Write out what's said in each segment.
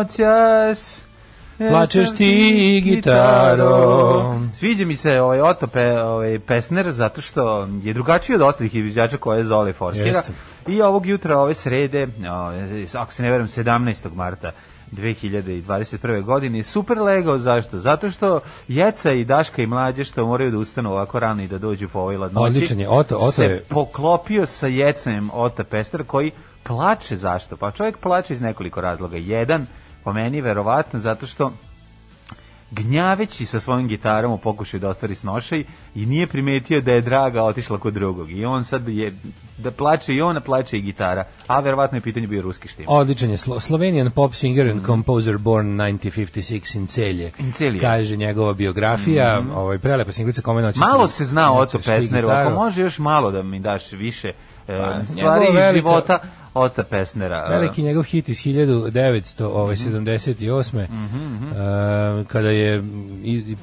noćas. Plačeš ti gitaro. Sviđa mi se ovaj Otope, ovaj Pesner zato što je drugačiji od ostalih izvođača koje Zoli forsira. Jeste. I ovog jutra ove srede, ovaj, ako se ne verujem 17. marta 2021. godine super legao, zašto? Zato što Jeca i Daška i Mlađe što moraju da ustanu ovako rano i da dođu po ovoj ladnoći. Odličan je, Oto- Oto se je- poklopio sa Jecem Ota Pester koji plače zašto? Pa čovjek plače iz nekoliko razloga. Jedan, po meni, verovatno, zato što gnjaveći sa svojim gitarom u pokušaju da ostvari snošaj i nije primetio da je draga otišla kod drugog. I on sad je, da plače i ona, plače i gitara. A verovatno je pitanje bio ruski štim. Odličan je Slo Slovenian pop singer and composer born 1956 in Celje. In Celje. Kaže njegova biografija, ovaj prelepa singlica kome noći. Malo se zna o ti Pesneru, ako može još malo da mi daš više e, Pa, stvari iz života Ota Pesnera. E, Veliki njegov hit iz 1978. Mhm, e, kada je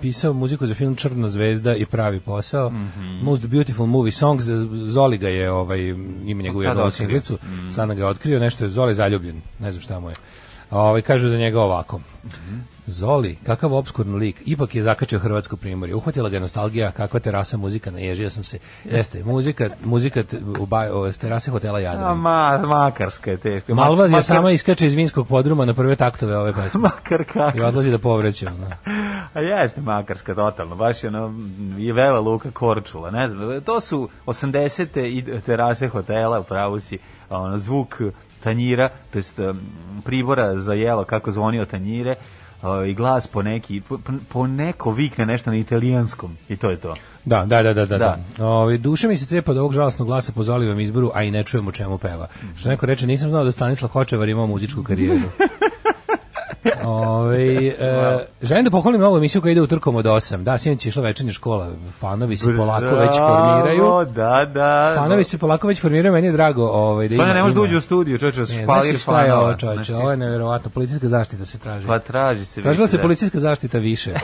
pisao muziku za film Črna zvezda i pravi posao. Mhm. Most Beautiful Movie Songs. Zoli ga je, ovaj, ima njegovu Kad jednu otkrio? singlicu. Mhm. Sada ga je otkrio, nešto je Zoli zaljubljen. Ne znam šta mu je. Ovaj, kažu za njega ovako. Mhm. Zoli, kakav obskurni lik, ipak je zakačio hrvatsko primorje. Uhvatila ga je nostalgija, kakva terasa muzika, naježio sam se. Jeste, muzika, muzika u ba, o, terase hotela A, Jadran. ma, makarska je teška. Ma- makar- sama iskače iz vinskog podruma na prve taktove ove pesme. Makar kako. I odlazi da povreće. ono. A jeste Makarska totalno, baš je ono, je vela Luka Korčula, ne znam, to su 80. i terase hotela, u pravu si, ono, zvuk tanjira, to jest pribora za jelo, kako zvonio tanjire, i glas po neki, po, po neko vikne nešto na italijanskom, i to je to. Da, da, da, da, da. Da. da. Ove, duša mi se cepa od ovog žalostnog glasa po Zolivom izboru, a i ne čujem o čemu peva. Što neko reče, nisam znao da Stanislav Hočevar imao muzičku karijeru. Ove, e, želim da pohvalim novu emisiju koja ide utorkom od 8. Da, sinoć je išla večernja škola. Fanovi se polako već formiraju. Da, da. Fanovi se polako već formiraju, meni je drago ovaj, da ima... Stvarno ne može da ima- uđe u studiju, čovječe, Ne, špalir znaš šta je ovo, Znaš, ovo je nevjerovatno, policijska zaštita se traži. Pa traži se. Tražila više, se da. policijska zaštita više.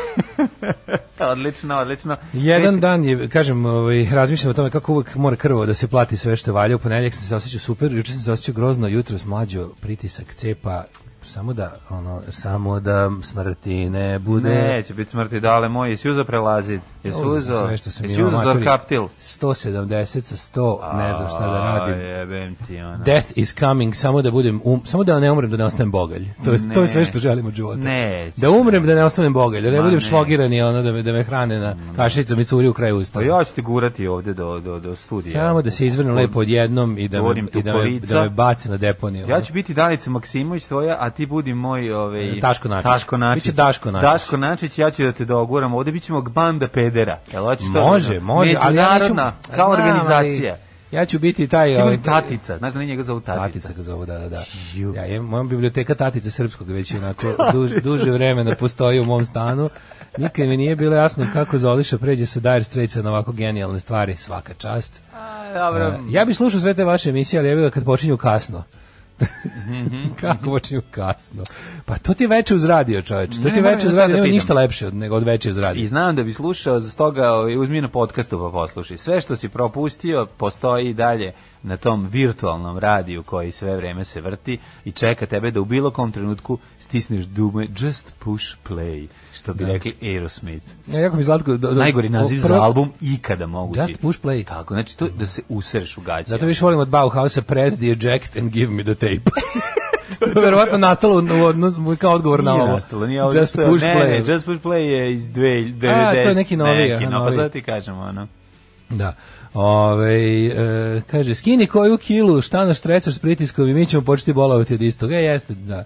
Odlično, odlično. Jedan dan je, kažem, ovaj, razmišljam o tome kako uvek mora krvo da se plati sve što valja. U ponedjeljak sam se osjećao super, juče sam se osjećao grozno, jutro s mlađo, pritisak, cepa, Samo da, ono, samo da smrti ne bude. Neće biti smrti, dale moj, jesi uzo prelazit? Jesi uzo? sve što sam Jesi imao, uzo za kaptil? 170 sa 100, ne znam šta da A, radim. jebem ti ono. Death is coming, samo da budem, um, samo da ne umrem, da ne ostanem bogalj. To je, to je sve što želim od života. Neće. Da umrem, da ne ostanem bogalj, da ne budem ne. šlogirani, ono, da me, da me hrane na kašicom i curi u kraju usta. Pa ja ću ti gurati ovde do, do, do studija. Samo da se izvrne lepo odjednom i da me, i da u me, da me baci na deponiju. Ja ću biti Danica Maksimović tvoja, a ti budi moj ovaj Daško Načić. Daško Načić. Biće Daško Načić. Daško Načić, ja ću da te doguram. Ovde bićemo banda pedera. Jel hoćeš to? Može, može, ali ja neću... Međunarodna, kao Znam, organizacija. ali Ja ću biti taj... Ovaj, Tatica, znaš da li njega zovu Tatica? Tatica ga zovu, da, da, da. Ja, je, moja biblioteka Tatice Srpskog već je onako duž, duže vremena postoji u mom stanu. Nikad mi nije bilo jasno kako Zoliša pređe sa Dire Straitsa na ovako genijalne stvari, svaka čast. A, Dobro. E, ja bih slušao sve te vaše emisije, ali ja bih kad počinju kasno. Kako počinju kasno? Pa to ti veče uz radio, čoveč. To ti veče uz radio, da nema pitam. ništa lepše od, nego od veče uz radio. I znam da bi slušao, za toga ovaj, uzmi na podcastu pa poslušaj. Sve što si propustio postoji i dalje na tom virtualnom radiju koji sve vreme se vrti i čeka tebe da u bilo kom trenutku stisneš dume just push play, što bi rekli Aerosmith. Ja, jako mi Zlatko... Do, do, Najgori naziv prvo- za album ikada mogući. Just push play. Tako, znači to da se usereš u gaće. Zato više volim od Bauhausa press the eject and give me the tape. verovatno nastalo u, u, kao odgovor na ovo. nastalo, nije ovo Just push ne, play. Ne, Just Push Play je iz 90. A, to je neki noviji, neki, aha, no, pa sad ti kažem, ono. Da. Ove, e, kaže, skini koju kilu, šta naš trecaš s pritiskom i mi ćemo početi bolovati od istoga. E, jeste, da.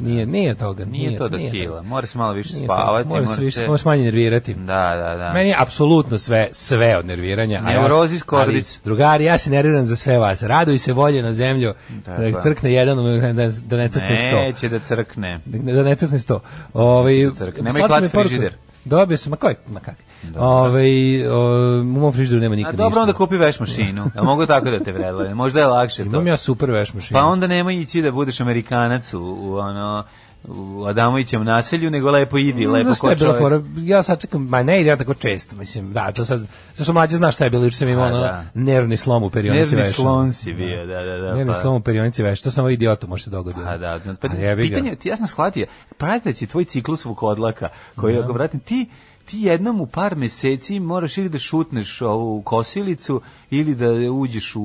Nije, nije toga. Nije, to do nije kila. toga. Mora se malo više Nije spavati. toga. Mora se mora više, se- mora se manje nervirati. Da, da, da. Meni je apsolutno sve, sve od nerviranja. a ja- Neurozis cordis. ali, Drugari, ja se nerviram za sve vas. Raduj se volje na zemlju, Tako da je. crkne jedan, da, da ne crkne sto. Neće da crkne. Da ne crkne sto. Ovaj da crkne. Nemoj klati frižider. Dobio sam, ma koji, ma kak. Ovaj o, u mom frižideru nema A nikad dobro, ništa. onda kupi veš mašinu. Ja mogu tako da te vredle. Možda je lakše to. Imam ja super veš mašinu. Pa onda nemoj ići da budeš Amerikanac u, u ono u Adamovićem naselju, nego lepo idi, lepo Znaš šta ko čovjek. fora? Ja sad čekam, ma ne ide ja tako često, mislim, da, to sad, zašto mlađe znaš šta je bilo, juče sam imao A, ono da. nervni slom u perionici Nervni veša. slon si bio, da, da, da. Nervni pa- slom u perionici veša, to samo idiotu može se dogoditi. A da, da, pa pitanje, ti ja sam shvatio, prateći tvoj ciklus vukodlaka, koji, ako vratim, ti, ti jednom u par meseci moraš ili da šutneš ovu kosilicu ili da uđeš u,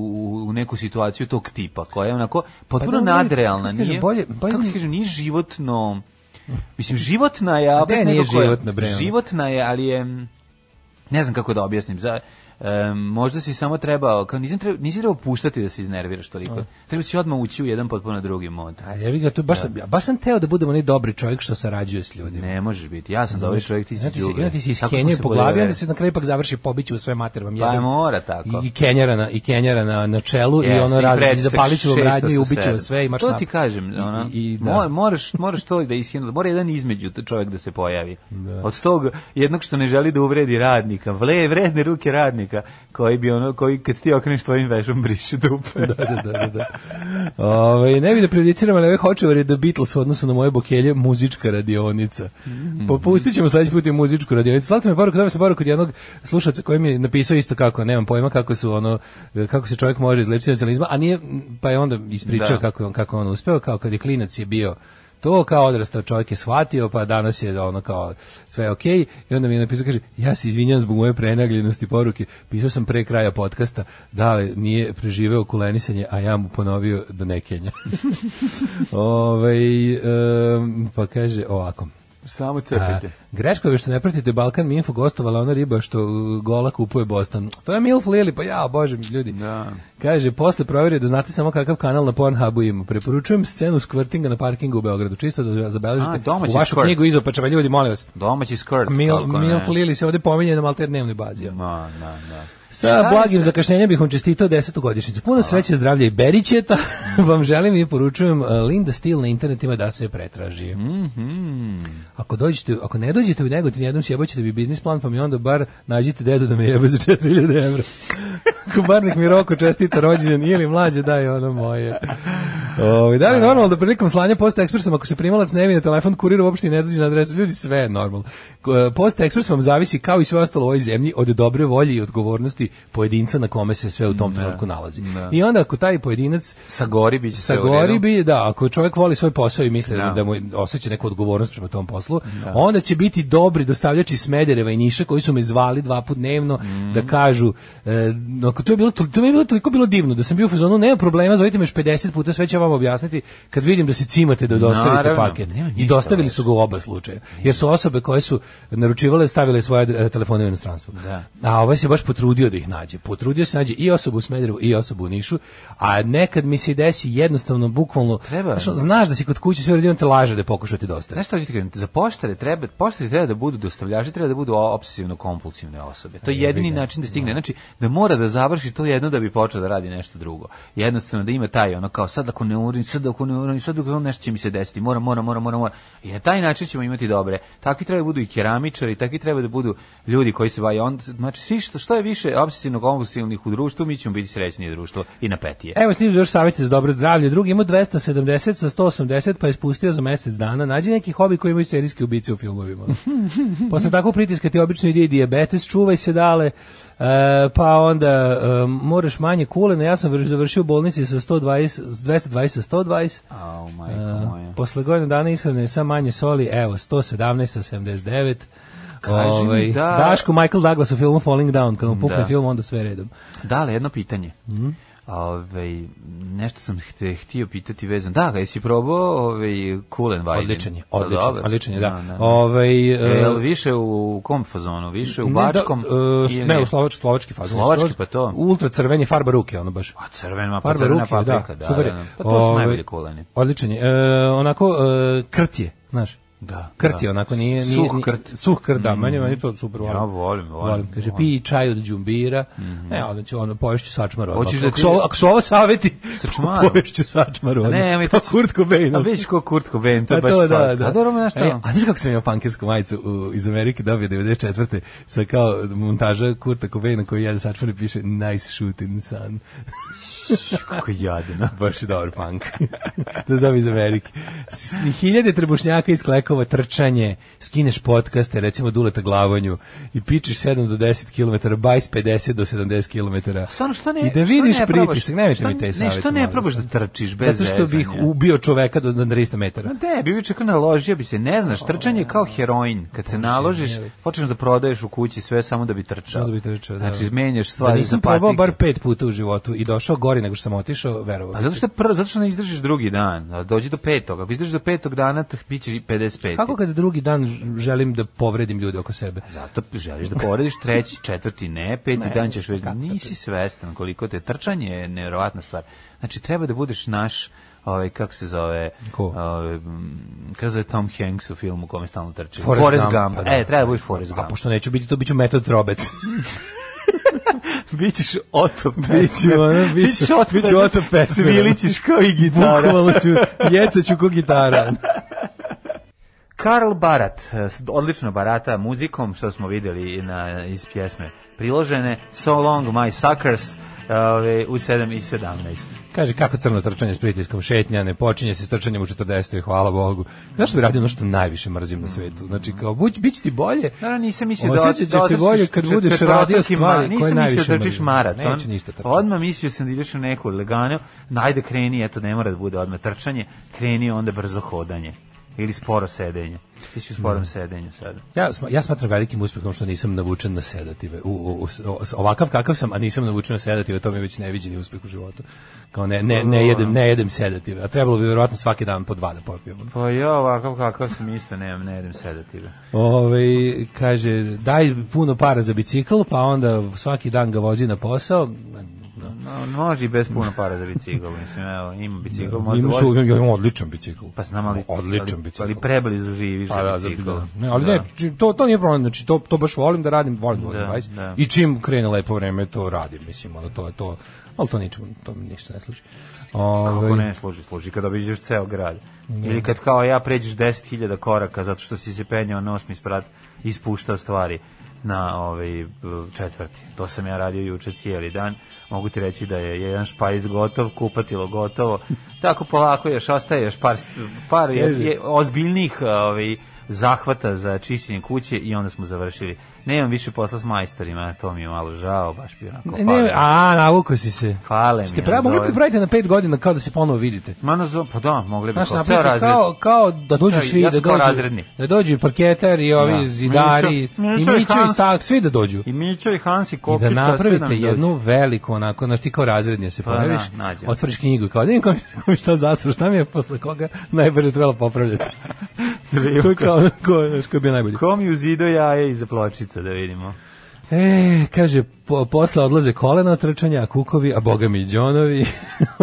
u neku situaciju tog tipa, koja je onako potpuno Pa da, nadrealna. kako nije, bolje- bolje kako mi- kažem, nije životno, mislim, životna je, opet nije životna, bre? Životna je, ali je, ne znam kako da objasnim, za, em, možda si samo trebao, kao nisam trebao, nisi trebao puštati da se iznerviraš toliko. Treba si odmah ući u jedan potpuno drugi mod. A jebi ga, tu baš sam, ja baš sam teo da budem onaj dobri čovjek što sarađuje s ljudima. Ne može biti. Ja sam dobri čovjek, ti si Znači, đubre. onda ti iskenjuje se po glavi, onda se na kraju ipak završi pobiću u sve mater vam Pa jebem. mora tako. I, i kenjara na, i kenjara na, na čelu i Jeste, ono razli, pretisak zapalić ću vam 600 radnju i ubiću sve i mač To ti kažem, ono, I, i, da. mo- moraš, moraš to da ishinu, mora jedan između čovjek da se pojavi. Od tog jednog što ne želi da uvredi radnika, vle, vredne ruke radnika, koji bi ono, koji kad ti okreneš tvojim vešom briše dupe. da, da, da, da, da. Ove, ne bi da prejudiciram, ali ovaj Hočevar je The Beatles u odnosu na moje bokelje muzička radionica. Mhm. Popustit ćemo sledeći put i muzičku radionicu. Slatko mi je poruka, dobio sam poruku od jednog slušalca koji mi je napisao isto kako, nemam pojma kako su ono, kako se čovjek može izlečiti nacionalizma, a nije, pa je onda ispričao Da. kako, on, kako on uspeo, kao kad je klinac je bio to kao odrastao čovjek je shvatio, pa danas je ono kao sve okej i onda mi je napisao, kaže, ja se izvinjam zbog moje prenagljenosti poruke, pisao sam pre kraja podcasta, da nije preživeo kulenisanje, a ja mu ponovio da ne kenja. Ovaj, em, pa kaže ovako, Samo a, crpite. greško je što ne pratite Balkan mi info gostovala ona riba što uh, gola kupuje Boston. To je Milf Lili, pa ja, bože mi ljudi. Da. Kaže, posle provjerio da znate samo kakav kanal na Pornhubu ima. Preporučujem scenu skvrtinga na parkingu u Beogradu, čisto da zabeležite A, u vašu skvrt. knjigu izopačava. Ljudi, molim vas, Domaći skrt. Mil. Milf Lili se ovde pominje na alternevnoj bazi. Da, da, da. Sa blagim sa- zakašnjenjem bih vam čestitao desetu godišnicu. Puno sreće, zdravlja i beričeta. vam želim i poručujem uh, Linda Steel na internetima da se pretraži. Mhm. Ako dođete, ako ne dođete u Negotin jednom sjebaćete bi biznis plan, pa mi onda bar nađite dedu da me jebe za 4000 evra. Ako bar nek mi roko čestita rođendan ili mlađe daj ono moje. Ovaj da li je normalno da prilikom slanja posta ekspresom ako se primalac ne javi na telefon kurir uopšte ne dođe na adresu, ljudi sve je normalno. Ko- Posta ekspres vam zavisi kao i sve ostalo u ovoj zemlji od dobre volje i odgovornosti pojedinca na kome se sve u tom trenutku nalazi. I onda ako taj pojedinac Sa gori bi sa gori bi, da, ako čovjek voli svoj posao i misli da, Da. da mu osjeća neku odgovornost prema tom poslu, onda će biti dobri dostavljači Smedereva i Niša koji su me zvali dva put dnevno Mhm. da kažu, e, to je bilo, to, to mi je bilo toliko bilo divno da sam bio u fazonu, nema problema, zovite me još 50 puta, sve ću vam objasniti kad vidim da se cimate da dostavite Naravno, paket. I dostavili su ga u oba slučaja. Jer su osobe koje su naručivale stavile svoje telefone u inostranstvo. Da. A ovaj se baš potrudio da ih nađe. Potrudio se nađe i osobu u Smederevu i osobu u Nišu, a nekad mi se desi jednostavno, bukvalno, Treba. znaš, znaš da si kod kuće sve uradio, on te laže da pokušati dostavi. Znaš što ću ti kažem, za poštare treba, poštari treba da budu dostavljači, treba da budu obsesivno kompulsivne osobe. To je jedini način da stigne. Znači, da mora da završi to jedno da bi počeo da radi nešto drugo. Jednostavno da ima taj ono kao sad ako ne uradim, sad ako ne uradim, sad ako nešto će mi se desiti. Mora, mora, mora, mora, mora. I na taj način ćemo imati dobre. Takvi treba da budu i keramičari, takvi treba da budu ljudi koji se bavaju on znači svi što što je više obsesivno kompulsivnih u društvu, mi ćemo biti srećnije društvo i napetije. Evo stižu još savjeti za dobro zdravlje. Drugi ima 270 sa 180 pa je spustio za mesec dana. Nađi neki hobi koji imaju serijske ubice u filmovima. Posle takvog pritiska ti obično ide i dijabetes, čuvaj se dale, e, pa onda e, moraš manje kulena. Ja sam vrš- završio u bolnici sa 120, s 220 sa 120. Au, majko E, moja. posle godina dana ishrane sa manje soli, evo, 117 sa 79. Kaži mi da- Daško Michael Douglas u filmu Falling Down, kad mu pukne Da. film, onda sve redom. Dale, jedno pitanje. Mhm. Ovaj, nešto sam te htio pitati vezan. Da, ga jesi probao ovaj Kulen Vajden? Odličan je, odličan, odličan je, da. Da, da. Ovaj, E, e, jel više u kom fazonu? Više u ne, bačkom? Da, e, ne, u slovač, slovački fazon. Slovački, pa to. Ultra crven je farba ruke, ono baš. A crvena, pa Farba crvena ruke, paprika, da, da, super da, da. Pa to su Ovaj, najbolji kuleni. Odličan je. E, onako, e, krt je, znaš. Da, Krt je, da. onako nije... nije Suh krt. Mm. Suh krt, da, meni, meni to super volim. Ja volim, volim. Kaže, volim. Mhm. pi čaj od džumbira. Ne, onda ću ono, poješću sačmar odmah. Hoćeš da ti- ako su ovo saveti, Sačmarom? poješću sačmar odmah. Ne, mi to Kurt Cobain. A vidiš ko Kurt Cobain, to je A baš to, da, da. A dobro, znaš E, a znaš kako sam imao pankersku majicu u, iz Amerike dobio 94. sa kao montaža Kurta Cobaina koji jede sačmar i piše nice shooting son. Kako jadno. Baš je dobar punk. to znam iz Amerike. Hiljade trebušnjaka iz klekova, trčanje, skineš podcaste, recimo Duleta Glavanju i pičiš 7 do 10 km, bajs 50 do 70 km. Stvarno, što ne, I da vidiš ne pritisak, što- mi te Ne, savjete. što ne probaš da trčiš bez Zato što bih ubio čoveka do na 300 metara. Ma Ne, bi bi čekao naložio bi se, ne znaš, trčanje je kao heroin. Kad se naložiš, je li? počneš da prodaješ u kući sve samo da bi trčao. Samo da bi trčao, da. Znači, menjaš Da stvari nisam za probao patike. bar pet puta u životu i došao gori nego što sam otišao, verovao. A zato što prvo, zato što ne izdržiš drugi dan. A Dođi do petog. Ako izdržiš do petog dana, to biće i 55. Kako kada drugi dan želim da povredim ljude oko sebe? Zato želiš da porediš treći, četvrti ne, peti Ne, dan ćeš već, nisi svestan koliko te trčanje je nevjerovatna stvar. Znači treba da budeš naš ovaj kako se zove Ko? ovaj m, kako se zove Tom Hanks u filmu kome stalno trči Forrest Forrest Gump, Gump, pa da. e treba da budeš Forrest A Gump pošto neću biti to, biću metod trobec. bićeš Otto Biću, ono, biću, biću Otto Pesmer. svilićeš kao i gitara Bukvalno ću, jecaću ko gitara. Karl Barat, odlično barata muzikom, što smo videli na, iz pjesme priložene, So Long My Suckers, ove, u 7 i 17. Kaže, kako crno trčanje s pritiskom šetnja, ne počinje se s trčanjem u 40. hvala Bogu. Znaš što bi radio ono što najviše mrzim na svetu? Znači, kao, buć, bit će ti bolje, Naravno, nisam mislio da... Osjećat ćeš da se bolje kad budeš radio stvari koje najviše da trčiš mrzim. maraton. Neću ništa trčati. Odmah mislio sam da ideš u neku leganu, najde kreni, eto, ne mora da bude odmah trčanje, kreni onda brzo hodanje. Ili sporo sedenje. Ti si u sporom sedenju sada. Ja, ja smatram velikim uspehom što nisam navučen na sedative. U, u, u- ovakav kakav sam, a nisam navučen na sedative, to mi je već neviđeni uspeh u životu. Kao ne, ne, ne, jedem, ne jedem sedative, a trebalo bi verovatno svaki dan po dva da popijem. Pa ja ovakav kakav sam isto, nemam, ne jedem sedative. Ove, kaže, daj puno para za bicikl, pa onda svaki dan ga vozi na posao. No, može i bez puno para za bicikl, mislim, evo, ima bicikl, može Ima da su, ja imam odličan bicikl. Pa znam, ali, Odličan ali, bicikl. ali preblizu živiš Pa za da, bicikl. da. Ne, ali Da. ne, to, to nije problem, znači to, to baš volim da radim, volim da vozim Da, bajs. da. I čim krene lepo vreme, to radim, mislim, ono, to je to, ali to ničemu, to mi ništa ne služi. Ovaj, Kako ne služi, služi kada obiđeš ceo grad. Ili kad kao ja pređeš 10.000 koraka zato što si se penjao na osmi sprat ispuštao stvari. Na ovaj četvrti. To sam ja radio juče cijeli dan. Mogu ti reći da je jedan špajz gotov, kupatilo gotovo. Tako polako još ostaje još par, par je, je, ozbiljnih ovaj, zahvata za čišćenje kuće i onda smo završili. Nemam više posla s majstorima, to mi je malo žao, baš bi onako Ne, ne, a, navuko si se. Fale mi. Ste pravi, mogli bi praviti na pet godina kao da se ponovo vidite. Ma na pa da, mogli bi Znaš, kao razred. kao, kao da dođu svi, ja da kao dođu, razredni. da dođu i parketar i ovi Da. zidari, i Mićo i i. Stak, svi da dođu. I Mićo i Hans i I Kokica. da napravite jednu veliku, onako, znaš ti kao razrednija se Pa pojaviš, da, nađemo. otvoriš knjigu i kao da vidim ko mi, ko mi šta šta mi je posle koga najbrže trebalo popravljati. to je kao, ko, ko je bio najbolji. Ko mi uzido jaje iza pločica, da vidimo. E, kaže, po, posle odlaze kolena od trčanja, kukovi, a boga mi i džonovi.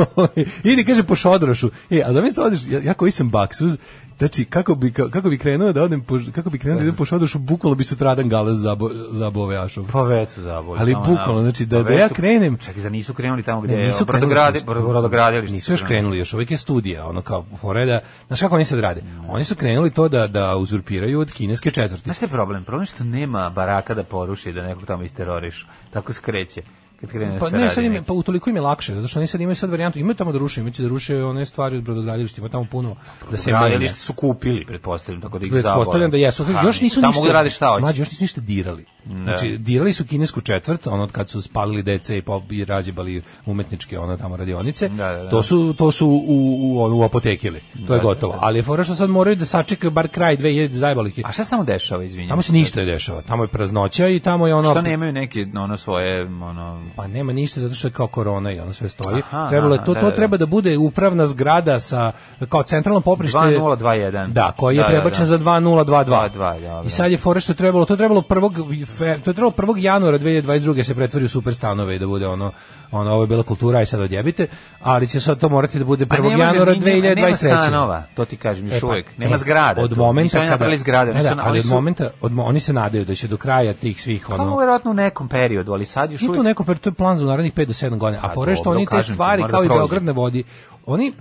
Idi, kaže, po šodrošu. E, a zamislite, odeš, ja, ja koji sam baksuz, znači, kako bi, kako bi krenuo da odem, po, kako bi krenuo da idem po šodrošu, bukvalo bi sutradan gales zabo, zabo ove ašov. Pa već su zaboli. Ali bukvalno, na- znači, da- Pa da ja krenem- Čekaj, za nisu krenuli tamo gde Ne, je nisu krenuli brodograde, još- brodogradilište. Nisu su još krenuli. još uvijek je studija, ono kao foreda. Znaš kako oni sad rade? Oni su krenuli to da da uzurpiraju od kineske četvrti. Znaš šta je problem? Problem je što nema baraka da poruši, da nekog tamo isterorišu. Tako skreće. Kad Pa da se ne, sad im, je- pa utoliko im je lakše, zato što oni sad imaju sad varijantu, imaju tamo da ruše, imaju će da ruše one stvari od brodogradilišta, ima tamo puno da se menja. Gradilište su kupili, pretpostavljam, tako da ih zabole. Pretpostavljam da jesu. Ha, još nisu tamo ništa. da radi šta hoće. Mlađi, još nisu ništa dirali. Znači, dirali su kinesku četvrt, ono od kad su spalili DC i, pop, i razjebali umetničke ono tamo radionice. Da, da, da. To su to su u u ono u apotekili. To je gotovo. Ali je fora što sad moraju da sačekaju bar kraj 2000 zajebali je. A šta se tamo dešava, izvinjam? Tamo se ništa ne dešava. Tamo je praznoća i tamo je ono Što nemaju neke ono svoje ono Pa nema ništa zato što je kao korona i ono sve stoji. Aha, Trebalo je to da, to da, da. treba da bude upravna zgrada sa kao centralno poprište 2021. Da, koji je Da, da, prebačen da. za 2022. 22, dobro. I sad je fore što trebalo, to trebalo prvog fe- to je trebalo 1. januara 2022. se pretvori u super stanove i da bude ono ono ovo je bila kultura aj sad odjebite, ali će sad to morati da bude 1. Pa ne može, januara ni- nema- 2023. Nema stanova, to ti kažem još E, pa, uvijek. Nema e, zgrada. Od tu. momenta kada napravili zgrade, Ne, da, ali od momenta od mo- oni se nadaju da će do kraja tih svih Pa ono verovatno u nekom periodu, ali sad još Nije to uvijek neko, to je plan za narednih 5 do 7 godina. A A fore što oni te stvari, kao da i. Beograd na vodi, oni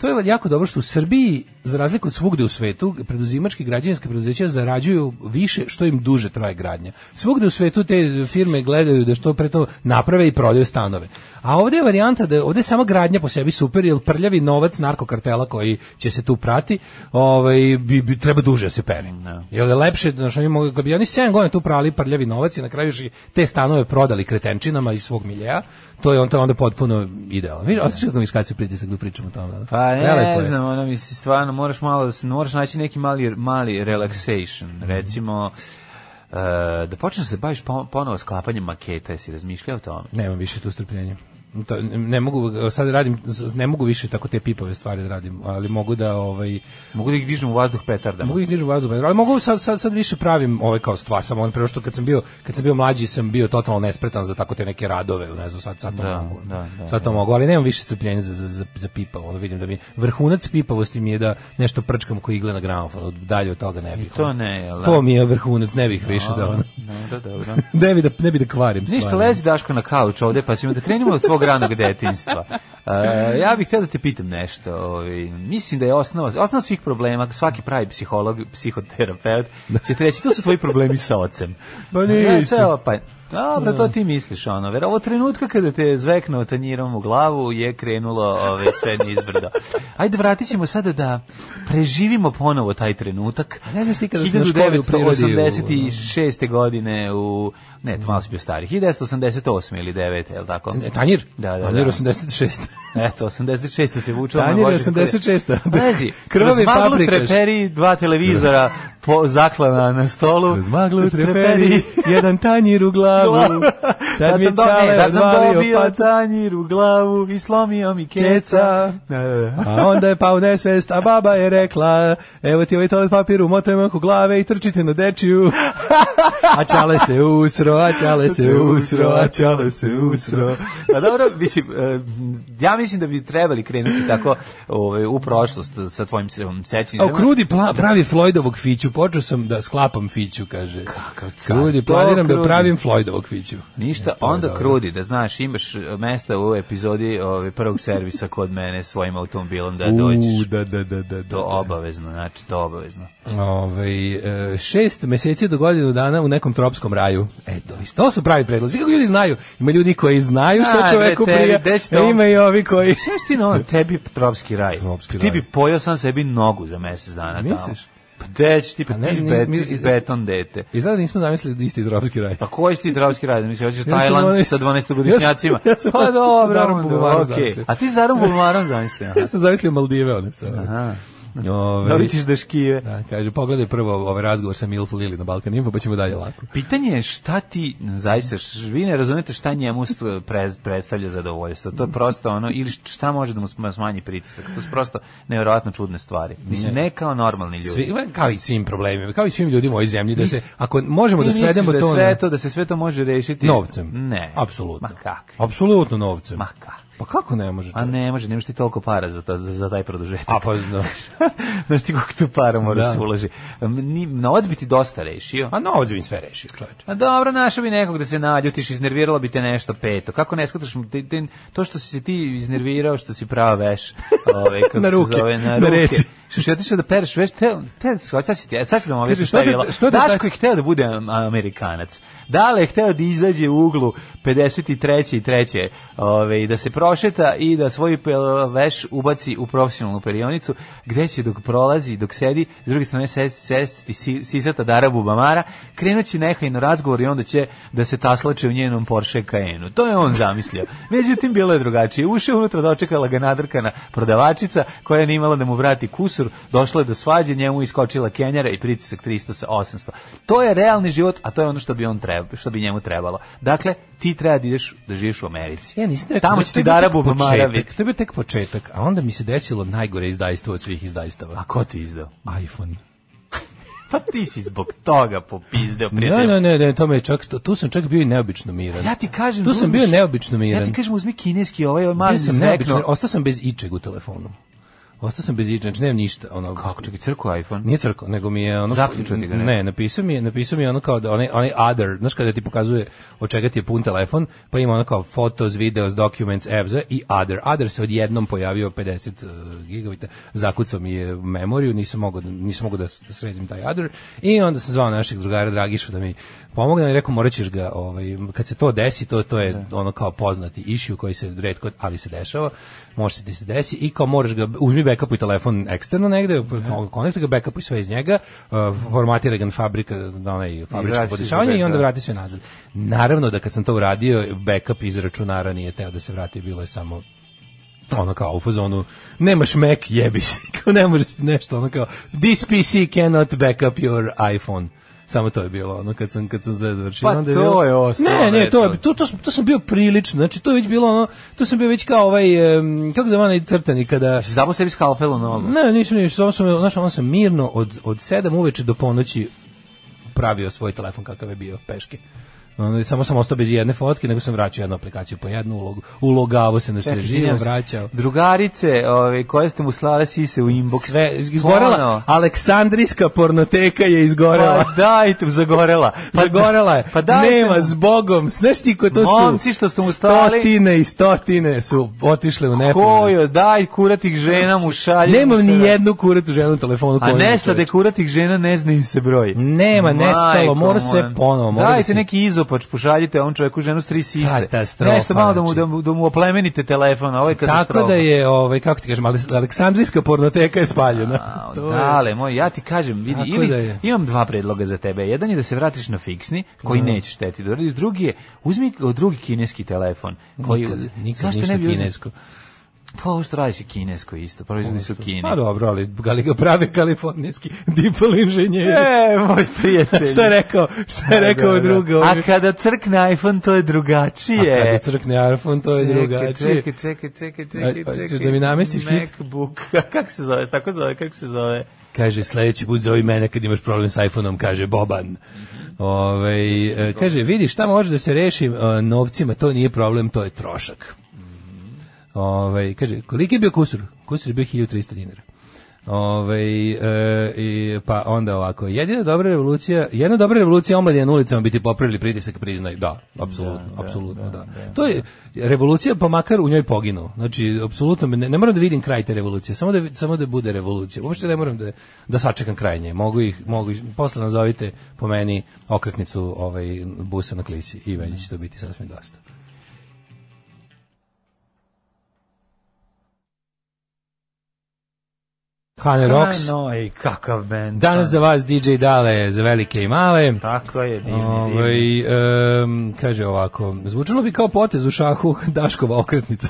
To je jako dobro što u Srbiji, za razliku od svugde u svetu, preduzimački građevinske preduzeća zarađuju više što im duže traje gradnja. Svugde u svetu te firme gledaju da što pre to naprave i prodaju stanove. A ovdje je varijanta da ovdje je sama gradnja po sebi super, jer prljavi novac narkokartela koji će se tu prati, ovaj, bi, bi, treba duže da se pere. Jer je lepše, znaš, oni mogu, kad bi oni 7 godina tu prali prljavi novac i na kraju te stanove prodali kretenčinama iz svog miljeja, to je on to onda potpuno idealno. Vidiš, osjećaš kako mi skače pritisak da pričamo o tome. da? Pa ne je. znam, ono misli stvarno moraš malo da se moraš naći neki mali mali relaxation, Mhm. recimo e, da počneš da se baviš po- ponovo sklapanjem maketa, jesi razmišljao o tome? Nemam više tu strpljenja. To, ne mogu, sad radim, ne mogu više tako te pipave stvari da radim, ali mogu da, ovaj, Mogu da ih dižem u vazduh petardama. Mogu ih dižu vazduh, ali mogu sad, sad, sad više pravim ovaj kao stvar, samo on prvo što kad sam bio kad sam bio mlađi sam bio totalno nespretan za tako te neke radove, ne znam, sad sad to Da, mogu. da, da, sad to mogu, ali nemam više strpljenja za za za, za pipavo, ono vidim da mi vrhunac pipavosti mi je da nešto prčkam ko igle na gramofon, dalje od toga ne bih. to ono. ne, jel da? To mi je vrhunac, ne bih više da ono. Dobro, dobro. Ne bi da ne bi da kvarim. Ništa, lezi Daško na kauč ovde, pa ćemo da krenemo od tvog ranog detinjstva. E, ja bih htio da te pitam nešto. Ovaj, mislim da je osnova, osnova svih problema, svaki pravi psiholog, psihoterapeut, će ti reći, to su tvoji problemi sa ocem. Pa Ne, nisu. sve ovo, pa, dobro, to ti misliš, ono. Ver, ovo trenutka kada te je zveknuo tanjirom u glavu je krenulo ove, sve nizbrdo. Ajde, vratit ćemo sada da preživimo ponovo taj trenutak. Ne znaš ti kada na školi u prirodi u- 1986. godine u ne, to malo si bio stari. 1988 ili 9, je li tako? Ne, Tanjir? Da, da, Tanjir da. 86. Eto, 86. se vučao. Tanjir je 86. Lezi, Krvavi paprikaš. treperi, dva televizora po, zaklana na stolu. Kroz maglu treperi, jedan tanjir u glavu. Tad mi je čale tad sam dobio tanjir u glavu i slomio mi keca. Da, da, da. A onda je pao nesvest, a baba je rekla, evo ti ovaj toalet papir, umotajmo oko glave i trčite na dečiju. A čale se usro, a čale se usro, a čale se usro. Pa dobro, mislim, e, ja mislim da bi trebali krenuti tako ovaj, u prošlost sa tvojim se- sećanjem. A krudi pravi Floydovog fiću, Fiću, počeo sam da sklapam Fiću, kaže. Kakav car, Ljudi, to planiram da krudi. pravim Floydovog Fiću. Ništa, E, onda krudi, da znaš, imaš e, mesta u epizodi ove, prvog servisa kod mene svojim automobilom da U, dođeš. da, da, da, da, da. To obavezno, znači to obavezno. Ovaj, e, šest meseci do godinu dana u nekom tropskom raju. Eto, to su pravi predlozi. Kako ljudi znaju? Ima ljudi koji znaju što čoveku prija, ima i ovi koji... Sve ti tebi tropski raj. Tropski ti raj. bi pojao sam sebi nogu za mesec dana. Misliš? Pa gde će ti, pa A ne, ti bet- mi- beton dete. Izgleda da nismo zamislili da isti tropski raj. Pa koji si ti tropski raj? Misliš, hoćeš Tajland sa 12-godišnjacima? Ja sam- pa dobro, onda, zamislio. A ti s Darom Bulvarom zamislio? Ja sam zamislio Maldive, one. Aha. Ove, Dobit ćeš da škive. Da, kaže, pogledaj prvo ovaj razgovor sa Milf Lili na Balkan Info, pa ćemo dalje lako. Pitanje je šta ti, zaista, š- vi ne razumete šta njemu st- pre, predstavlja zadovoljstvo. To je prosto ono, ili šta može da mu sm- smanji pritisak. To su prosto nevjerovatno čudne stvari. Mislim, ne kao normalni ljudi. Svi, kao i svim problemima, kao i svim ljudima u ovoj zemlji, da se, ako možemo da svedemo da to sve to, da se sve to može rešiti novcem. Ne. Apsolutno. Ma kakvi? Apsolutno novcem. Ma kakvi? Pa kako ne može? A čovječe? ne može, nemaš ti toliko para za, to, za, za taj produžetak. A pa, da. Znaš ti koliko tu para mora Da. da. se uloži. Ni, novac bi ti dosta rešio. A novac bi sve rešio, čovječe. A dobro, našao bi nekog da se naljutiš, iznerviralo bi te nešto peto. Kako ne ti- to što si ti iznervirao, što si prava veš, ovaj kako Na ruke, zove, na, na ruke. reci. Što otišao da pereš veš, te, te, sad si ti, sad ću da vam objasnim šta je što te- bilo. što Daško je hteo da bude am- Amerikanac. Dale je hteo da izađe u uglu 53. i 3. Ove, i da se prošeta i da svoj veš ubaci u profesionalnu perionicu, gde će dok prolazi, dok sedi, s druge strane sesti, sesti si- sisata Dara Bubamara, krenući nehajno razgovor i onda će da se taslače u njenom Porsche Cayenneu. To je on zamislio. Međutim, bilo je drugačije. Ušao unutra, dočekala ga nadrkana prodavačica koja nije imala da mu vrati kusur, došla je do svađe, njemu iskočila Kenjara i pritisak 300 sa 800. To je realni život, a to je ono što bi on treba, što bi njemu trebalo. Dakle, ti treba da ideš da živiš u Americi. Ja nisam rekao, Tamo da će ti je bio Dara tek Bubamara početak, biti. To je bio tek početak, a onda mi se desilo najgore izdajstvo od svih izdajstava. A ko ti izdao? iPhone. Pa ti si zbog toga popizdeo Ne, prijatelju. ne, ne, ne, to me čak, tu sam čak bio i neobično miran. Ja ti kažem, tu sam bio neobično miran. Ja ti kažem, uzmi kineski, ovaj, ovaj mali sam neobično, ostao sam bez ičeg u telefonu. Ostao sam bez ičeg, znači nemam ništa. Ono, Kako, čekaj, crko iPhone? Nije crko, nego mi je ono Zaključao ti ga, ne? ne, napisao mi je, napisao mi je ono kao da onaj onaj other, znaš kada ti pokazuje od čega ti je pun telefon, pa ima ono kao photos, videos, documents, apps i other. Other se odjednom pojavio 50 uh, gigabita, zakucao mi je memoriju, nisam mogao da- nisam mogao da, da sredim taj other i onda sam zvao našeg drugara Dragišu da mi pomogne i rekao morat ćeš ga, ovaj, kad se to desi, to, to je ono kao poznati issue koji se redko, ali se dešava, može se da se desi i kao moraš ga, uzmi backup i telefon eksterno negde, konektuj ga, backup i sve iz njega, uh, formatira ga na fabrika, na onaj fabričko podešavanje i onda vrati sve nazad. Naravno da kad sam to uradio, backup iz računara nije teo da se vrati, bilo je samo ono kao u fazonu nemaš Mac jebi se kao ne možeš nešto ono kao this PC cannot backup your iPhone samo to je bilo ono kad sam kad sam sve završio Pa onda to bilo- je ostalo, ne ne to je to, to, to sam bio prilično znači to je već bilo ono to sam bio već kao ovaj kako se zove onaj crtani kada Si zabao sebi skalpel u nogu. ne, nisam ništa, samo sam, znaš, ono sam mirno od, od 7 uveče do ponoći pravio svoj telefon kakav je bio peške. Ono, samo sam ostao bez jedne fotke, nego sam vraćao jednu aplikaciju po jednu, ulog, ulogavo se na sve živo, vraćao. Drugarice, ove, koje ste mu slale sise u inbox. Sve, izgorela, Ono. Aleksandrijska pornoteka je izgorela. Pa dajte, zagorela. Pa Zagorela je. Pa dajte Nema, zbogom. Znaš ti ko to su? Momci što ste mu stali- Stotine i stotine su otišle u nepovrat. Kojo, daj kuratih žena mu šalje. Nemam mu ni jednu kuratu ženu u telefonu. A nestade kuratih žena, ne zna im se broj. Nema, nestalo, mora sve ponovo, mora da Dajte se- neki izopač, pošaljite ovom čoveku ženu s tri sise. Katastrofa, Nešto malo da mu, znači. da mu, da mu oplemenite telefon, ovo je katastrofa. Tako da je, ovaj, kako ti kažem, Ale- Aleksandrijska pornoteka je spaljena. A, To je- dale, moj, ja ti kažem, vidi, Tako ili da je. imam dva predloga za tebe. Jedan je da se vratiš na fiksni, koji neće štetiti. da uradiš. Drugi je, uzmi drugi kineski telefon. Koji, Nikad, nikad ništa ne bi uzeo- kinesko. Pa ovo što radiš je kinesko isto, proizvodi su u Kini. Pa dobro, ali ga li ga prave kalifornijski dipol inženjeri. E, moj prijatelj. Šta je rekao? Šta je rekao Da, da, da. drugo? A kada crkne iPhone, to je drugačije. A kada crkne iPhone, to je Čekaj, drugačije. Čekaj, čekaj, čekaj, čekaj, A, a, ćeš čekaj. da mi namestiš hit? MacBook. kako se zove? Tako zove, kako se zove? Kaže, sledeći put zovi mene kad imaš problem s iPhoneom, kaže Boban. Ove, e, kaže, vidi šta može da se reši e, novcima, to nije problem, to je trošak. Ove, kaže, koliki je bio kusur? Kusur je bio 1300 dinara. Ovaj e, i, pa onda ovako, jedina dobra revolucija, jedna dobra revolucija omladine na ulicama biti popravili pritisak priznaj. Da, apsolutno, apsolutno, da, To je revolucija pa makar u njoj poginuo. Znači, apsolutno ne, ne moram da vidim kraj te revolucije, samo da samo da bude revolucija. Uopšte ne moram da da sačekam kraj nje. Mogu ih mogu ih, posle nazovite po meni okretnicu ovaj busa na klisi i već će to biti sasvim dosta. Hane Rocks. No, i kakav bend. Danas za vas DJ Dale za velike i male. Tako je, divni, divni. Ovaj, em, kaže ovako, zvučalo bi kao potez u šahu Daškova okretnica.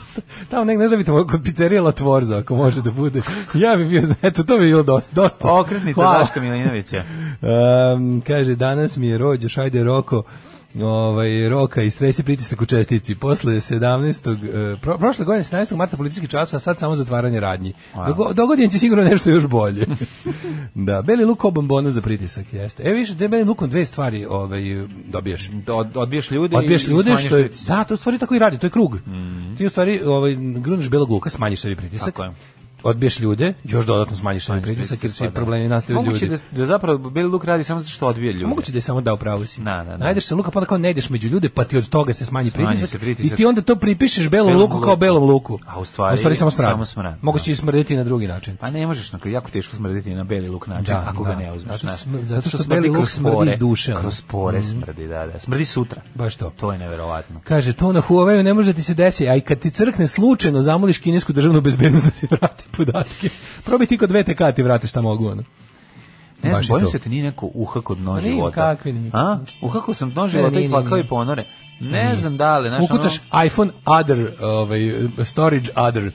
Tamo nek ne znam, vidite, kod pizzerija La Tvorza, ako može da bude. Ja bi bio, eto, to bi bilo dosta. dosta. Okretnica Hvala. Daška Milinovića. Em, kaže, danas mi je rođeš, ajde Roko, ovaj roka i stresi pritisak u čestici posle 17. e, pro, prošle godine 17. marta policijski čas a sad samo zatvaranje radnji. Dogo, dogodin će sigurno nešto još bolje. da, beli luk bombona za pritisak jeste. E više, te belim lukom dve stvari ovaj dobiješ. Od, odbiješ ljude Odbiješ ljude što je da, to u stvari tako i radi, to je krug. Ti u stvari ovaj gruneš belog luka, smanjiš sebi pritisak. Tako je. Odbiješ ljude, još dodatno smanjiš sebi pritisak jer svi Pa da. problemi nastaju od Moguće ljudi. da, da zapravo beli luk radi samo zato što odbije ljude. Moguće da je samo da upravo si. Da, da, da. Najdeš se luka pa onda kao ne ideš među ljude, pa ti od toga se smanji Smanji pritisak, se pritisak. i ti onda to pripišeš belom Belom luku kao belom luku. A u stvari- samo smrad. samo smrad, Moguće da. i smrditi na drugi način. Pa ne možeš, na jako teško smrditi na beli luk način, Da, ako da. ga ne uzmeš. Zato zato što beli luk smrdi iz duše. Kroz pore smrdi, da, da. Smrdi sutra. Baš to. To je neverovatno. Kaže, to na Huawei ne može da ti se desi, a i kad ti crkne slučajno, zamoliš kinesku državnu bezbednost da ti vrati podatke. Probaj ti kod VTK ti vrati šta mogu, ono. Ne znam, bojim se da ti nije neko uhako dno Pa nije, života. kakvi nije. A? Uhako sam dno života i plakao i ponore. Ne znam da li, znaš, Ukucaš iPhone other, ovaj, storage other,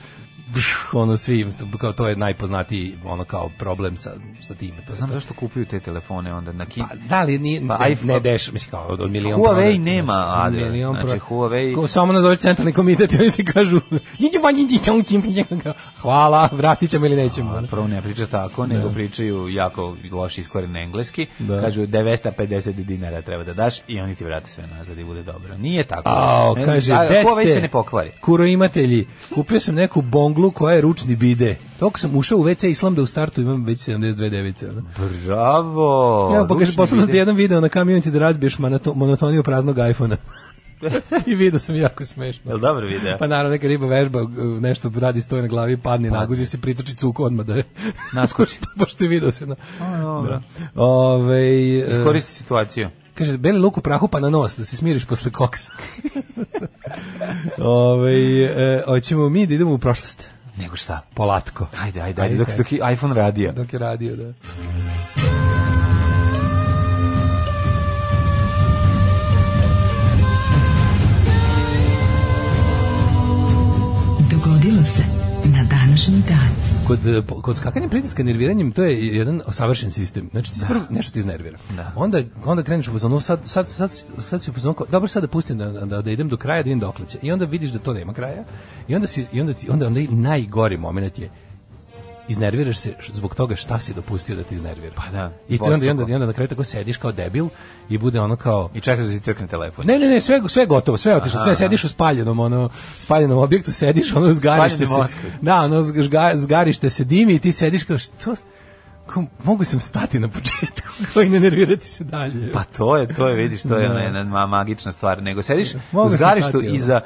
pš, ono svi, kao to je najpoznatiji ono kao problem sa, sa time. To je Znam to. zašto kupuju te telefone onda na ki... Pa, da li nije, Pa, ne, ne deš, mislim kao od, od milion Huawei prodati, nema adre, milion znači, pro- Huawei- Ko samo nazove centralni komitet i oni ti kažu hvala, vratit ćemo ili nećemo. ono. Prvo ne priča tako, nego pričaju jako loš iskoren engleski. Da. Kažu 950 dinara treba da daš i oni ti vrate sve nazad i bude dobro. Nije tako. Ne, kaže, da, Huawei se ne pokvari. Kuro imatelji, kupio sam neku bonglu koja je ručni bide. Toko sam ušao u WC Islam da u startu imam već 72 device. Ono. Bravo. Pa kaže, ručni poslao sam ti jedan video na community da razbiješ monoto, monotoniju praznog iPhone-a. I video sam jako smešno. Jel dobar video? Pa naravno neka riba vežba, nešto radi stoje na glavi, padne, naguzi se, pritoči cuku odmah da je... Naskoči. Pošto je video se na... A, dobro. Ove, Iskoristi situaciju. Kaže, beli luk u prahu pa na nos, da se smiriš posle koksa. Ove, e, hoćemo mi da idemo u prošlost. Nego šta? Polatko. Ajde, ajde, ajde, dok, dok je iPhone radio. Dok je radio, da. Dogodilo se na današnji dan. Kod, kod skakanja pritiska nerviranjem to je jedan savršen sistem. Znači ti se prvo nešto ti iznervira. Onda onda kreneš u fazonu sad sad sad sad si u fazonu dobro sad da pustim da, da, da idem do kraja, da idem dokle će. I onda vidiš da to nema kraja. I onda si i onda ti onda onda najgori momenat je iznerviraš se zbog toga šta si dopustio da ti iznervira. Pa da, I ti onda, i onda, i onda na kraju tako sediš kao debil i bude ono kao I čeka da se crkne telefon. Ne, ne, ne, sve sve gotovo, sve otišlo, sve sediš u spaljenom, ono spaljenom objektu, sediš, ono zgarište se. Moskvi. Da, ono zga, zgarište se dimi i ti sediš kao što mogu sam stati na početku, kao i ne nervirati se dalje. Pa to je, to je, vidiš, to je Da. ona jedna ma- magična stvar. Nego sediš Mogu u zgarištu iza,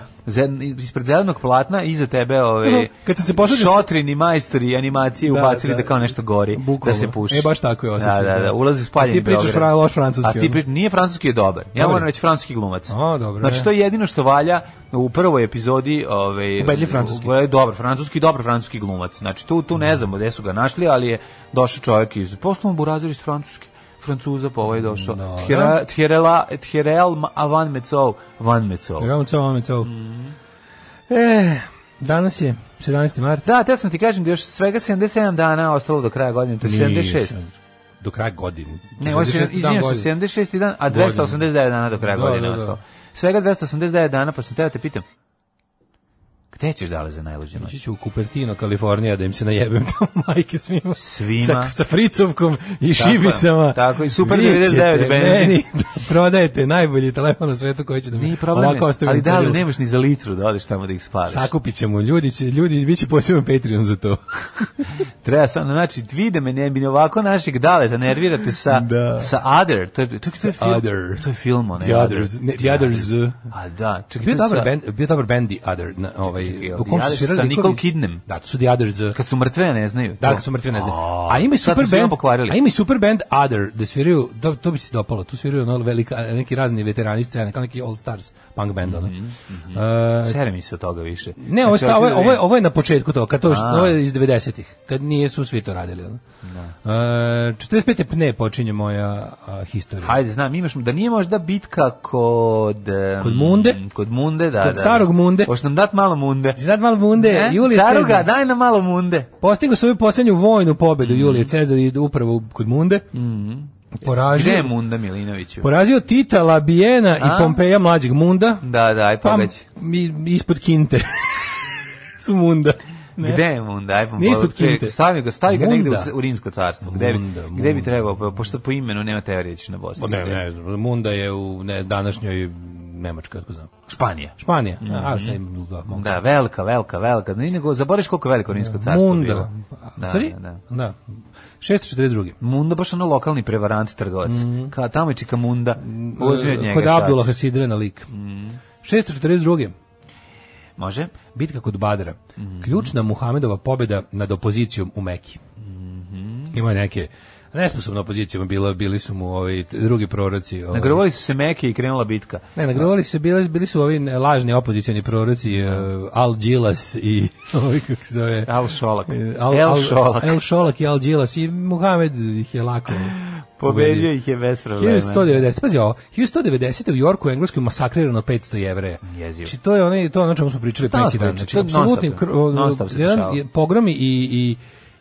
ispred zelenog platna, iza tebe ove, Kad se s- šotrini majstori animacije Da, ubacili da, da. kao nešto gori, Bukvalno. da se puši. E, baš tako je osjećaj, Da, da, da. da, ulazi spaljeni A ti pričaš fra- loš francuski, A ti pri, nije francuski je dobar. Ja moram reći francuski glumac. A, dobro, Znači, to je jedino što valja u prvoj epizodi ovaj Ubedljiv francuski. u- dobar francuski dobar francuski glumac znači tu tu ne znamo gde su ga našli ali je došao čovjek iz poslovno burazir iz francuske Francuza pa ovaj došao. Dobro. Tjera- Tjerela, Tjerel Ma- Van Mecov, Van Mecov. Evo co, vam co. Mhm. E, danas je 17. mart. Da, te sam ti kažem da još svega 77 dana ostalo do kraja godine, to je 76. Do kraja godine. Ne, ovo je 76 dan izvinjam se, godine. 76 dan, a 289 dana do kraja Da, godine da, da. ostalo. Svega 289 dana, pa sam te da te pitam, Gde ćeš dale za najluđu noć? Ići ću u Cupertino, Kalifornija, da im se najebem tamo majke svima. Svima. Sa, sa fricovkom i Tako šibicama. tako je, Super Vi 99 ćete benzin. meni da prodajete najbolji telefon na svetu koji će da mi Nije problem, ovako ostavi ali da li nemaš ni za litru da odeš tamo da ih spališ. Sakupit ćemo, ljudi će, ljudi, bit će poseban Patreon za to. Treba stvarno, znači, vide me, ne bi ovako našeg daleta nervirate sa, Da. sa Other, to je, to, je- to je film, Other. to je film, ne, The Others, ne, The Others. A da, čekaj, Bio to je dobar band, bio dobar band The Other, na, ovaj, čekaj, u kom su svirali sa Nicole Kidnem. Da, to su The Others. Kad su mrtve, ne znaju. Da, kad su mrtvi ne znaju. A, ima i super band, a ima i super band Other, da sviraju, to, to bi se dopalo, tu sviraju ono velika, neki razni veterani scene, kao neki All Stars punk band, ono. Mhm, E, Sere mi se od toga više. Ne, ovo Znači, sta- ovo, je, da ovo, je, vidim. ovo je na početku to, kad to, A. ovo je iz 90-ih, kad nije su svi to radili. Ono. E, 45. pne počinje moja a, historija. Hajde, znam, imaš, da nije možda bitka kod... Kod Munde? Kod Munde, da. Kod da, starog da. Munde. Hoćeš nam dat malo Munde? Sad malo munde, Ne? Julije Caruga, Cezar. daj nam malo Munde. Postigao svoju posljednju vojnu pobedu Julije Cezar i upravo kod Munde. Poražio, Gde je Munda Milinoviću? porazio Tita, Labijena A? i Pompeja mlađeg Munda. Da, da, aj Pa mi, ispod Kinte. su Munda. Ne. Gde je Munda? Aj, Nije ispod Kinte. Stavi ga, stavi ga negde u, u Rimsko carstvo. Gde bi, Munda, gde bi trebao, po- pošto po imenu nema teorije da na Bosni. Pa ne, ne. Munda je u ne, današnjoj Nemačkoj, kako znam. Španija. Španija. A, sad im da, mogu Da, velika, velika, velika. Ne, nego zaboraviš koliko je veliko Rimsko carstvo Munda. bilo. Da, Da, Sorry? da, Da. da. 642. Munda baš ono lokalni prevarant trgovac. Ka, tamo je čika Munda. Uzmi od njega. Kod Abdullah. Hasidre na lik. 642. Može? Bitka kod Badra. Mhm. Ključna Muhamedova pobjeda nad opozicijom u Meki. Mhm. Ima neke nesposobna opozicija, bilo, bili su mu ovi drugi proroci. Ovaj. Nagrovali su se meke i krenula bitka. Ne, nagrovali se, bili, bili su ovi lažni opozicijani proroci, uh, Al Gilas i ovi kako se zove... Al Šolak. E, Al, El Al, Šolak. El Šolak i Al Gilas i Muhamed ih je lako Pobedio ih je bez problema. 1190, pazi ovo, 1190. u Jorku u Engleskoj masakrirano 500 jevreja. Jezivo. Znači, to je onaj, to je ono čemu smo pričali To preći dan. Znači, je apsolutni jedan pogromi i, i,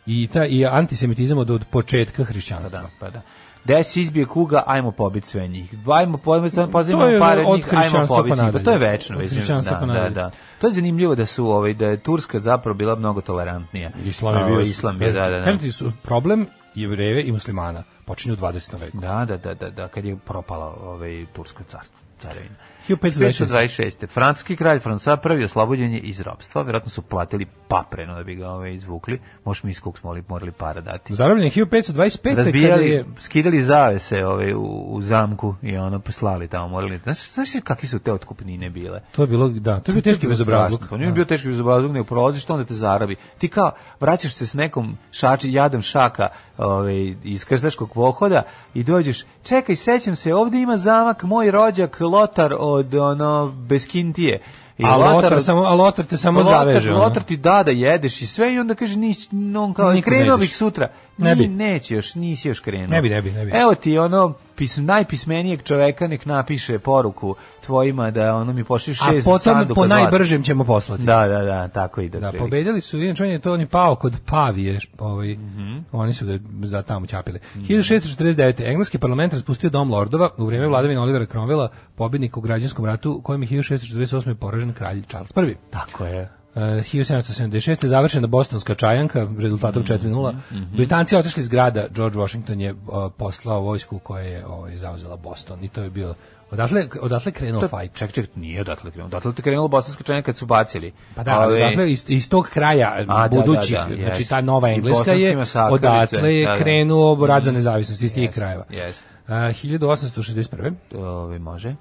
i, ta, i antisemitizam od, od početka Pa hrišćanstva. da, pa da. Gde se izbije kuga, ajmo pobiti sve njih. Ajmo pobiti, To pozivamo pare od njih, ajmo pobiti. pa njih. Pa to je večno. Od hrišćanstva da, pa da, da. To je zanimljivo da su ovaj da je Turska zapravo bila mnogo tolerantnija. Islam je bio... Ovaj, Islam je, da, da, da. Kažem ti, su problem jevreve i muslimana počinju u 20. veku. Da, da, da, da, da, kad je propala ovaj tursko carstvo, carevina. 1526. 1526. Francuski kralj Francois prvi oslobođen je iz robstva, verovatno su platili papreno da bi ga ovaj, izvukli. Možeš mi skog smo morali, para dati. Zarobljen je 1525. kada Razbijali, je... skidali zavese ovaj, u, u zamku i ono poslali tamo. Morali, znaš, znaš kakvi su te otkupnine bile? To je bilo, da, to je bio teški bezobrazluk. Pa nije bio teški bezobrazluk, nego prolaziš to onda te zarabi. Ti kao vraćaš se s nekom šači, jadom šaka ovaj, iz krstaškog pohoda i dođeš, čekaj, sećam se, ovdje ima zamak moj rođak Lotar od ono, Beskintije. I A Lotar samo, a Lotar te samo Lotar, zaveže. Lotar ti da da jedeš i sve i onda kaže nis, on kao krenuo bih sutra. Ne Ni- bi. Neće još, nisi još krenuo. Ne bi, ne bi, ne bi. Evo ti ono pis, najpismenijeg čoveka nek napiše poruku tvojima da ono mi pošli A šest potom sanduka po najbržem ćemo poslati. Da, da, da, tako ide. Da, pobedili su, inače on je to on je pao kod Pavije, ovaj, Mhm. oni su ga za tamo ćapili. 1649. Engleski parlament raspustio dom lordova u vrijeme vladavine Olivera Cromwella, pobjednika u građanskom ratu, kojem je 1648. poražen kralj Charles I. Tako je. Uh, 1776. je završena bostonska čajanka rezultatom 4:0. Britanci otišli iz grada, George Washington je uh, poslao vojsku koja je ovaj, zauzela Boston i to je bilo odatle, odatle krenuo To, fight. ček, ček, nije odatle krenulo. Odatle te krenulo bosanska čajna kad su bacili. Pa da, ali odatle iz, iz tog kraja A, da, budućih, da, da, znači ta nova Engleska je odatle je da, da. krenuo rad za nezavisnost iz tih krajeva. jest. Uh, 1861. Ove, može.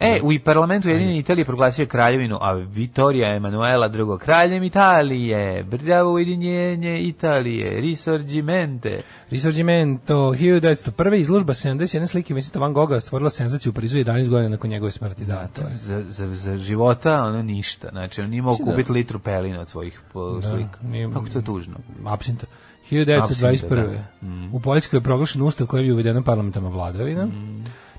E, u parlamentu Jedinjene Italije proglasio je kraljevinu, a Vittoria Emanuela II. kraljem Italije. Bravo ujedinjenje Italije, risorgimento. Risorgimento 1901. izložba 71 slike Vincenta Van Gogha stvorila senzaciju u Parizu 11 godina nakon njegove smrti. Da, to je. Za, za, za života ono ništa. Znači, on nije Mislim da- kupiti litru pelina od svojih po, slika. nije- Kako to tužno? Apsinta. 1921. Apsinta, da. U Poljskoj je proglašen ustav koji je uvedena parlamentarna vladavina.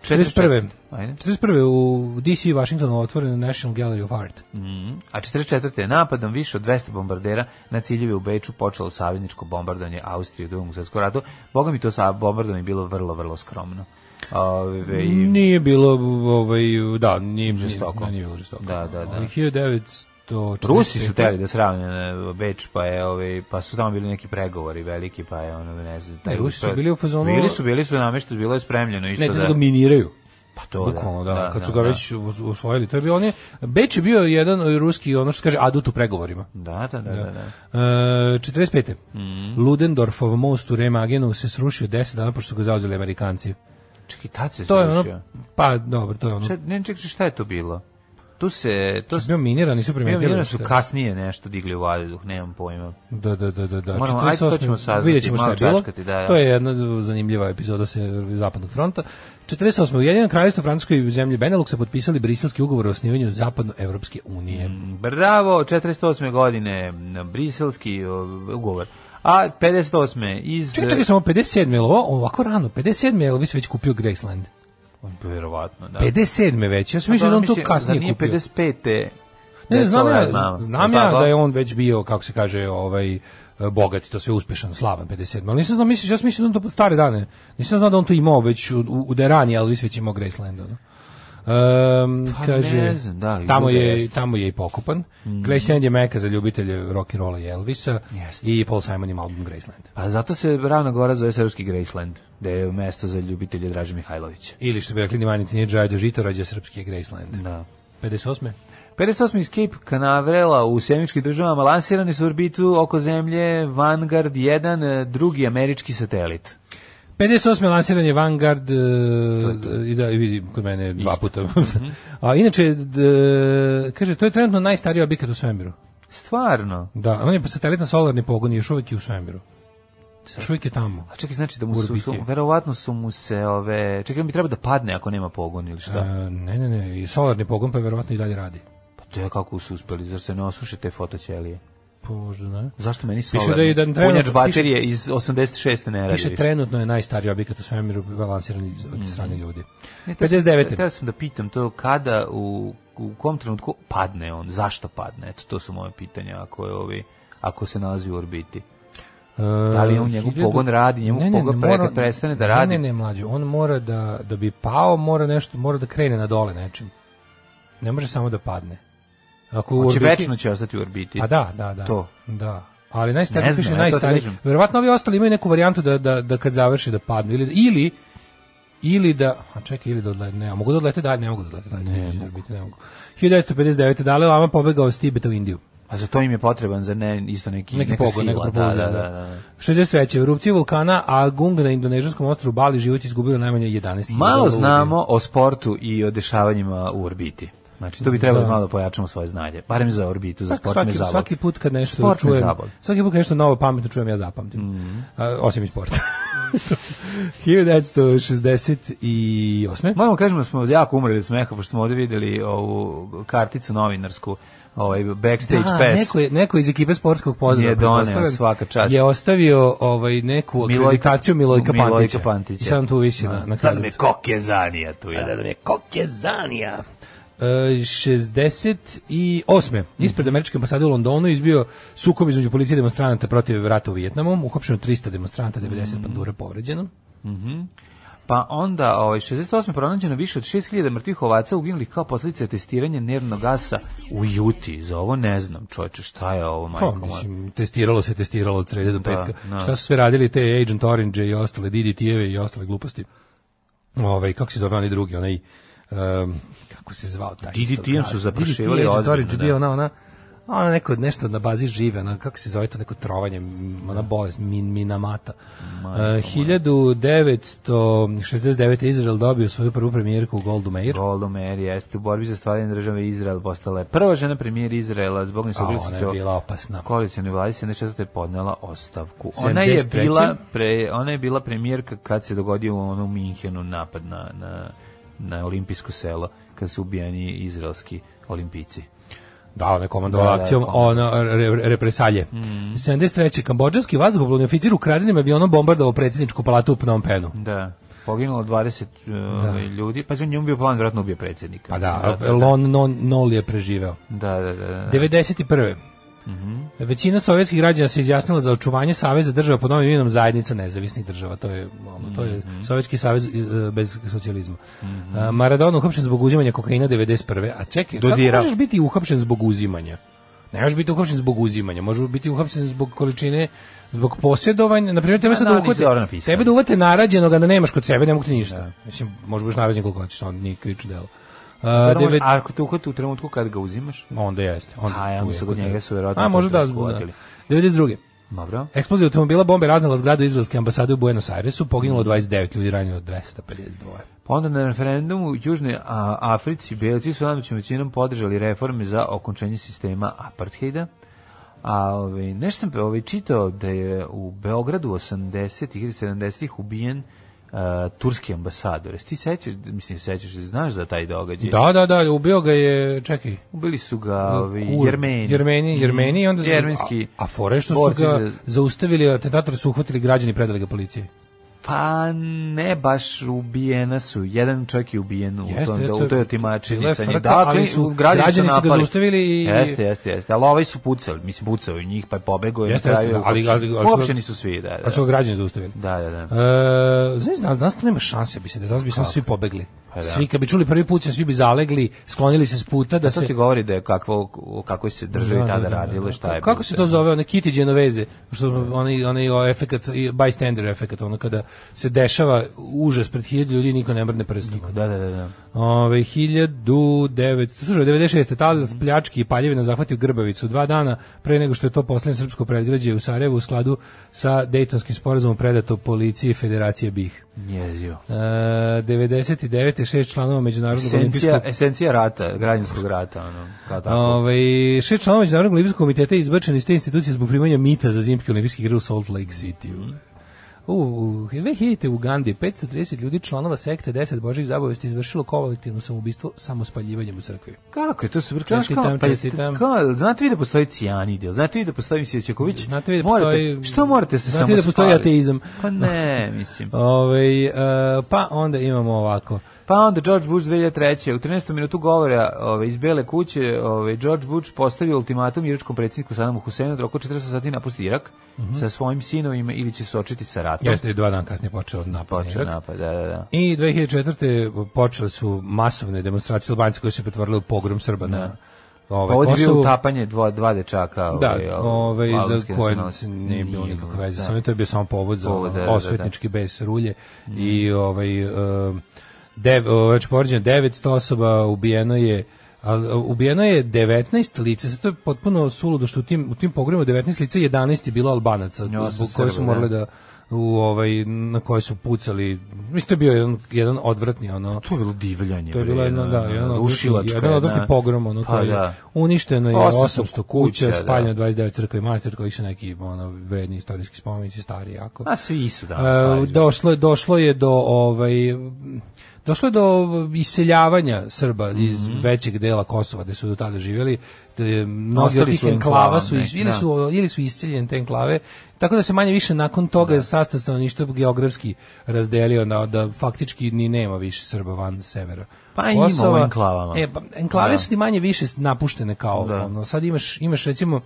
41. 44. Ajde. 41. u DC Washingtonu otvoren National Gallery of Art. Mhm. A 44. je napadom više od 200 bombardera na ciljeve u Beču počelo savezničko bombardovanje Austrije u drugom svjetskom ratu. Boga mi to sa bombardovanje bilo vrlo, vrlo skromno. Ove, i- Nije bilo ovaj da, nije Žestoko. Nije, nije bilo žestoko. Da, da, da. Ovaj, 1900 1945. Rusi su teli da sravne Beč, pa je ovaj pa su tamo bili neki pregovori veliki, pa je ono ne znam, taj Ne, Rusi su bili u fazonu- Bili su, bili su nameštaj, bilo je spremljeno isto Ne, da da. ga miniraju. Pa to Bukvalno, da, da, kad su da, ga da. već usvojili. To je on je, Beč je bio jedan ruski, ono što se kaže, adut u pregovorima. Da, da, da, da. da. E, 45. Mhm. Ludendorfov most u Remagenu se srušio 10 dana pošto su ga zauzeli Amerikanci. Čekaj, tad se To je ono, srušio. pa dobro, to je ono. Šta, ne, čekaj, šta je to bilo? Tu se, to se, Bio miniran, nisu bio primetili. vjerojatno su šta- kasnije nešto digli u vazduh, nemam pojma. Da, da, da, da, da. Moramo- ajde, to 48. ćemo saznati, Vidjet ćemo šta je bilo. čačkati, da, da. To je jedna zanimljiva epizoda se Zapadnog fronta. 48. Ujedinjeno kraljevstvo Francuskoj i zemlje Beneluxa potpisali briselski ugovor o osnivanju Zapadnoevropske unije. Bravo, 48. godine, briselski ugovor. A 58. iz... Čekaj, čekaj, samo 57. je ovo ovako rano? 57. je Elvis već kupio Graceland. Verovatno, da. 57. već, ja sam mislio da on to Mislim, kasnije zar nije kupio. 55. Ne, ne, znam ja, znam ja da je on već bio, kako se kaže, ovaj bogat i to sve uspešan, slavan 57. Ali nisam znao, misliš, ja sam mislio da on to stare dane. Nisam znao da on to imao već u, u, u da je ranije Elvis već imao Graceland. Ono. Um, Pa kaže, ne znam, da, tamo je tamo je i pokopan. Graceland je meka za ljubitelje rock and rolla i Elvisa Jeste. i Paul Simon ima album Graceland. Pa zato se Ravna Gora zove Srpski Graceland, da je mesto za ljubitelje Draže Mihajlovića. Ili što bi rekli Nimaniti nije Džajdo Žitorađe, srpski je Graceland. Da. 58. 58. Escape Canaveral u sjemičkim državama lansirani su u orbitu oko zemlje Vanguard 1, drugi američki satelit. 58. lansiran je Vanguard e, i da i vidi kod mene dva puta. A inače d- kaže to je trenutno najstariji objekat u svemiru. Stvarno? Da, on je satelit na solarni pogon i još uvijek je u svemiru. Još uvijek je tamo. A čekaj, znači da mu su, su, verovatno su mu se ove, čekaj, on bi treba da padne ako nema pogon ili šta? E, ne, ne, ne, i solarni pogon pa verovatno i dalje radi. Pa to je kako su uspeli, zar se ne osuše te fotoćelije? Pa možda ne. Zašto meni Piše solarni? da je jedan trenutno- Punjač baterije iz 86. ne radi Piše trenutno je najstariji objekat u svemiru lansiran od strane ljudi. Ne, teo sam- 59. Teo sam da pitam to kada, u, u kom trenutku padne on, zašto padne? Eto, to su moje pitanja, ako je ovi, ako se nalazi u orbiti. Da li on njegov pogon radi, njemu pogon pre- kad prestane da radi? Ne, ne, ne, mlađe, on mora da, da bi pao, mora nešto, mora da krene na dole nečim. Ne može samo da padne. Ako u orbiti- večno će ostati u orbiti. A da, da, da. To. Da. Ali najstariji Ne piše najstariji. kažem. Verovatno ovi ostali imaju neku varijantu da, da, da kad završi da padnu ili ili ili da, a čekaj, ili da odlete, ne, mogu da odlete dalje, ne mogu da odlete dalje, ne, mogu. ne mogu. 1959. Dalai Lama pobegao s Tibeta u Indiju. A za to im je potreban, za ne, isto neki, Neki neka pogon, sila. neka da, da, da. da, da. 63. Erupcija vulkana Agung na indonežanskom ostrvu Bali život izgubilo najmanje 11. Malo znamo o sportu i o dešavanjima u orbiti. Znači, to bi trebalo Da. malo da pojačamo svoje znanje. Barem za orbitu, za Svaki, sport me svaki, zabavlja. svaki put kad nešto Sport me čujem, svaki put kad nešto novo pametno čujem, ja zapamtim. Mhm. A, osim iz sporta. 1968. Moramo kažemo da smo jako umrli od smeha, pošto smo ovde videli ovu karticu novinarsku, ovaj backstage Da, pass. neko, je, neko iz ekipe sportskog pozdrava Je doneo, pretpostavljam, svaka čast. je ostavio ovaj neku akreditaciju Milojka, Milojka Pantića. Pantića. I sad tu visi na, na Sad me kokezanija tu ja. Sada nam je Kokezanija. E, 68. Ispred američke ambasade u Londonu izbio sukob između policije i demonstranata protiv rata u Vijetnamu. Uhapšeno 300 demonstranta, 90 pandura povređeno. Pa onda, ovaj 68. pronađeno više od 6000 mrtvih ovaca uginulih kao posljedica testiranja nervnog gasa u Juti. Za ovo ne znam, čoveče, šta je ovo, Pa, majko moja? mislim, testiralo se, testiralo od srede do Da, petka. da. Šta su sve radili te Agent Orange i ostale DDT-eve i ostale gluposti? Ovaj, kako se zove onaj drugi, onaj, um, kako se zvao taj? gas? su zaprašivali ozbiljno, da. bio ona, ona, ona neko nešto na bazi žive, ona, kako se zove to neko trovanje, ona bolest, min, minamata. Uh, 1969. Izrael dobio svoju prvu premijerku Goldu Meir. Golda Meir jeste u borbi za stvaranje države Izrael postala je prva žena premijer Izraela zbog A, ona je bila opasna. koalicijne vlade 74. je podnela ostavku. Ona je 73.. bila pre, ona je bila premijerka kad se dogodio u onom Minhenu napad na, na, na olimpijsko selo kad su ubijani izraelski olimpijci. Da, ona je komandovala Da, da, akcijom komandovao. ono, re, re- represalje. 73. Kambodžanski vazduhoplovni oficir ukradenim avionom bombardovao predsjedničku palatu u Phnom Penhu. Da. Poginulo 20 uh, ljudi, pa je njemu bio plan vjerojatno ubije predsjednika. Pa da, Mislim, Lon non, Nol je preživeo. Da, da, da. da. 91. Većina sovjetskih građana se izjasnila za očuvanje saveza država pod novim imenom zajednica nezavisnih država. To je ono, to je sovjetski savez iz- e, bez socijalizma. A, Maradona uhapšen zbog uzimanja kokaina 91. A čekaj, Dodirao. kako možeš biti uhapšen zbog uzimanja? Ne može biti uhapšen zbog uzimanja, može biti uhapšen zbog količine zbog posjedovanja, na primjer tebe sad da, da uhvate, tebe da uvate narađenog, a da nemaš kod sebe, ne mogu ti ništa. Mislim, može budeš narađen koliko hoćeš, on nije krično delo. Devet- A ako te uhvati u trenutku kad ga uzimaš? onda jeste. Onda A, ja mislim kod njega su verovatno A, može da, da. uvatili. 92. Dobro. Eksplozija automobila bombe raznala zgradu izraelske ambasade u Buenos Airesu, poginulo 29 ljudi, ranjeno 252. Pa onda na referendumu u Južnoj Africi belci su nadmoćnom većinom podržali reforme za okončanje sistema apartheida. A ovaj nešto sam ovaj čitao da je u Beogradu 80-ih ili 70-ih ubijen uh, turski ambasador. Jesi ti sećaš, mislim sećaš, znaš za taj događaj? Da, da, da, ubio ga je, čekaj, Ubili su ga ovaj, Kur- Jermeni. Jermeni, Jermeni i onda su- Jermenski. A, a fore što su ga za- zaustavili, atentatori su uhvatili građani predali ga policiji. Pa ne baš ubijena su. Jedan čovjek je ubijen u, tom, jeste. u toj otimačini sa njim. Dakle, ali su- građani, građani su ga zaustavili i- Jeste, jeste, jeste. Ali ovaj su pucali, mislim, pucao i njih, pa je pobegao i na Jeste, kraju jeste, je ali- ali- ali su ga- Uopšteni su svi, da, da. Pa su ga građani zaustavili. Da, da, da. E, znaš, danas, danas to nema šanse, bi se, danas bi samo svi pobegli. Pa da. Svi, kad bi čuli prvi put, svi bi zalegli, sklonili se s puta da To se... ti govori da je kakvo, o kakvoj se državi Da, da, tada da, da, radilo da. šta je. Kako se to zove, one Kitty Genoveze, što onaj onaj o efekat bystander efekat, ono kada se dešava užas pred hiljadu ljudi niko ne mrdne prstom. Da, da, da, da. Ove 1900, slušaj, 96. Talas pljački i paljevina zahvatio Grbavicu dva dana pre nego što je to poslednje srpsko predgrađe u Sarajevu u skladu sa Dejtonskim sporazumom predato policiji Federacije BiH. Njezio. E, 99. šest članova Međunarodnog Esencija, olimpijskog esencija rata, građanskog rata, ono, kao tako. Ovaj šest članova Međunarodnog olimpijskog komiteta je izbačen iz te institucije zbog primanja mita za zimske olimpijske igre u Salt Lake City. U, u 2000. u Ugandi 530 ljudi članova sekte 10 božih zabavesti izvršilo kolektivno samoubistvo samospaljivanjem u crkvi. Kako je to? Znaš Čestitam, kao, pa jeste- čestitam. kao, znate vi da postoji cijanid, znate vi da postoji Sjećaković? Znate vi da morate, postoji- Što morate se znate samo vi da postoji ateizam? Pa ne, mislim. Ovaj e, pa onda imamo ovako. Pa onda George Bush 2003. U 13. minutu govora ove, iz Bele kuće ove, George Bush postavio ultimatum iračkom predsjedniku Sadamu Huseinu da oko 40 sati napusti Irak sa svojim sinovima ili će se očiti sa ratom. Jeste dva dana kasnije počeo napad. na Počeo Irak. napad, da, da, da. I 2004. počele su masovne demonstracije Albanci koje su se pretvorile u pogrom Srba na ovaj, ovdje je Kosovu. utapanje dva, dva dečaka. Da, ovaj, ovaj, za albanske koje nije bilo nikakve veze, da. samo to je bio samo povod za Povod, da, da, da. osvetnički bes rulje i ovaj um, dev, znači poređeno 900 osoba ubijeno je ali ubijeno je 19 lica, sad to je potpuno suludo što u tim, u tim pogrebima 19 lica 11 je bilo Albanaca, Ja, zbog koje su morali da. da u ovaj na koje su pucali. Mislim to je bio jedan jedan odvratni ono. To je bilo divljanje. To je bilo jedno, da, jedan rušilačko odvratni, jedan odvratni pogrom, ono, Pa je da. uništeno je 800 800 kuća, spaljeno da. 29 crkva i manastir koji su neki ono, vredni istorijski spomenici, stari jako. A svi su E, danas. došlo je došlo je do ovaj došlo je do iseljavanja Srba iz Mhm. većeg dela Kosova gde su do tada živjeli da mnogi od tih enklava su iz, neki, ili da. su ili su isceljene te enklave tako da se manje više nakon toga sastav stanovništva geografski razdelio na da faktički ni nema više Srba van severa Pa ima u enklavama. E, pa, enklave Da. su ti manje više napuštene kao Da. ono, sad imaš imaš recimo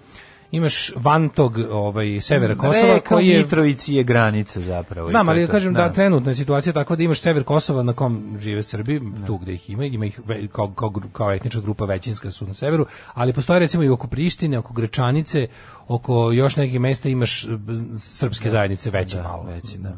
imaš van tog ovaj severa Kosova Reka koji je Mitrovici je granica zapravo. Znam, ali ja kažem da, trenutna je situacija tako da imaš sever Kosova na kom žive Srbi, tu gde ih ima, ima ih kao, kao, kao etnička grupa većinska su na severu, ali postoje recimo i oko Prištine, oko Grečanice, oko još nekih mesta imaš e, z- srpske zajednice veće malo. Veći, da.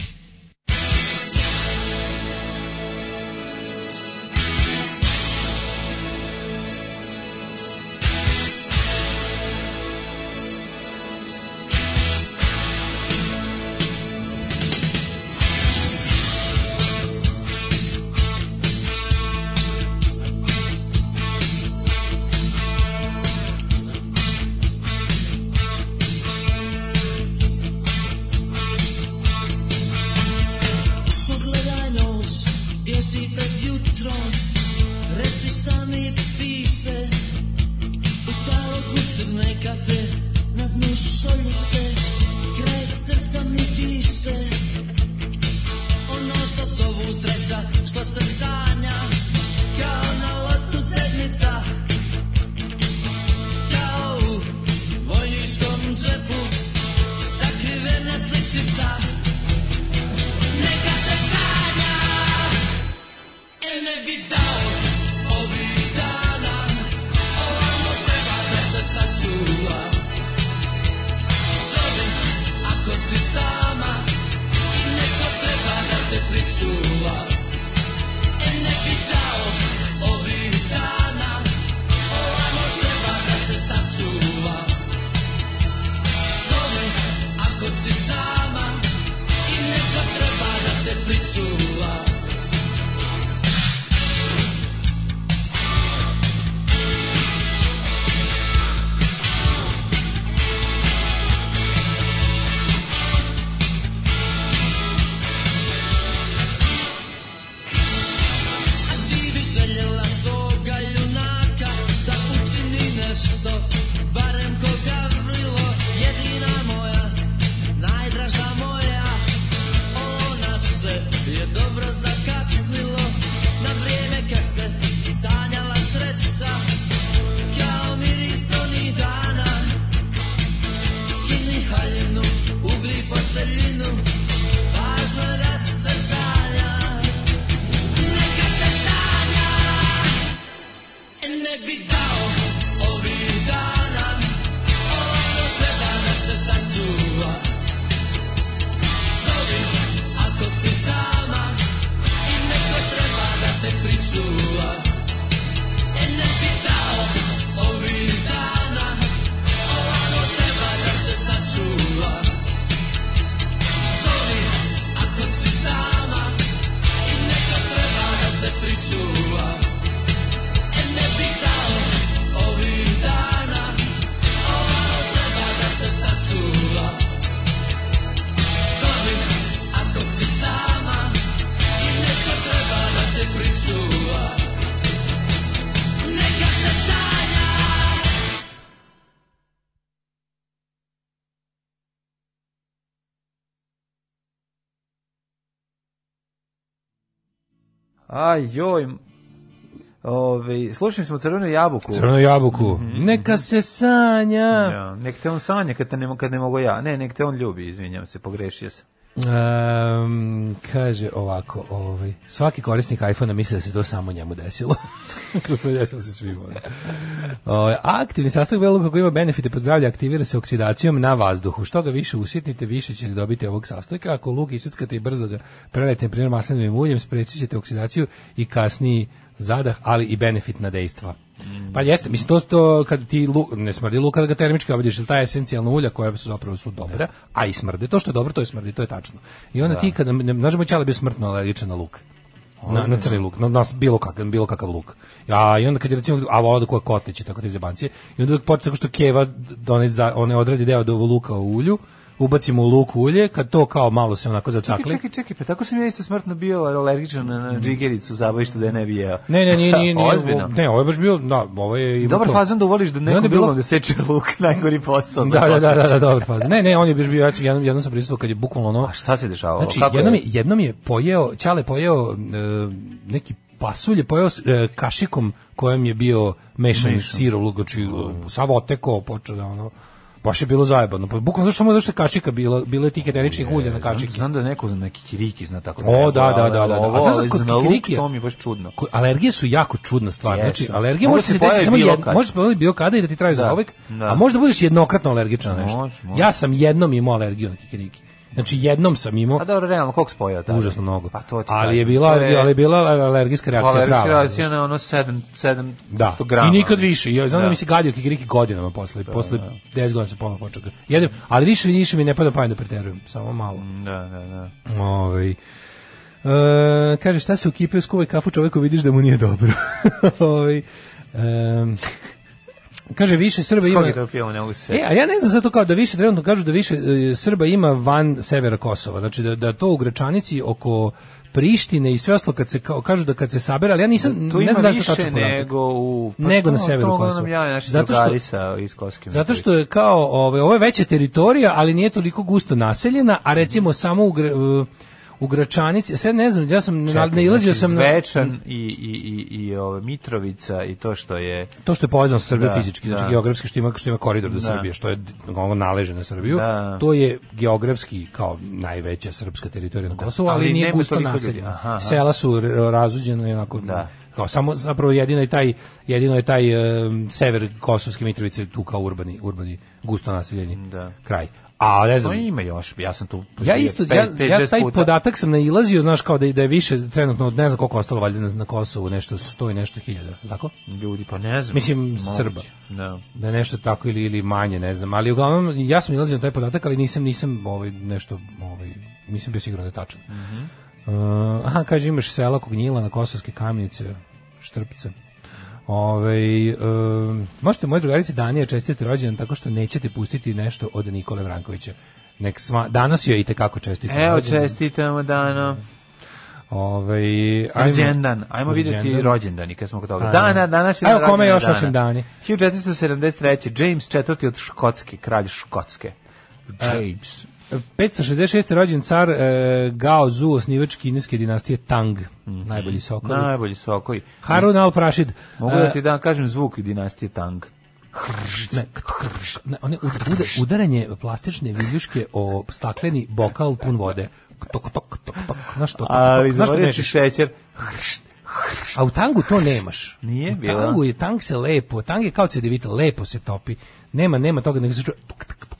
Aj, joj. Ove, slušali smo Crvenu jabuku. Crvenu jabuku. Neka se sanja. Ja, nek te on sanja kad, te ne, kad ne mogu ja. Ne, nek te on ljubi, izvinjam se, pogrešio sam. Um, kaže ovako, ovaj, svaki korisnik iPhone-a misli da se to samo njemu desilo. desilo se svima. Ovaj, aktivni sastojak belog koji ima benefite po zdravlje aktivira se oksidacijom na vazduhu. Što ga više usitnite, više ćete dobiti ovog sastojka. Ako luk isickate i brzo ga prelete, na primjer, maslinovim uljem, sprečit ćete oksidaciju i kasniji zadah, ali i benefitna dejstva. Pa jeste, mislim to to kad ti lu, ne smrdi luk kad ga termički obradiš, jer ta esencijalna ulja koja su zapravo su dobra, a i smrde. To što je dobro, to je smrdi, to je tačno. I onda ti kad ne možemo ćala bio smrtno alergičan na luk. Na, na crni luk, na, na bilo kakav, bilo kakav luk. Ja, i onda kad je recimo, a voda koja kotlići, tako te zebancije, i onda počne tako što keva, da one, za, one odradi deo do luka u ulju, ubacimo u luk ulje, kad to kao malo se onako Čekaj, zacakli. čekaj, čekaj, pa tako sam ja isto smrtno bio alergičan na, na džigericu zabavištu da je ne bi jeo. Ne, ne, nije, nije, nije, Ozbiljno. ne, ovo je baš bio, da, ovo je Dobar to. fazon da uvoliš da nekom bilo- drugom da seče luk, najgori posao. Da, da, da, da, da, dobar faz. Ne, ne, on je baš bio, ja sam jednom, jednom sam prisustvovao kad je bukvalno ono... A šta se dešavalo? Znači, Kako jednom je? je, jednom je pojeo, Ćale pojeo e, neki pasulj je pojeo e, kašikom kojem je bio mešan sir u lugoči, sav otekao, počeo da ono, baš je bilo zajebano. Pa bukvalno zašto samo zašto je kašika bilo, bilo je tih eteričnih ulja na kašike. znam da neko za neki kiriki zna tako. O, da, da, da, da. Ovo, A znaš kod za kikirikija- to mi baš čudno. Ko- alergije su jako čudna stvar. Znači, alergija može se desiti samo bilo jedno, kad. može se pojaviti bilo kada i da ti Da, zauvek, da. a možda budeš jednokratno alergičan na nešto. Ja sam jednom imao alergiju na kikiriki. Znači jednom sam imao A dobro, realno, koliko spojao tada? užasno mnogo. Pa to ti ali kažem. je bila je- ali je bila alergijska reakcija Alergijska prava. reakcija na ono 7 700 Da. grama. I nikad više. Ja znam da, Da. mi se gadio kikiriki godinama posle, posle 10 godina se ponovo počeo. Jedem, ali više više mi ne pada pamet da preterujem, samo malo. Da, da, da. Ovaj E, kaže šta se u kipe skuvaj kafu čoveku vidiš da mu nije dobro. Ovaj em, kaže više Srba ima je to film, ne mogu se E, a ja ne znam zato kao da više trenutno kažu da više e, Srba ima van severa Kosova. Znači da, da to u Gračanici oko Prištine i sve ostalo kad se kao, kažu da kad se sabere, ali ja nisam Tu ne znam da je to tačan podatak. nego u... pa Nego na severu Kosova. ja, Zato što- sa iz Koske Zato što je kao, ovaj, ovo je veća teritorija, ali nije toliko gusto naseljena, a recimo samo u, Gra- u Gračanici, sad ne znam, ja sam Čekaj, nailazio znači, sam na Zvečan i, i, i, i ove, Mitrovica i to što je... to što je povezano sa Srbijom Da, fizički, znači da. geografski što ima što ima koridor do Da. Srbije, što je ono naleže na Srbiju. Da. To je geografski kao najveća srpska teritorija na Kosovu, ali, ali nije gusto naseljena. Sela su r- razuđena i onako Da. kao samo zapravo jedino je taj jedino je taj em, sever Kosovske Mitrovice tu kao urbani urbani gusto naseljeni Da. kraj. A ne No znam, ima još, ja sam tu... Ja isto, pet- ja, pet, ja taj puta. podatak sam nailazio, znaš, kao da, je- da je više trenutno, ne znam koliko ostalo valjda na, na Kosovu, nešto sto i nešto hiljada, tako? Ljudi, pa ne znam. Mislim, moguće. Srba. Da. Da je nešto tako ili, ili manje, ne znam, ali uglavnom, ja sam nailazio na taj podatak, ali nisam, nisam ovaj, nešto, ovaj, nisam bio siguran da je tačan. Uh, aha, kaže imaš sela Kognjila na Kosovske kamenice, Štrpce. Ove, um, možete moje drugarici Danija čestiti rođendan tako što nećete pustiti nešto od Nikole Vrankovića. Nek sma, danas joj i tekako čestiti. Evo, rođendan. čestitamo dano. Ove, ajmo- Rođendan. Ajmo vidjeti Rođendan. rođendani kad smo kod toga. Ajmo. Dana, danas je Evo, kome još dana. osim dani? 1473. James IV. od Škotske, kralj Škotske. James. 566. rođen car e, Gao Zu, osnivač kineske dinastije Tang. Najbolji sokovi. Najbolji sokovi. Harun al-Rashid. Mogu da ti da kažem zvuk dinastije Tang. Ne, ne, one ud- uda- udaranje plastične viljuške o stakleni bokal pun vode. Tok, tok, tok, tok. Znaš to? Ali zaboravio si šećer. A u tangu to nemaš. Nije u bilo? tangu je, tang se lepo, tang je kao cedevita, lepo se topi. Nema, nema toga, nego se čuje.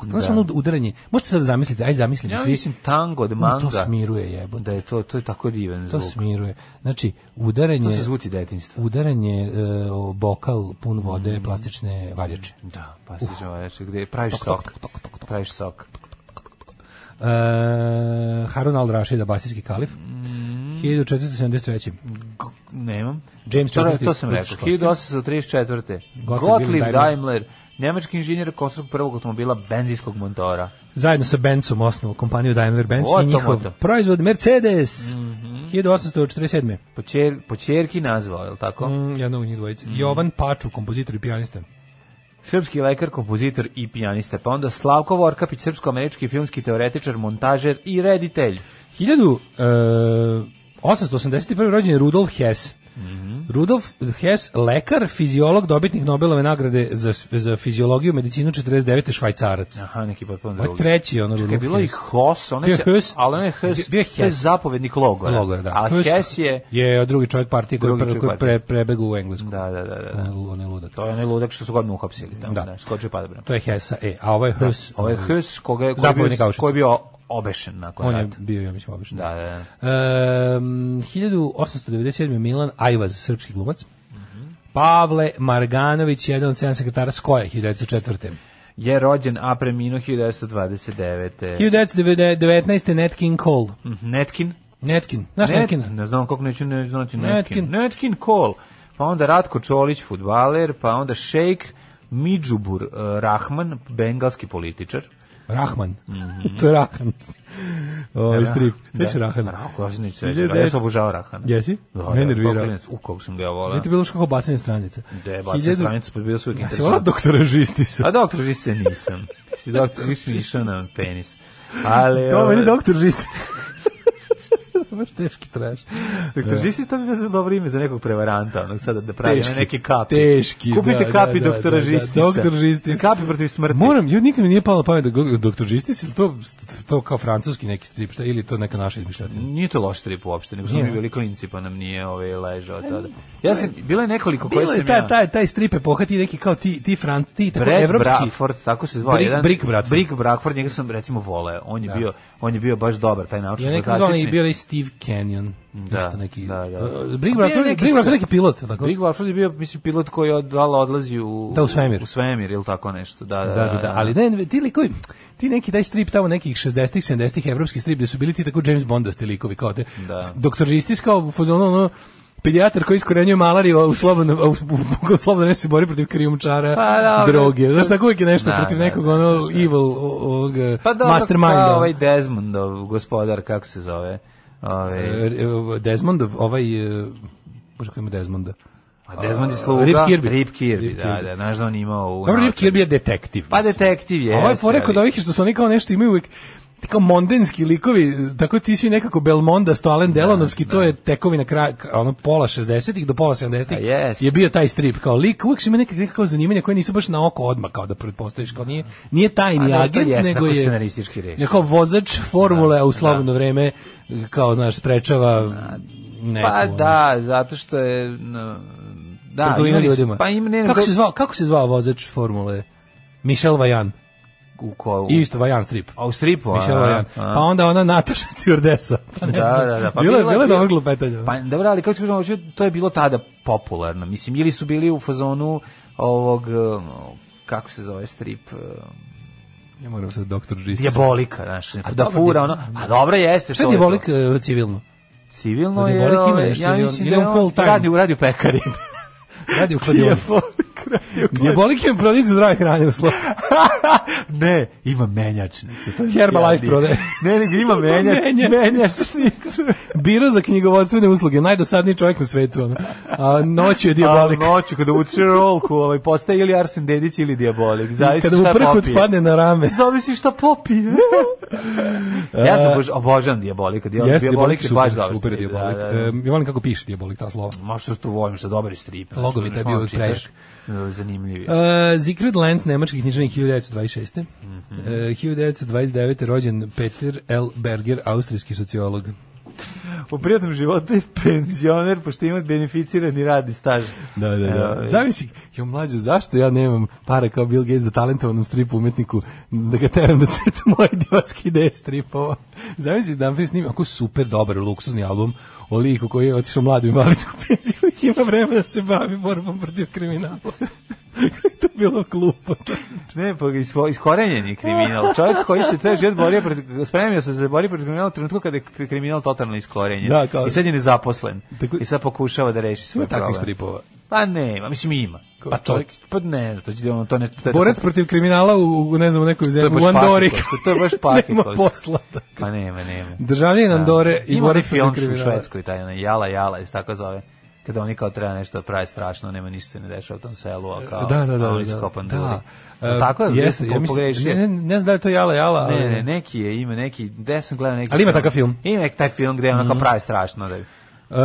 Znaš ono udaranje, možete sad zamisliti, aj zamislimo Ja svi. mislim tango od manga. To smiruje jebote. Da je to, to je tako divan To zvuk. smiruje. Znači, udaranje... To su zvuci detinjstva. Udaranje o bokal pun vode plastične varjače. Da, si uh. gde praviš Tok, sok. tok, tok, tok. Praviš sok. E, Harun al-Rashid, abasijski kalif. Mm. 1473. Nemam. James to, IV. to sam rekao. Škotski. 1834. Gottlieb Daimler. Daimler, njemački inženjer konstruktor prvog automobila benzijskog motora. Zajedno sa Benzom osnovu kompaniju Daimler-Benz i Oto, njihov proizvod Mercedes. Mhm. 1847. Po, čer, po čerki nazvao, je li tako? Mm, jedna u njih dvojice. Mhm. Jovan Paču, kompozitor i pijanista. Srpski lekar, kompozitor i pijanista. Pa onda Slavko Vorkapić, srpsko-američki filmski teoretičar, montažer i reditelj. 1881. rođen je Rudolf Hess. Mhm. Rudolf Hess, lekar, fiziolog, dobitnik Nobelove nagrade za, za fiziologiju, medicinu 49. švajcarac. Aha, neki potpuno Ovo je drugi. treći, ono, Čekaj, Rudolf bilo i Hess. Hos, on Bio je, Hess. ali on je Hess, Bio je Hess. zapovednik logora. Logor, da. A Hess je... je drugi čovjek partije koji, pre, koji pre, prebegu u Englesku. Da, da, da, da. On da. je, on je ludak. To je onaj ludak što su godinu uhapsili tamo, Da. da, skočio padobran. To je Hessa, e, a ovo je Hess. Ovo je Hess koga koji je bio, koji je bio obešen nakon On je rata. bio, ja mislim, obično. Da, da, da. Um, 1897. Milan Ajvaz, srpski glumac. Pavle Marganović, jedan od sedam sekretara Skoja, 1904. Je rođen, a preminuo 1929. 1919. Nat King Cole. Mhm, Netkin? Netkin, znaš Net- Netkina? Ne znam kako neću ne znati Netkin. Netkin. Netkin Kohl. Pa onda Ratko Čolić, futbaler, pa onda Šejk Midžubur eh, Rahman, bengalski političar. Rahman. to je Rahan. Ovaj strip. Da. Sveći Rahan. Rako, ja sam neću reći, 1900. ja sam obožavao Rahana. Jesi? Da, Mene da, nervirao. U, kako sam ga ja volao. Nije ti bilo kako bacanje stranica. Da je bacio Hiljadu- stranicu, pa bio sve uvijek Ja si volao doktora Žistisa. A doktor Žisce nisam. Si doktor Žisce mi išao na penis. Ali, To meni ovaj, doktor Žistis. Baš teški traš. Doktor to bi bilo dobro ime za nekog prevaranta, onog sada da pravi Teški, neke kapi. teški, Kupite da, kapi da, da, doktora da, da, Žistisa. doktor Žistis. Kapi protiv smrti. Moram, ja nikad mi nije palo pamet da doktor Žistis ili to, to kao francuski neki strip, šta, ili to neka naša izmišljotina. Nije to loš strip uopšte, nego smo mi bili klinci pa nam nije ovaj ležao tada. Ja sam, bilo je nekoliko koje je sam taj, ja... taj, taj strip epoha, ti neki kao ti, ti Fran, ti tako Brad evropski. Bradford, tako se zvao Brick- jedan. Brick Bradford. Brick Bradford, njega sam recimo voleo. On je Da. bio on je bio baš dobar taj naučni Ja nekako zvao i bio i Steve Canyon. Da, neki. da, da. Uh, bio je neki neki pilot, tako? Bradford je bio mislim pilot koji od odlazi u Da, u svemir. U svemir ili tako nešto. Da, da, Da, da, da, ali ne, ti likovi, ti neki taj strip tamo nekih 60-ih, 70-ih evropski strip gde su bili ti tako James Bondasti likovi kao te. Da. Doktor Žistis kao u fazonu ono pedijatar koji iskorenjuje malariju, u slobodno, u, u, u slobodno ne se bori protiv krijumčara Pa, dobro. droge. Znaš, tako uvijek je nešto Da, protiv da, nekog da, ono da, da. evil ovog Pa dobro, masterminda. kao ovaj Desmondov gospodar, kako se zove? Ovaj, E, Desmondov, ovaj, e, bože ima Desmonda? a Desmond je sluga. Rip Kirby. Rip Kirby, Rip da, Kirby. da, znaš da on imao Dobro, Rip. Kirby je detektiv. Pa detektiv je. A Ovo je fore kod ovih što su oni kao nešto imaju uvijek kao mondenski likovi, tako ti svi nekako Belmonda, Stolen Delonovski, to je tekovina kraj, ono pola 60-ih do pola 70-ih A jest. je bio taj strip, kao lik, uvijek su ima neka, nekako zanimanja koje nisu baš na oko odmah, kao da pretpostaviš, kao nije, nije tajni A da, agent, jeste nego je. Neko vozač formule, a u slobodno vreme, kao, znaš, sprečava neku, Pa ono, da, zato što je... no, Da, ljudima. Pa im ne, kako, se zvao, kako se zvao vozač formule? Michel Vajan. U ko, u, isto Vajan strip. a u stripu, Michel a, Vajan. a. Pa onda ona Nataša stewardesa. Pa ne Da, znam. da, da. Pa bilo je, bilo je dobro glupetanja. Pa dobro, ali kako ti kažemo, hoću- to je bilo tada popularno. Mislim, ili su bili u fazonu ovog, um, kako se zove strip, um, Ja moram sad doktor Žistis. diabolika, znaš, A da fura ono, a dobro jeste. Šta je diabolik e, civilno? Civilno je, ovaj, ja mislim da je on on radi u radio pekari. Radi u kladionici. Diabolik ima prodavnicu zdrave hrane u slovu. ne, ima menjačnicu. To je Herbalife prodaje. Ne, nego ima menjač, Menjačnicu. Biro za knjigovodstvene usluge, najdosadniji čovjek na svetu. Ono. A noću je A diabolik. noću kada uče rolku, ovaj, postaje ili Arsen Dedić ili Diabolik. Zavisi Kada mu prkut padne na rame. Zavisi šta popije. ja sam obož- obožavam Diabolika. Dia- Jeste, Diabolik je baš dobar super strip, diabolik. Da, da, da. E, ja volim kako piše diabolik ta slova. Možda što volim, što dobar strip. Logo mi taj bio čitaš, prejedak. e, Zanimljiv je. Uh, Zikrid Lenz, nemački književnik 1926. Mhm. Uh, 1929. rođen Peter L. Berger, austrijski sociolog. U prijatnom životu je penzioner, pošto ima beneficirani radni staž. Da, da, da. Ovaj. Zamisli, jo mlađe, zašto ja nemam para kao Bill Gates za talentovanom strip umetniku da ga teram da crta moje idiotske ideje stripova. Zamisli da napravi snim, ako super dobar luksuzni album o liku koji je otišao mladu penziju i ima vreme da se bavi borbom protiv kriminala. To bilo glupo. Ne, pa isko- iskorenjen je kriminal. Čovjek koji se ceo život borio protiv, spremio se za bori protiv kriminala u trenutku kada je kriminal totalno iskorenjen. Da, kao- I sad je nezaposlen. Tako- I sad pokušava da reši svoj Ima takvih problem. stripova. Pa ne, mislim ima. Ko Pa to, pa ne, to, će- ono, to ne, to je Borac protiv kriminala u, ne znam, u nekoj zemlji, u Andori. To je baš Nema pakikost. posla. Pa nema, nema. Državljanin Andore i Ima onaj borac protiv film u kriminala. Švedskoj, taj Jala Jala, se tako zove. Kada oni kao treba nešto da pravi strašno, nema ništa se ne dešava u tom selu, a kao Da, da, da. a oni da, skopan da. duri. E, tako je, jeste, ja mislim, ne, ne, ne znam da je to jala jala. Ne, ne, neki je, ima neki, gde sam gledao neki Ali ima takav film. Ima taj film gde ono kao pravi strašno. Da, Uh,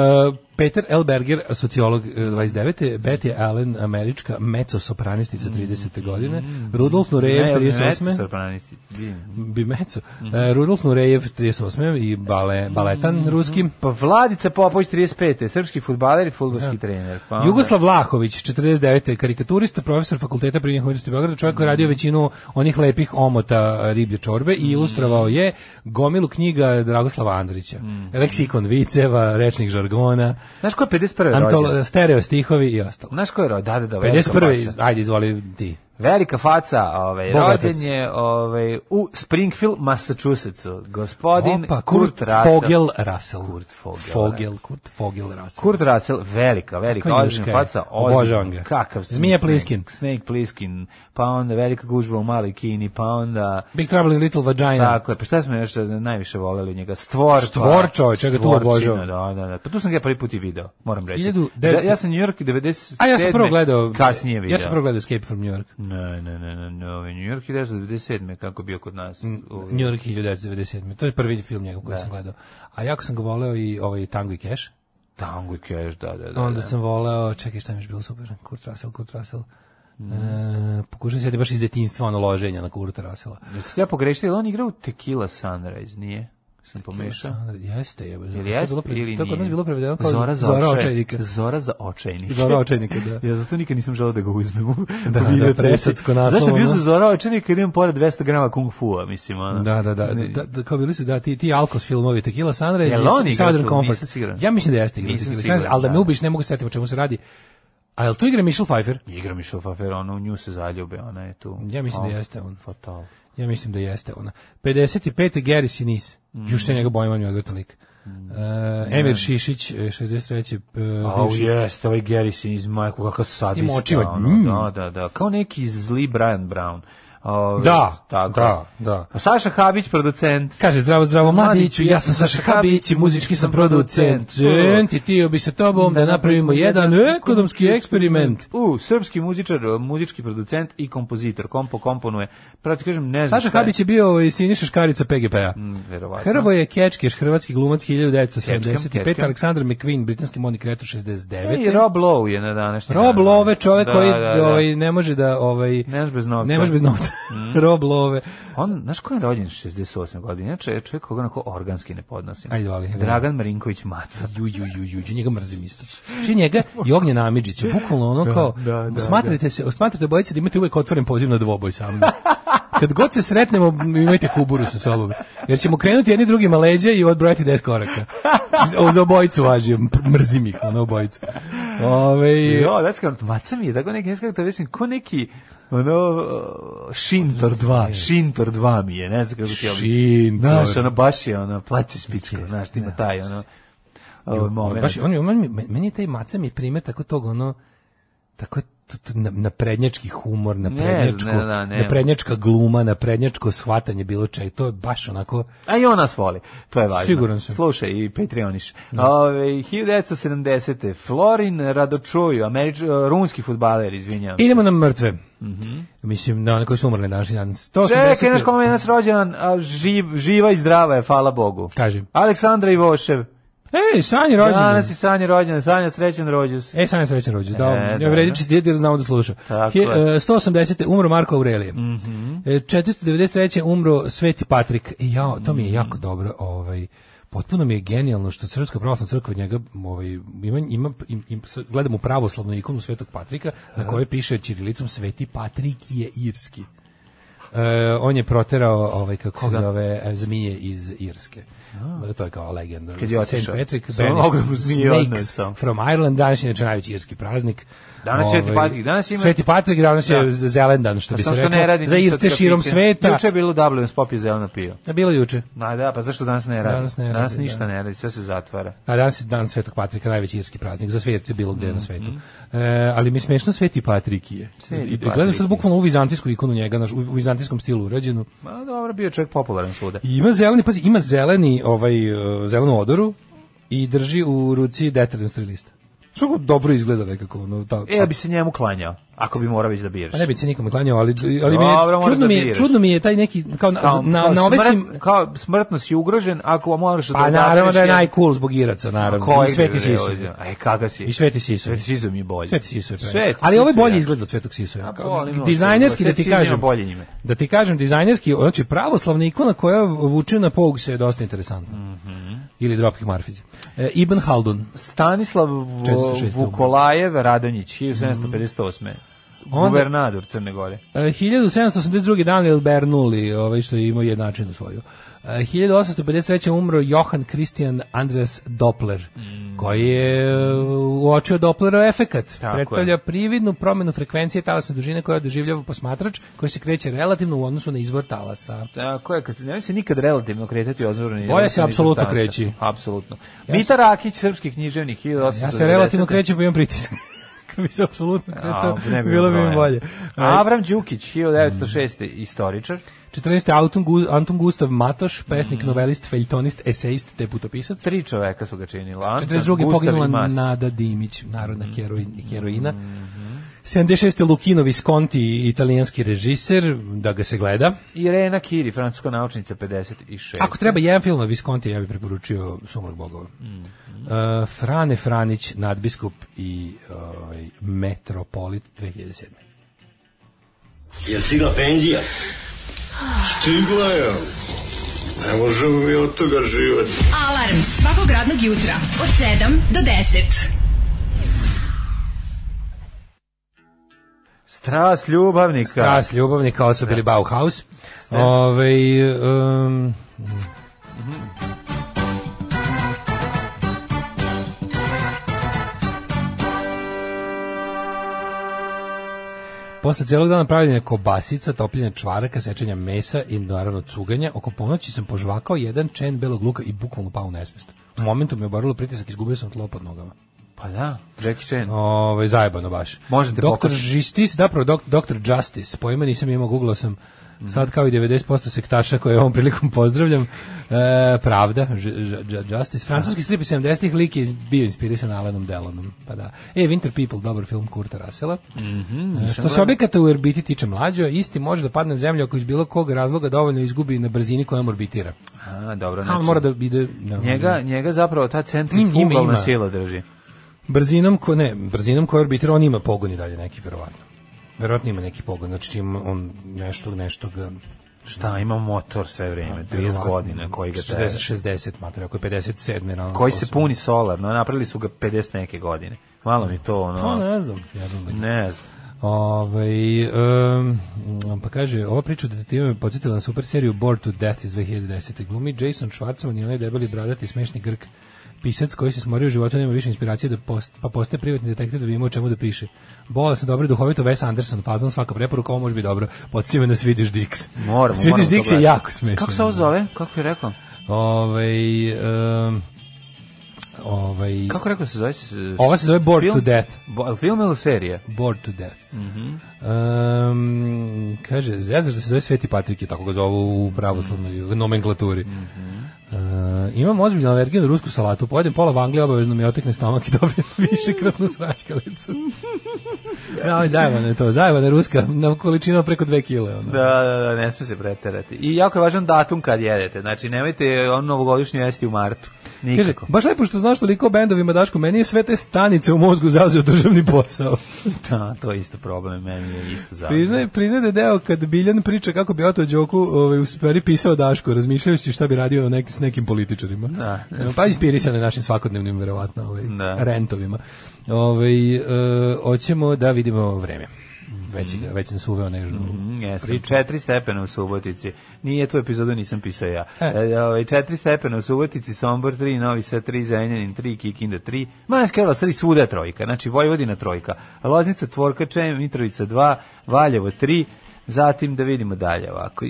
Peter L. Berger, sociolog uh, 29. Betty Allen, američka mezzo-sopranistica 30. godine. Rudolf Nurejev, 38. Sopranisti. vidim. Bi mezzo. Uh, Rudolf Nurejev, 38. i bale, baletan ruski. Pa Vladica Popović 35. Srpski futbaler i fudbalski trener. Pa Jugoslav Vlahović, 49. karikaturista, profesor fakulteta Prirodnih umetnosti Beograda, čovjek koji je radio većinu onih lepih omota a, riblje čorbe i ilustrovao je gomilu knjiga Dragoslava Andrića. Leksikon viceva, rečnik žargona, Znaš ko je 51. rođen? antolo, stereo stihovi i ostalo. Znaš ko je rođen? Da, da, da. velika 51. faca. iz- ajde, izvoli ti. Velika faca, ovaj, rođen je ovaj, u Springfield, Massachusettsu. Gospodin Opa, Kurt, Kurt, Russell. Fogel Russell. Kurt Fogel, Fogel, Kurt Fogel Russell. Kurt Russell, velika, velika, je. faca. Obožavam ga. Kakav Zmija Pliskin. Snake Pliskin, pa onda velika gužba u maloj kini, pa onda... Big Trouble in Little Vagina. Tako je, pa šta smo još najviše voleli od njega? Stvor. Stvor, čovječ, ja ga tu obožavam. Da, da, da. Pa tu sam ga prvi put i video, moram reći. 1900 Da, ja sam New York 97. A ja sam prvo gledao Kasnije video. Ja sam prvo gledao Escape from New York. Ne, ne, ne, ne, ne, ovaj New York 1997. kako bio kod nas. Ovaj, New York 1997. To je prvi film njegov koji sam gledao. A jako sam ga voleo i ovaj Tango i Cash. Tango i Cash, da, da, da. Onda da. sam voleo, čekaj šta mi je bilo super, Kurt Russell, Kurt Russell. E, pokušam se baš iz detinjstva ono loženja na Kurta. Jesi ja pogrešio, on igra u Tequila Sunrise, nije? Sam pomešao. Jeste, je. Ili jeste bilo pre- ili To kod nas bilo prevedeno kao Zora za Zora očaj- očajnika. Zora za očajnike. Zora očajnika, da. Ja zato nikad nisam želeo da ga uzmem. Da, da, video presacko treći. naslov, Zašto bio su Zora očajnika kad imam pored 200 grama kung fu-a, mislim, ono. Da, da, da, da, da, kao bili su da ti ti Alkos filmovi Tequila Sunrise i Southern? Comfort. Ja mislim da jeste igra Tequila Sunrise, ali da me da. ubiš ne mogu se setiti o čemu se radi. A jel tu igra Michelle Pfeiffer? Igra Michelle Pfeiffer, ona u nju se zaljube, ona je tu. Ja mislim da Oh, jeste on. Fatal. Ja mislim da jeste ona. 55. Gary Sinise. Mm. Još se njega bojim, on je odvrtan lik. E, Emir Šišić, e, 63. e, Au bivši- jeste, ovaj Gary Sin iz Majku, kakav sadista. očima, ono, mm. Da, da, da. Kao neki zli Brian Brown. Ove, Da, tako. da, da. A Saša Habić, producent. Kaže zdravo, zdravo mladiću, ja sam Saša Habić i muzički sam producent. Cent i tio bi sa tobom da napravimo jedan ekonomski eksperiment. U, srpski muzičar, muzički producent i kompozitor. Kompo komponuje. Pravo ti kažem, ne znam Saša šta je. Habić je bio i Siniša Škarica PGP-a. Mm, verovatno. Hrvoje Kečkeš, hrvatski glumac 1975, Kečkam, Kečkam. Aleksandar McQueen, britanski Money Creator 69. E, I Rob Lowe je na današnji Rob dan. Love, čovjek Da, koji da, da. ovaj ne može da ovaj Ne može bez novca. Ne može bez novca. Rob Love. On, znaš ko je rođen 68. godine? Inače je čovjek koga onako organski ne podnosim. Ajde, voli. Dragan Marinković Maca. Ju, ju, ju, ju, ju, njega mrzim isto. Či njega i Ognjena Amidžića, bukvalno ono kao, da, da, smatrate se, smatrate bojice da imate uvek otvoren poziv na dvoboj sa mnom. Kad god se sretnemo, imajte kuburu sa sobom. Jer ćemo krenuti jedni drugima leđa i odbrojati 10 koraka. Ovo za obojicu važi, mrzim ih, ono obojicu. Ove, Jo, kao, maca mi je tako neki, ne znam kako to mislim, ko neki, ono, Šintor 2, Šintor 2 mi je, ne znam kako ti. Šintor. Znaš, ono, baš je, ono, plaće spičko, znaš, ima taj, ono, moment. Baš, on, on, on, meni je taj maca mi je primjer tako tog ono, tako na, na prednjački humor, na Ne prednjačko, ne, da, ne. na prednjačka gluma, na prednjačko shvatanje bilo čega. To je baš onako, A i on nas voli, to je važno. Siguran sam. Slušaj, i Patreoniš. Ove, 1970. Florin Radočuju, američ, rumunski futbaler, izvinjavam se. idemo na mrtve. Mislim, na one koji su umrli dan. 180. Čekaj, znaš kome je nas rođendan, a živ, živa i zdrava je, hvala Bogu. Kaži. Aleksandra Ivošev. Ej, Sanja rođendan. Danas je Sanja rođendan, Sanja srećan rođus. E, Sanja srećan rođendan. Da, E, ja da, vredi da. čestitati jer znamo da sluša. Tako je. e, 180. umro Marko Aurelije. Mhm. E, 493. umro Sveti Patrik. Ja, to mi je jako dobro. Ovaj, potpuno mi je genijalno što Srpska pravoslavna crkva od njega ovaj, ima, ima, im, im, gledam u pravoslavnu ikonu Svetog Patrika na kojoj piše ćirilicom Sveti Patrik je irski. E, on je proterao ovaj kako se zove e, zmije iz Irske. To je kao legenda. Kad je St. Patrick snakes from Ireland. Danas je najveći irski praznik. Danas je Sveti Ovaj, Patrik, danas ima- Sveti Patrik, danas je Da. zelendan, što bi se Samo što reklo. ne radi za Irce širom sveta. Juče je bilo u Dublinu, popio zeleno pivo. Je bilo juče. Ma da, pa zašto danas ne radi? Danas ne Danas radi, ništa da. ne radi, sve se zatvara. A danas je dan Svetog Patrika, najveći irski praznik za svijetce bilo gde Mhm. na svetu. E, ali mi je smešno Sveti Patrik je. Sveti I, gledam sad je. bukvalno u vizantijsku ikonu njega, naš, u, u vizantijskom stilu urađenu. Ma dobro, bio je čovjek popularan svuda. I ima zeleni, pazi, ima zeleni, ovaj, zelenu odoru i drži u ruci detaljno strilista. Što dobro izgleda nekako. Ono, ta, E, ja bi se njemu klanjao, ako bi morao već da biraš. Pa ne bi se nikome klanjao, ali, ali mi je, Dobro, čudno, da mi je, čudno mi je taj neki, kao, na, Kao, na, kao na ove smrt- sim, kao smrtno si ugrožen ako moraš da pa naravno da je najcool zbog Iraca, naravno. Kojeg I Sveti Sisu. Aj, kaga si? I Sveti Sisu. Sveti Sisu mi je bolji. Sveti Sisu je. Sveti Ali ovo je Sisu bolji izgled od Svetog ovo Dizajnerski da ti Sisu kažem. bolje. Da ti kažem dizajnerski, znači pravoslavna ikona koja vuče na poug se je dosta interesantna. Mhm. Ili Dropkick Marfizi. E, Ibn Haldun. Stanislav Vo- 406. Vukolajev Radonjić, 1758. Onda- Guvernator Crne Gore. E, 1782. Daniel Bernoulli, ovaj što je imao jednačinu svoju. E, 1853. umro Johann Christian Andreas Doppler, koji je e, uočio Dopplerov efekat. Predstavlja je. prividnu promenu frekvencije talasne dužine koja doživljava posmatrač, koji se kreće relativno u odnosu na izvor talasa. Tako je, kad, ne se nikad relativno kretati ozvorni. Bolje se apsolutno kreći. Apsolutno. Ja Mita Rakić, srpski književnik, 1890. Ja se relativno krećem pa imam pritisak. Bi se apsolutno kretao, A, ne bi bilo bi mi bolje. Avram Đukić, 1906. istoričar. 14. Anton, Gu- Anton Gustav Matoš, pesnik, novelist, feljtonist, esejist, te putopisac. Tri čoveka su ga činili. Anton, 42. Gustav i poginula. Nada Dimić, narodna heroin, heroina. 76. Lucchino Visconti, italijanski režiser, da ga se gleda. Irena Kiri, francuska naučnica, 56. Ako treba jedan film na Visconti, ja bih preporučio Sumrak bogova. Uh, Frane Franić, nadbiskup i ovaj, metropolit 2007. Jel stigla penzija? Stigla je. Ne možemo mi od toga živati. Alarm svakog radnog jutra od 7 do 10. Strast ljubavnika. Strast ljubavnika, ovo su bili Bauhaus. Ove, um, Posle celog dana pravljenja kobasica, topljenja čvaraka, sečenja mesa i naravno cuganja, oko ponoći sam požvakao jedan čen belog luka i bukvalno pao u nesvest. U momentu me je oborilo pritisak, izgubio sam tlo pod nogama. Pa da, Jackie Chan. Ovaj zajebano baš. Možete Doktor. Justice, zapravo dok, Doktor Justice, pojma nisam imao, googlao sam sad kao i 90% sektaša koje ovom prilikom pozdravljam. E, pravda, Ž- Ž- Ž- Justice, francuski strip iz 70-ih lik je bio inspirisan Alanom Delonom. Pa da. E, Winter People, dobar film Kurta Russella. E, što se objekata u orbiti tiče mlađo, isti može da padne na zemlju ako iz bilo kog razloga dovoljno izgubi na brzini kojom orbitira. A, dobro, A znači, on mora da ide... Da, njega, njega zapravo ta centrifugalna sila drži. Brzinom ko ne, brzinom koja orbitira on ima pogon i dalje neki verovatno. Verovatno ima neki pogon, znači čim on nešto nešto ga Šta, ima motor sve vreme, 30 verovatno, godina koji ga tera. 60 60 mater, ako je 57 rano. Koji se puni solarno, napravili su ga 50 neke godine. Malo mi to, ono... Pa ne znam, ja znam. da- Ne znam. Ovaj um, pa kaže, ova priča o detektivima me podsjetila na super seriju Bored to Death iz 2010. Glumi Jason Schwartzman i onaj debeli bradati smešni grk pisac koji se smorio u životu, nema više inspiracije da post, pa postaje privatni detektiv da bi imao čemu da piše. Bola sam dobro duhovito Wes Anderson, fazon svaka preporuka, ovo može biti dobro. Podsjeća me da svidiš Dix. Moramo, Svidiš Dix je jako smešan. Kako se ovo zove? Kako je rekao? Ovaj um, Ovaj, Kako rekao se zove? Ova se zove Bored film? to Death. Bo, film ili serija? Bored to Death. Mhm. Um, kaže, zezaš da se zove Sveti Patrik, tako ga zovu u pravoslavnoj nomenklaturi. Mhm. Uh, imam ozbiljnu alergiju na rusku salatu. Pojedem pola v Angliji, obavezno mi otekne stomak i dobijem višekratnu svačkalicu. ja, zajebana je to, zajebana je ruska, na količinu preko dve kile. Ono. Da, da, da, ne sme se preterati. I jako je važan datum kad jedete. Znači, nemojte on novogodišnju jesti u martu. Kaže, baš lepo što znaš toliko bendovima, Daško, meni je sve te stanice u mozgu zauzeo državni posao. Da, to je isto problem, meni je isto zavrano. Priznaj, priznaj da je deo kad Biljan priča kako bi Oto Đoku ovaj, u stvari pisao Daško, razmišljajući šta bi radio neki, s nekim političarima. Da. Evo, Pa inspirisan je našim svakodnevnim, verovatno, ovaj, Da. rentovima. Ovaj, e, hoćemo da vidimo vreme. Već, ga- već nas uveo nežnu Mm, Jesam, četiri stepena u Subotici. Nije tu epizodu, nisam pisao ja. E. E, ovaj, četiri stepena u Subotici, Sombor 3, Novi Sad 3, Zrenjanin 3, Kikinda 3, Manjska Karlovac 3, svuda trojka, znači Vojvodina trojka, Loznica, Tvorka, Čem, Mitrovica 2, Valjevo 3, Zatim da vidimo dalje ovako. E,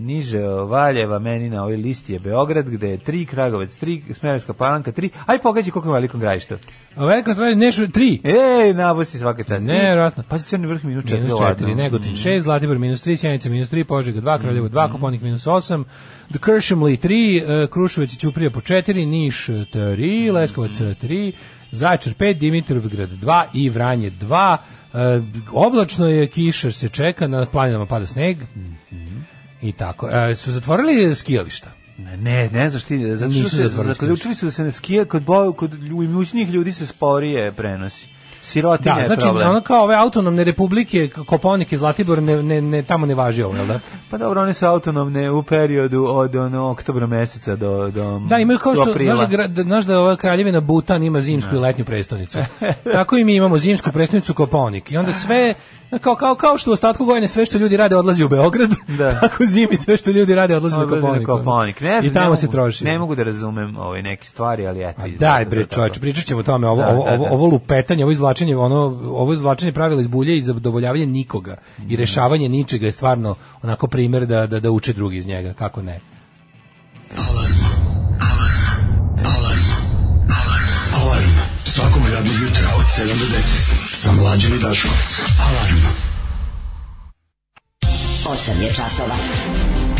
niže od Valjeva meni na ovoj listi je Beograd gde je 3, Kragovac 3, Smerovska palanka 3. Aj pogađi koliko je veliko gradište. A veliko traje nešto, tri. Ej, nabosi svaka čast. Nevjerojatno. Pa Crni vrh minus 4. Minus 4, Negotin 6, Zlatibor minus 3, Sjenica minus 3, Požega 2, Kraljevo 2, Koponik minus 8, The Kršemli 3, Kruševac i Ćuprija po 4, Niš 3, Leskovac 3, Zaječar 5, Dimitrovgrad 2 i Vranje 2. E, oblačno je, kiša se čeka, na planinama pada sneg. I tako. E, su zatvorili skijališta. Ne, ne, ne znaš ti, zato što se zaključili su da se ne skija, kod, bo, kod imućnijih ljudi se sporije prenosi. Sirotinja Da, je znači problem. ono kao ove autonomne republike Koponik i Zlatibor ne, ne, ne, tamo ne važi ovo, jel da? Pa dobro, one su autonomne u periodu od ono, oktobra meseca do, do Da, imaju kao što, znaš da, da, znaš da ova kraljevina Butan ima zimsku i letnju prestonicu. Tako i mi imamo zimsku prestonicu Koponik. I onda sve, kao, kao, kao što u ostatku godine sve što ljudi rade odlazi u Beograd, Da. tako zimi sve što ljudi rade odlazi, Odlazi na Koponik. Ne znam, I tamo ne se mogu- troši. Ne mogu da razumem ove neke stvari, ali eto. A izgleda daj da bre čovječ, pričat ćemo o tome, ovo, Da, ovo, da, ovo, da. ovo lupetanje, ovo izvlačenje, ono, ovo izvlačenje pravila iz bulje i zadovoljavanje nikoga Mm. i rešavanje ničega je stvarno onako primjer da, da, da uče drugi iz njega, kako ne. Alarm svakog radnog jutra od 7 do 10 sa mlađom i Daškom. Alarm. 8 je časova.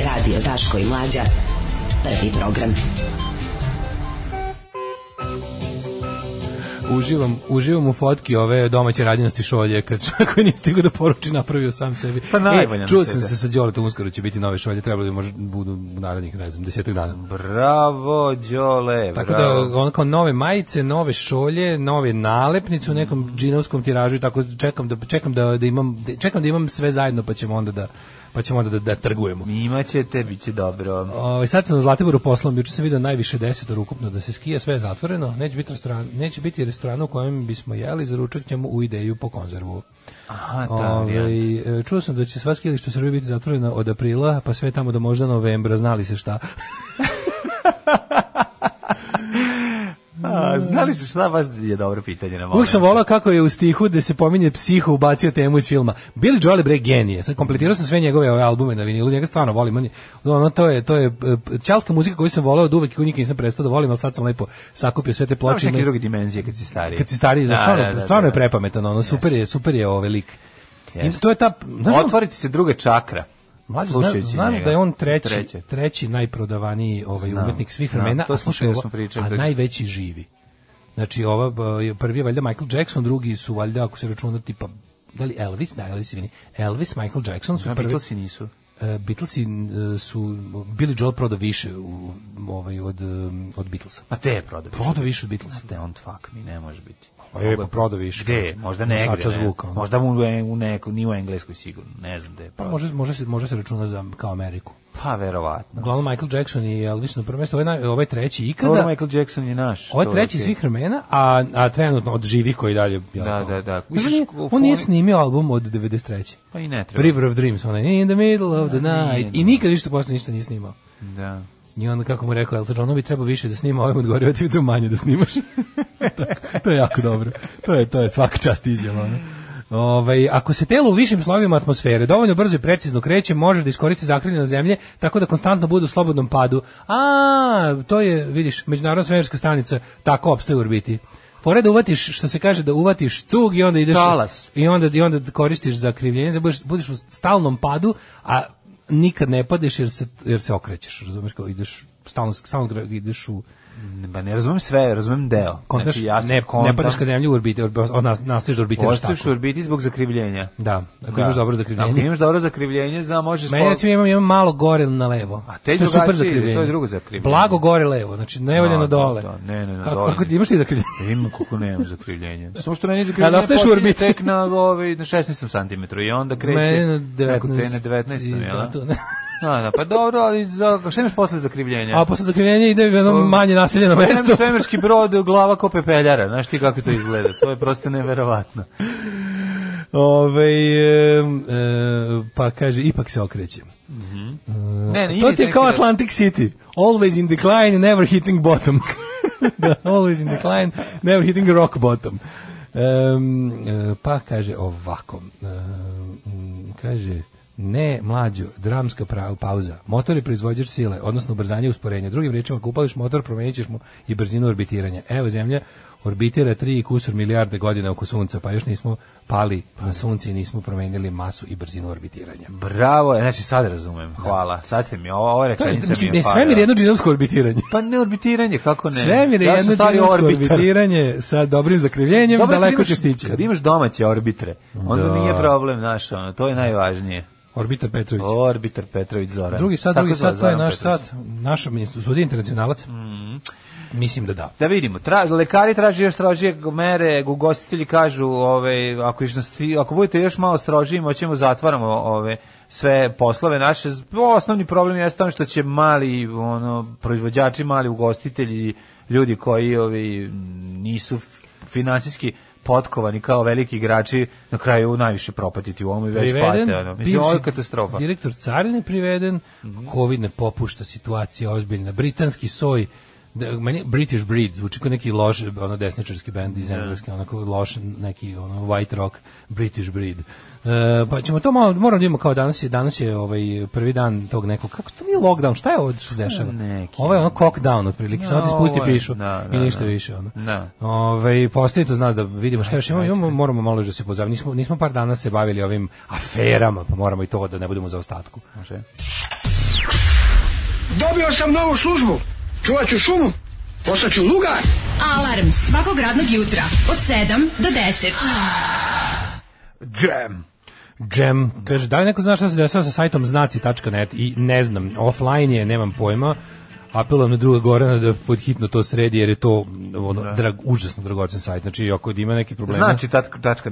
Radio Daško i Mlađa. Prvi program. Uživam, uživam u fotki ove domaće radinosti šolje kad koji nije stigao da poruči napravio sam sebi. Pa najbolje e, čuo sam se sa Đoletom uskoro će biti nove šolje, trebalo bi možda budu u narednih, ne znam, desetak dana. Bravo, Đole, Tako bravo. da ono kao nove majice, nove šolje, nove nalepnice u nekom džinovskom tiražu i tako čekam da čekam da, da imam da, čekam da imam sve zajedno pa ćemo onda da pa ćemo onda da, da trgujemo. Imaćete, bit će dobro. Ovaj sad sam na Zlatiboru poslom, juče sam video najviše 10 ukupno da se skija, sve je zatvoreno, neće biti restoran, neće biti restoran u kojem bismo jeli, za ručak ćemo u ideju po konzervu. Aha, da, Ovaj, e, čuo sam da će sva skijališta u Srbiji biti zatvorena od aprila, pa sve tamo do možda novembra, znali se šta. A, znali su šta baš je dobro pitanje na. Uvijek sam volao kako je u stihu da se pominje psiho ubacio temu iz filma. Billy Joel je bre genije. Sad kompletirao sam sve njegove ove albume na vinilu, njega stvarno volim. On je, ono, to je, to je e, ćalska muzika koju sam volao od uvek i koju nikad nisam prestao da volim, ali sad sam lepo sakupio sve te ploče. neke Ima- druge dimenzije kad si stariji. Kad si stariji, da, stvarno, stvarno je prepametan, ono, super je, super je ovaj lik. I Jeste. to je ta, znaš, Otvoriti se druga čakra. Mlađe, slušajući znaš, njega. da je on treći, Treće. treći najprodavaniji ovaj Znam, umetnik svih znam, vremena, a slušaj, ovo, a najveći živi. Znači, ova, prvi je valjda Michael Jackson, drugi su valjda, ako se računa, tipa, da li Elvis, da, Elvis, vini. Elvis, Michael Jackson su Da, prvi. Beatlesi nisu. E, Beatlesi e, su, Billy Joel prodao više u, ovaj, od, um, od Beatlesa. Pa te je prodao. Prodao više od Beatlesa. Don't fuck me, ne može biti. Pa je, prodao više. Gde? Možda negde. ne. zvuka, ono. Možda mu u, u neku, ni u engleskoj sigurno. Ne znam gde je Pa može, može, se, može se računa za, kao Ameriku. Pa verovatno. Uglavnom Michael Jackson i Elvis na prvo mesto, ovaj, ovaj treći ikada. Michael Jackson je naš. Ovo je to treći svih vremena, a, a trenutno od živih koji dalje... jel, Da, da, da. Nije, u on nije snimio album od 93. Pa i ne treba. River of Dreams, onaj In the middle of the Da, nije, night. da. I nikad više posle ništa nije snimao. Da. I onda kako mu rekao Elton John, bi trebao više da snima, ovaj mu odgovorio, ti bi trebao manje da snimaš. to, to je jako dobro. To je, to je svaka čast izjava. Ovaj, ako se telo u višim slovima atmosfere dovoljno brzo i precizno kreće, može da iskoristi zakrivljeno zemlje tako da konstantno bude u slobodnom padu. A, to je, vidiš, međunarodna svemirska stanica tako opstaje u orbiti. Fore da uvatiš, što se kaže, da uvatiš cug i onda ideš... Talas. I onda, i onda koristiš za krivljenje, da budeš, budeš u stalnom padu, a nikad ne padeš jer se, jer se okrećeš, razumeš, kao ideš, stalno, stalno ideš u Ba ne razumem sve, razumem deo. kontaš, Znači, ja ne, kontam- ne padaš ka zemlji u orbiti, orbi, ona, nastaviš da orbitiraš Ostaješ tako. u orbiti zbog zakrivljenja. Da, ako imaš dobro zakrivljenje. Ako imaš dobro zakrivljenje, za možeš... Meni recimo imam, imam malo gore na levo. A te to je super zakrivljenje. to je drugo zakrivljenje. Blago gore levo, znači nevoljeno Da, da, dole. da, ne, ne, ne, kako, dole. kako ti imaš ti zakrivljenje? Imam kako nemam zakrivljenje. Samo što meni zakrivljenje da ostaješ u počinje orbiti? tek na, ovaj, na 16 cm i onda kreće... Meni na Kako te 19, na 19. i jel? da, to ne. Da, da, pa dobro, ali za, šta imaš posle zakrivljenja? A posle zakrivljenja ide u jedno manje naseljeno mesto. Svemirski brod, glava ko pepeljara, znaš ti kako to izgleda, to je prosto neverovatno. Ove, e, e, pa kaže, ipak se okreće. Ne, ne, to ti je kao da- Atlantic City. Always in decline, never hitting bottom. da, always in decline, never hitting rock bottom. Um, pa kaže ovako, um, kaže, ne mlađo, dramska pra- pauza. Motor je proizvođač sile, odnosno ubrzanje i usporenja. Drugim rečima, ako upališ motor, promenit ćeš mu i brzinu orbitiranja. Evo, Zemlja orbitira 3 i kusur milijarde godina oko Sunca, pa još nismo pali na Sunce i nismo promenili masu i brzinu orbitiranja. Bravo, znači sad razumem, hvala. Sad ste mi, ovo, ovo rečenica mi je ne, sve mi je jedno džinovsko orbitiranje. Pa ne orbitiranje, kako ne? Sve mi je ja jedno džinovsko orbitar. orbitiranje sa dobrim zakrivljenjem, Dobro, kad daleko će stići. Kad imaš domaće orbitre, onda Da. nije problem, znaš, ono, to je najvažnije. Orbitar Petrović. Orbitar Petrović Zoran. Drugi sat, drugi sat, to je naš Petrović. sat. Ministru, sudi internacionalac. Mislim da da. Da vidimo, tra, lekari traže još strožije mere, ugostitelji kažu, ove, ako, ti- ako budete još malo strožiji, moćemo zatvaramo ove, sve poslove naše. Osnovni problem je tome što će mali ono, proizvođači, mali ugostitelji, ljudi koji ovi, nisu finansijski potkovani kao veliki igrači, na kraju najviše propatiti u ovom i već pate. Ono. Mislim, ovo je katastrofa. Direktor carine priveden, covid ne popušta, situacija ozbiljna. Britanski soj, da, meni British Breed zvuči kao neki loš ono desničarski bend iz engleske onako loš neki ono white rock British Breed e, pa ćemo to malo moramo da vidimo kao danas je danas je ovaj prvi dan tog nekog kako to nije lockdown šta je ovo što se dešava Neki, ovo je ono cockdown otprilike samo ti No, spusti pišu da, i da, ništa da. više ono Da. Ovaj postoji to znas da vidimo šta još imamo, imamo moramo malo da se pozabavimo. Nismo nismo par dana se bavili ovim aferama, pa moramo i to da ne budemo za ostatku. Može. Dobio sam novu službu. Čuvat ću šumu. Postaću lugar. Alarm svakog radnog jutra od 7 do 10. Jam. Jam, kaže, da li neko zna šta se dešava sa sajtom znaci.net i ne znam, offline je, nemam pojma, apelujem na druga Gorana da podhitno to sredi jer je to ono, drag, užasno dragocen sajt. Znači, ako ima neki problem... Znači, tat- tačka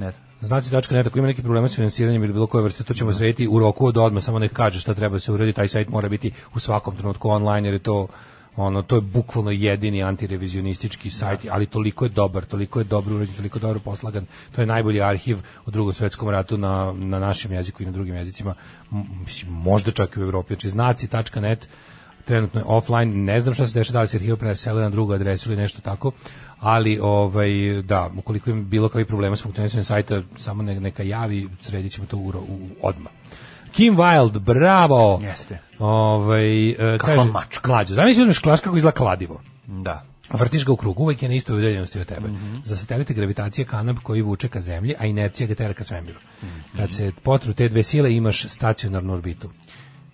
net. Ako ima neki problema s finansiranjem ili bilo koje vrste, to ćemo srediti u roku od odmah, samo nek kaže šta treba da se uredi, taj sajt mora biti u svakom trenutku online, jer je to ono to je bukvalno jedini antirevizionistički sajt, ali toliko je dobar, toliko je dobro urađen, toliko je dobro poslagan. To je najbolji arhiv u Drugom svetskom ratu na, na našem jeziku i na drugim jezicima. Mislim, možda čak i u Evropi. Znači, znaci.net trenutno je offline, ne znam šta se dešava, da li se arhiv presele na drugu adresu ili nešto tako, ali ovaj, da, ukoliko ima bilo kakvih problema s funkcionisanjem sajta, samo ne- neka javi, sredit ćemo to u, u, odmah. Kim Wilde, bravo! Jeste. Ovaj, e, Kakva kaže, mačka. Mlađo, zamisli uzmeš klaš kako izgleda kladivo. Da. Vrtiš ga u krug, uvek je na istoj udaljenosti od tebe. Mhm. Za satelite gravitacija kanap koji vuče ka zemlji, a inercija ga tera ka svemiru. Mhm. Kad se potru te dve sile, imaš stacionarnu orbitu.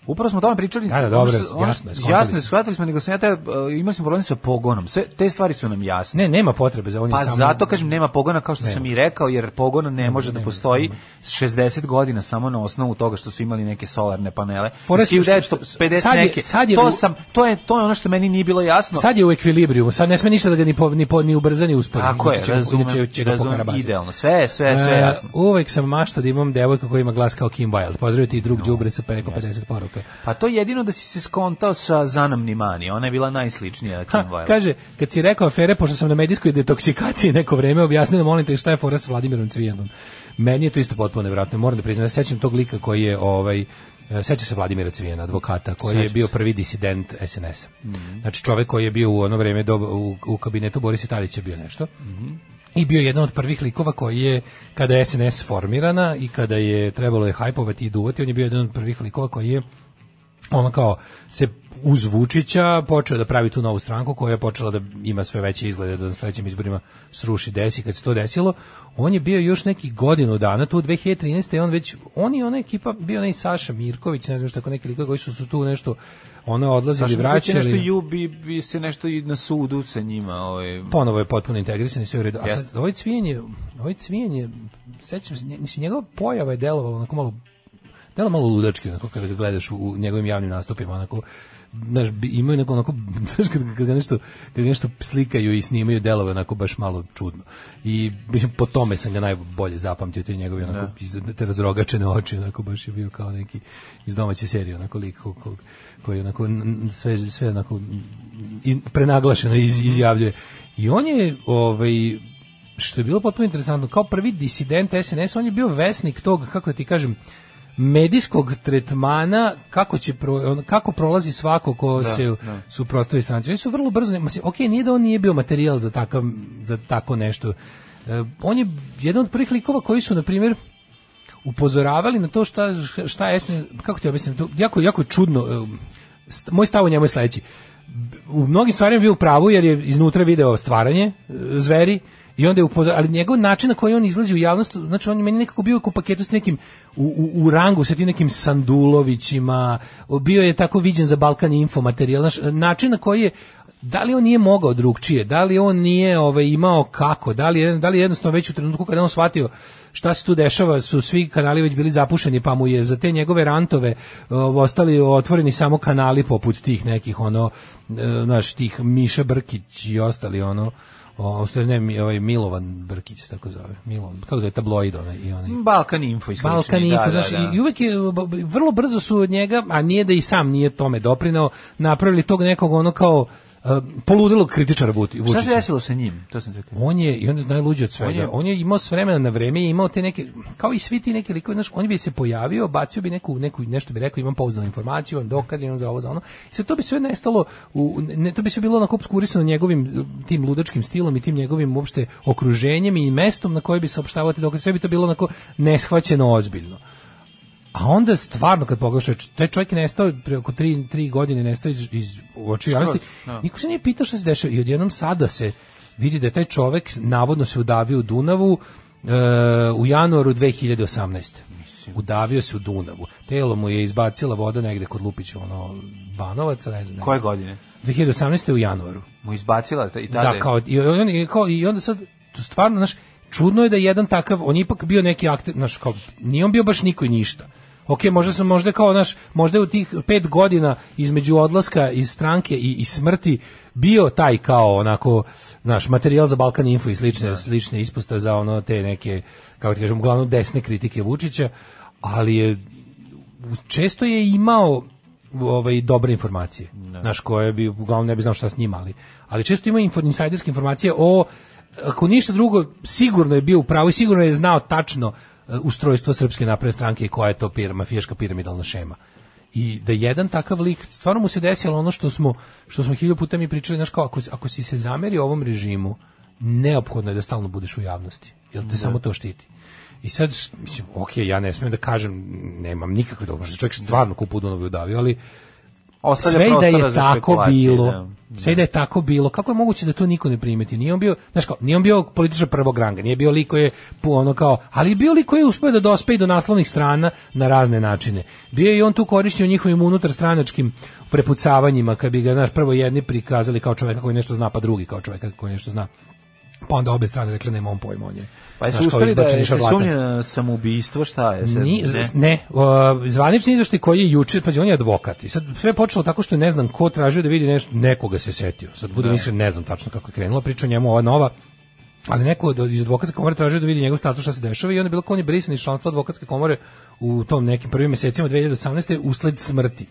Upravo smo o tome pričali. Da, da, dobro, što- jasno što- Jasno shvatili smo, nego sam ja te, uh, imali smo problem sa pogonom. Sve, te stvari su nam jasne. Ne, nema potrebe za on Pa samo... zato kažem nema pogona kao što Nema. sam i rekao jer pogon ne može da nema, postoji s 60 godina samo na osnovu toga što su imali neke solarne panele. Fora Iz su što- 1950 sad je- neke. sad je to sam to je to je ono što meni nije bilo jasno. Sad je u ekvilibrijumu, sad ne sme ništa da ga ni, po, ni, po, ni ubrza ni uspori. Tako je, će razumem, će ga razumem, idealno. Sve, sve, sve E, jasno. uvek sam mašta da imam devojku koja ima glas kao Kim Wilde. Pozdravite i drug đubre sa preko 50 poruka. Pa to je jedino da si se skontao sa Zanam Nimani. Ona je bila najsličnija Kim Ha, kaže, kad si rekao afere, pošto sam na medijskoj detoksikaciji neko vreme, objasni da molim te šta je fora sa Vladimirom Cvijanom. Meni je to isto potpuno nevjerojatno. Moram da priznam, sećam tog lika koji je ovaj e, seća se Vladimira Cvijana, advokata, koji je Sećam bio se. prvi disident SNS-a. Znači čovek koji je bio u ono vreme do, u, u kabinetu Borisa Tadića bio nešto. i bio je jedan od prvih likova koji je kada je SNS formirana i kada je trebalo je hajpovati i duvati, on je bio jedan od prvih likova koji je ono kao se uz Vučića počeo da pravi tu novu stranku koja je počela da ima sve veće izglede da na sledećim izborima sruši desi kad se to desilo. On je bio još neki godinu dana tu 2013. on već on i ona ekipa bio onaj Saša Mirković, ne znam što tako neki likovi koji su, su tu nešto ono odlazili, Saša vraćali. nešto ju bi, se nešto i na sudu sa njima, ovaj ponovo je potpuno integrisan i sve u redu. A sad, ovaj cvijen je, ovaj cvijen je, sećam se, njegova pojava je delovala onako malo, delo malo ludački, onako kada ga gledaš u, njegovim javnim nastupima, onako, znaš, imaju neko onako, znaš, kad, kad, ga nešto, kad nešto slikaju i snimaju delove onako baš malo čudno. I po tome sam ga najbolje zapamtio, te njegovi onako, iz- te razrogačene oči, onako baš je bio kao neki iz domaće serije, onako lik ko- ko- koji onako sve, sve onako prenaglašeno iz, izjavljuje. I on je, ovaj, što je bilo potpuno interesantno, kao prvi disident SNS, on je bio vesnik tog, kako da ti kažem, medijskog tretmana kako će pro, on- kako prolazi svako ko Da, se da. suprotstavi stranci. Oni su vrlo brzo, mislim, ok, nije da on nije bio materijal za takav za tako nešto. E, on je jedan od prvih likova koji su na primjer upozoravali na to šta šta je kako ti objasnim, to jako jako čudno. e, st- Moj stav o njemu je sledeći. U mnogim stvarima bio u pravu jer je iznutra video stvaranje e, zveri i onda je upozoravao, ali njegov način na koji on izlazi u javnost, znači on je meni nekako bio u paketu s nekim u, u, u rangu sa tim nekim Sandulovićima, bio je tako viđen za Balkan Info materijal, znaš, način na koji je da li on nije mogao drugčije, da li on nije ovaj, imao kako, da li, da li je jednostavno već u trenutku kada on shvatio šta se tu dešava, su svi kanali već bili zapušeni, pa mu je za te njegove rantove o, ostali otvoreni samo kanali poput tih nekih, ono, e, znaš, tih Miša Brkić i ostali, ono, o, ne, ovaj Milovan Brkić se tako zove, Milovan, kako zove, tabloid onaj, i onaj. Balkan Info i slični. Balkan da, Info, da, znaš, da. i uvek je, vrlo brzo su od njega, a nije da i sam nije tome doprinao, napravili tog nekog ono kao uh, poludilog kritičara Vuti- Šta se Vučića. desilo sa njim? To sam rekao. On je, i on je najluđi od svega, On je- on je, imao s vremena na vreme i imao te neke, kao i svi ti neki likovi, znaš, on bi se pojavio, bacio bi neku, neku nešto bi rekao, imam pouzdanu informaciju, imam dokaz, imam za ovo, za ono, i sad to bi sve nestalo, u, ne, to bi sve bilo onako obskurisano njegovim tim ludačkim stilom i tim njegovim uopšte okruženjem i mestom na koje bi saopštavao te dokaze, sve bi to bilo onako neshvaćeno ozbiljno. A onda stvarno kad pogledaš, taj čovjek je nestao pre oko 3 3 godine nestao iz iz očiju javnosti. da. Niko se nije pitao šta se dešava i odjednom sada se vidi da je taj čovjek navodno se udavio u Dunavu e, u januaru 2018. Udavio se u Dunavu. Telo mu je izbacila voda negde kod Lupića, ono Banovaca, ne znam. Koje godine? 2018. u januaru. Mu izbacila i tada Da, kao i, on, i, kao, i onda sad stvarno, znaš, čudno je da jedan takav, on je ipak bio neki akter, znaš, kao, nije on bio baš niko i ništa. Ok, možda sam možda kao naš, možda je u tih pet godina između odlaska iz stranke i, i smrti bio taj kao onako naš materijal za Balkan Info i slične slične ispostave za ono te neke kako ti kažem uglavnom desne kritike Vučića, ali je često je imao ovaj dobre informacije. Znaš, koje bi uglavnom ne bi znao šta s njima, ali, ali često ima info, insajderske informacije o ako ništa drugo, sigurno je bio u pravu i sigurno je znao tačno ustrojstvo Srpske napredne stranke i koja je to pir, mafijaška piramidalna šema. I da jedan takav lik, stvarno mu se desilo ono što smo, što smo hilju puta mi pričali, znaš kao, ako, ako si se zameri ovom režimu, neophodno je da stalno budeš u javnosti, jer te samo to štiti. I sad, mislim, ok, ja ne smijem da kažem, nemam nikakve dobro, što čovjek stvarno kupu Dunovi udavio, ali Ostavlja sve da je za tako bilo, da. sve da je tako bilo, kako je moguće da to niko ne primeti? Nije on bio, znaš kao, nije on bio političar prvog ranga, nije bio lik koji je ono kao, ali je bio lik koji je uspio da dospe i do naslovnih strana na razne načine. Bio je i on tu korišćen u njihovim unutarstranačkim prepucavanjima, kad bi ga, znaš, prvo jedni prikazali kao čoveka koji nešto zna, pa drugi kao čoveka koji nešto zna. Pa onda obe strane rekle nema on pojma, on je. Pa su uspeli da je se sumnje na samoubistvo, šta je? Ni, ne, ne o, zvanični izveštaj koji je juče, pazi, on je advokat i sad sve je počelo tako što ne znam ko tražio da vidi nešto, nekoga se setio. Sad budem Da. iskren, ne znam tačno kako je krenula priča o njemu, ova nova, ali neko od, iz advokatske komore tražio da vidi njegov status šta se dešava i onda je bilo kao on je brisan iz članstva advokatske komore u tom nekim prvim mesecima 2018. usled smrti.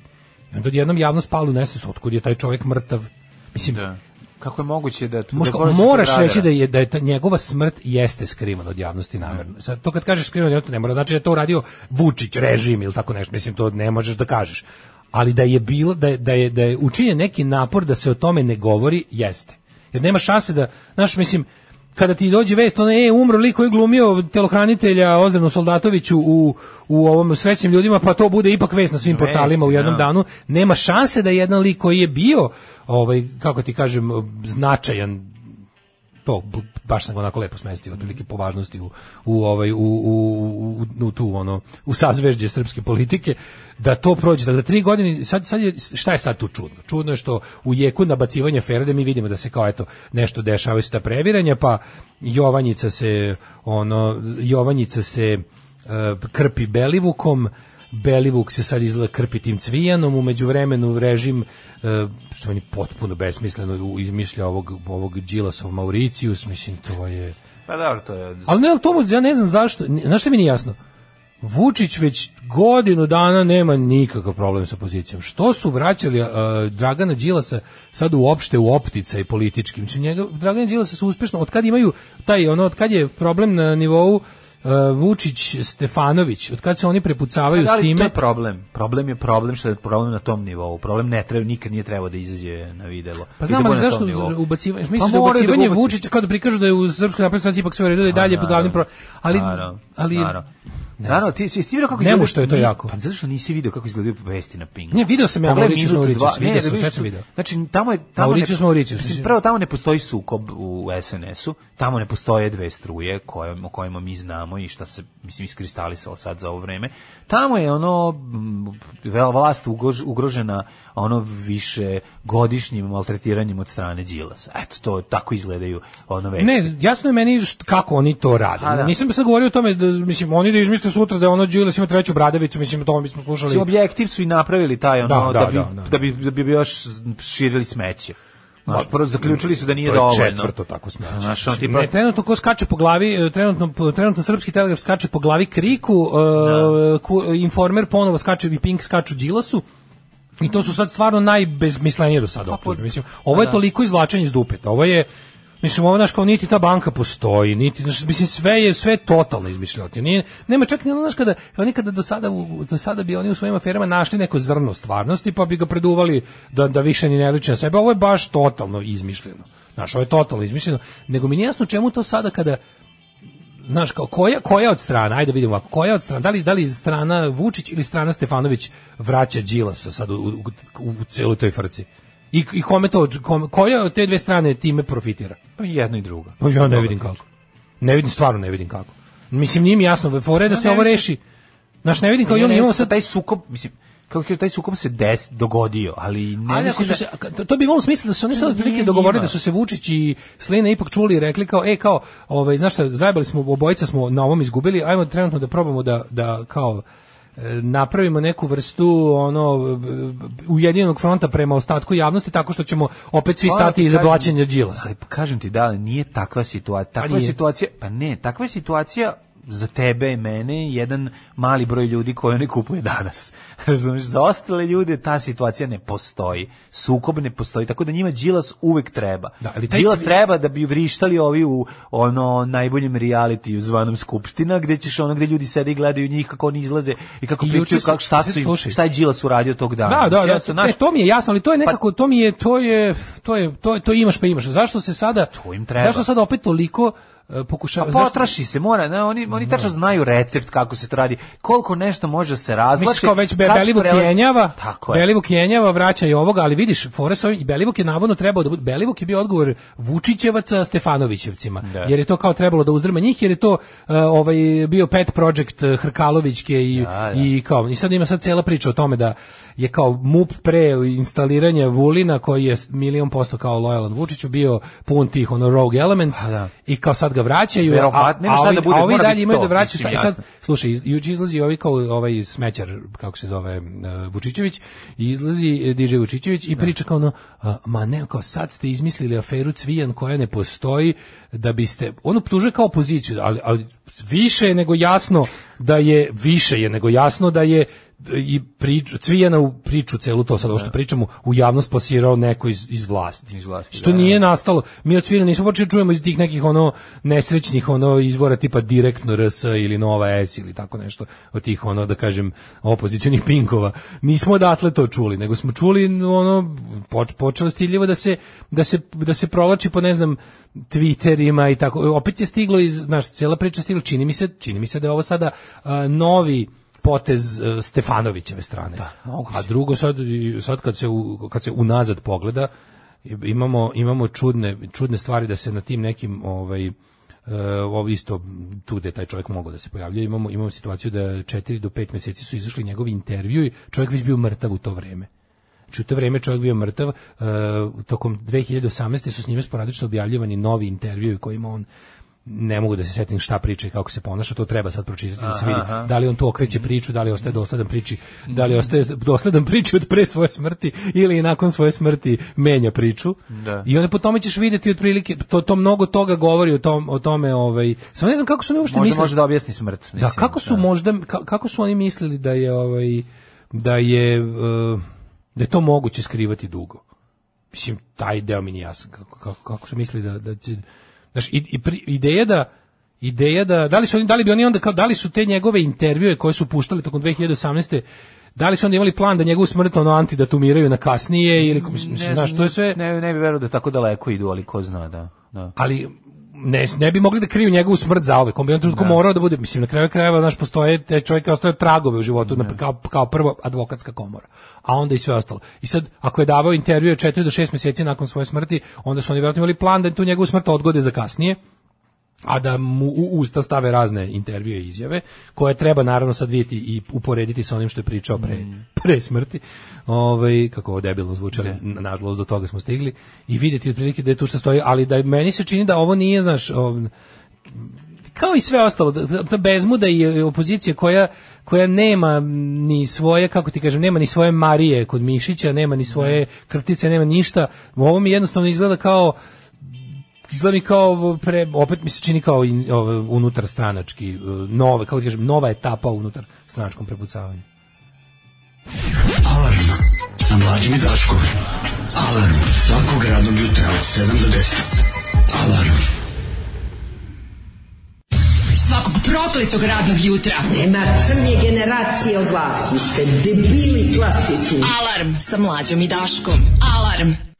I onda odjednom javnost pala u nesvest, otkud je taj čovjek mrtav. Mislim, Da. Kako je moguće da... Možda, da pored moraš reći da je da je ta njegova smrt jeste skrivana od javnosti namerno. Sad to kad kažeš skrivano, to ne mora znači da je to uradio Vučić režim ili tako nešto. Mislim to ne možeš da kažeš. Ali da je bilo da je, da je da je učinjen neki napor da se o tome ne govori, jeste. Jer nema šanse da, znaš, mislim, kada ti dođe vest, ono, e, umro lik koji je glumio telohranitelja Ozrenu Soldatoviću u, u ovom srećnim ljudima, pa to bude ipak vest na svim Vest, portalima u jednom da. danu. Nema šanse da jedan lik koji je bio, ovaj, kako ti kažem, značajan to baš sam ga onako lepo smestio otprilike po važnosti u, u ovaj u, u, u, u tu ono u sazvežđe srpske politike da to prođe da, da tri godine sad, sad je, šta je sad tu čudno? Čudno je što u jeku nabacivanja Feride mi vidimo da se kao eto nešto dešavaju se ta previranja pa Jovanjica se ono Jovanjica se e, krpi Belivukom Belivuk se sad izgleda krpi tim cvijanom, umeđu vremenu režim, e, što meni potpuno besmisleno izmišlja ovog, ovog Đilasov Mauricius, mislim, to je... Pa dobro, to je... Ali ne, ali to ja ne znam zašto, znaš što mi nije jasno? Vučić već godinu dana nema nikakav problem sa pozicijom. Što su vraćali uh, Dragana Đilasa sad uopšte u optica i politički? Mislim, njega, Dragana Đilasa su uspešno, od kad imaju taj, ono, od kad je problem na nivou uh, Vučić Stefanović, od kad se oni prepucavaju Pa da s time, to je problem. Problem je problem što je problem na tom nivou. Problem ne treba nikad nije trebao da izađe na videlo. Pa znam, da ali zašto ubacivanje, Pa misliš da moraju ubacivanje ubaci. Vučića kao da prikažu da je u srpskoj naprednoj stranci ipak sve u redu da i dalje Pa, glavni pro... Ali, Naravno, ali, naravno. Naravno, ti si ti vidio kako Nemu izgledaju- što je to jako. Pa zato što nisi video kako izgledaju vesti na Pinku. Ne, video sam ja Mauricius, Mauricius, video ne, sam, sve sam video. Znači, tamo je... Tamo Mauricius, ne, Mauricius, prvo tamo ne postoji sukob u SNS-u, tamo ne postoje dve struje koje, o kojima mi znamo i šta se, mislim, iskristalisalo sad za ovo vreme. Tamo je ono, vlast ugrožena ono više godišnjim maltretiranjem od strane Đilasa. Eto, to tako izgledaju ono vesti. Ne, jasno je meni št- kako oni to rade. Da. Nisam sad govorio o tome da mislim oni da izmisle sutra da ono Đilas ima treću bradavicu, mislim o tome bismo slušali. Mislim, objektiv su i napravili taj ono Da, da, da, bi, da, da. da bi da bi još širili smeće. Znaš, prvo zaključili su da nije To dovoljno. četvrto tako smeće. Znaš, on ne, trenutno ko skače po glavi, e, trenutno, trenutno srpski telegraf skače po glavi Kriku, e, ku- informer ponovo skače i Pink skaču Đilasu, I to su sad stvarno najbezmislenije do sada optužbe. Mislim, ovo je da. toliko izvlačenje iz dupeta. Ovo je Mislim, ovo, znaš, kao niti ta banka postoji, niti, znaš, mislim, sve je, sve je totalno izmišljotio. Nije, nema čak ni ono, znaš, kada, oni kada do sada, u- do sada bi oni u svojim aferama našli neko zrno stvarnosti, pa bi ga preduvali da, da više ni ne liči na sebe. Ovo je baš totalno izmišljeno. Znaš, ovo je totalno izmišljeno. Nego mi nije jasno čemu to sada kada, znaš, kao, koja, koja od strana, ajde vidimo ovako, koja od strana, da li, da li strana Vučić ili strana Stefanović vraća Đilasa sad u, u, u, u celoj toj frci? I, i kome to, kome, koja od te dve strane time profitira? pa jedno i drugo. Pa ja ne vidim kako. Ne vidim, stvarno ne vidim kako. Mislim, nije mi jasno, fore da Pa se ovo reši. Znaš, ne vidim kao Ne, imamo, ne, imamo sad sad taj sukob, mislim, kako kažem, taj sukob se des, dogodio, ali ne Ali ako mislim su da... se, to- to bi imalo smisla da su oni sad otprilike dogovorili da su se Vučić i Slina ipak čuli i rekli kao, e, kao, ovaj, znaš šta, zajebali smo, obojica smo na ovom izgubili, ajmo trenutno da probamo da, da kao, e, napravimo neku vrstu ono ujedinjenog fronta prema ostatku javnosti tako što ćemo opet svi Pa, stati ti iza kažem- blaćenja Đilasa. Pa kažem ti da, nije takva situacija. Takva je nije. situacija, pa ne, takva je situacija za tebe i mene jedan mali broj ljudi koji oni kupuje danas. Razumeš, za ostale ljude ta situacija ne postoji. Sukob ne postoji, tako da njima Đilas uvek treba. Da, ali taj Đilas cvi- treba da bi vrištali ovi u ono najboljem realitiju zvanom Skupština, gde ćeš ono gde ljudi sede i gledaju njih kako oni izlaze i kako I pričaju kako šta su im, slušaj. šta je Đilas uradio tog dana. Da, da, da, ja sam, ne, to mi je jasno, ali to je nekako, to mi je, to je, to je, to, je, to imaš pa imaš. Zašto se sada, To im treba. zašto sada opet toliko e, pokušava, Pa potraši se, mora, ne, oni, oni tačno znaju recept kako se to radi, koliko nešto može se razvlači. Misliš kao već Belivuk prelazi- jenjava, Tako je. Belivuk jenjava, vraća i ovoga, ali vidiš, fore sa ovim- i Belivuk je navodno trebao da bude, Belivuk je bio odgovor Vučićevaca Stefanovićevcima, Da. jer je to kao trebalo da uzdrma njih, jer je to uh, ovaj, bio pet project uh, Hrkalovićke i, Da, da. i kao, i sad ima sad cela priča o tome da je kao MUP pre instaliranja Vulina, koji je milion posto kao lojalan Vučiću, bio pun tih ono rogue elements Pa da. i kao sad ga vraćaju, a, a, šta ovi, da bude, a ovi dalje imaju da vraćaju, šta- sad. Slušaj, juče izlazi ovaj kao ovaj smećar, kako se zove, uh, Vučićević, i izlazi eh, DJ Vučićević i priča kao ono, a, ma ne, kao sad ste izmislili aferu Cvijan koja ne postoji, da biste, on optužuje kao opoziciju, ali, ali više je nego jasno da je, više je nego jasno da je i priču, Cvijana u priču celu to sad ovo što pričamo u javnost plasirao neko iz, iz vlasti. Iz vlasti, Što da, nije da. nastalo. Mi od Cvijana nismo počeli da čujemo iz tih nekih ono nesrećnih ono izvora tipa direktno RS ili Nova S ili tako nešto od tih ono da kažem opozicionih pinkova. Nismo odatle to čuli, nego smo čuli ono poč, počelo stiljivo da se da se da se provlači po ne znam Twitterima i tako. Opet je stiglo iz naš cijela priča stigla čini mi se čini mi se da je ovo sada a, novi potez e, Stefanovićeve strane. A drugo sad sad kad se u, kad se unazad pogleda imamo imamo čudne čudne stvari da se na tim nekim ovaj Uh, ovo isto tu gde taj čovjek mogao da se pojavljuje imamo imamo situaciju da 4 do 5 mjeseci su izašli njegovi intervjui čovjek već bio mrtav u to vreme Znači u to vreme čovjek bio mrtav, uh, tokom 2018. su s njime sporadično objavljivani novi intervjui kojima on ne mogu da se setim šta priča i kako se ponaša, to treba sad pročitati da se vidi Aha, da li on tu okreće priču, da li ostaje dosledan priči, da li ostaje dosledan priči od pre svoje smrti ili nakon svoje smrti menja priču. Da. I onda po tome ćeš vidjeti otprilike to to mnogo toga govori o tom o tome, ovaj samo ne znam kako su oni uopšte Možda mislili. može da objasni smrt. Da, mislim, kako su možda ka- kako su oni mislili da je ovaj da je eh, da je to moguće skrivati dugo. Mislim taj deo mi nije jasan kako kako, kako su mislili da da će znaš, i, i pri- ideja da ideja da da li su oni da li bi oni onda kao da li su te njegove intervjue koje su puštali tokom 2018 da li su onda imali plan da njegovu smrt ono antidatumiraju na kasnije ili mislim, Ne, znaš, to je sve Ne, ne bi verovao da tako daleko idu, ali ko zna, da. da. ali ne, ne bi mogli da kriju njegovu smrt za ove. On bi on trenutku morao da bude, mislim, na kraju krajeva, znaš, postoje, te čovjek je ostavio tragove u životu, na, kao, kao prvo advokatska komora, a onda i sve ostalo. I sad, ako je davao intervjue 4 do 6 mjeseci nakon svoje smrti, onda su oni vjerojatno imali plan da tu njegovu smrt odgode za kasnije, a da mu u usta stave razne intervjue i izjave, koje treba naravno sad vidjeti i uporediti sa onim što je pričao pre, pre smrti, ovaj, kako ovo debilno zvuči, ali na- nažalost do toga smo stigli, i vidjeti otprilike da je tu što stoji, ali da meni se čini da ovo nije, znaš, ov- kao i sve ostalo, da- ta bezmuda i opozicija koja koja nema ni svoje, kako ti kažem, nema ni svoje Marije kod Mišića, nema ni svoje krtice, nema ništa. Ovo mi jednostavno izgleda kao izgleda mi kao pre, opet mi se čini kao i, ove, unutar stranački e, nove, kako kažem, nova etapa unutar stranačkom prepucavanju. Alarm sa mlađim i Daškom. Alarm svakog radnog jutra od 7 do 10. Alarm. Svakog prokletog radnog jutra. Nema crnje generacije od vas. Vi ste debili klasični. Alarm sa mlađom i Daškom. Alarm.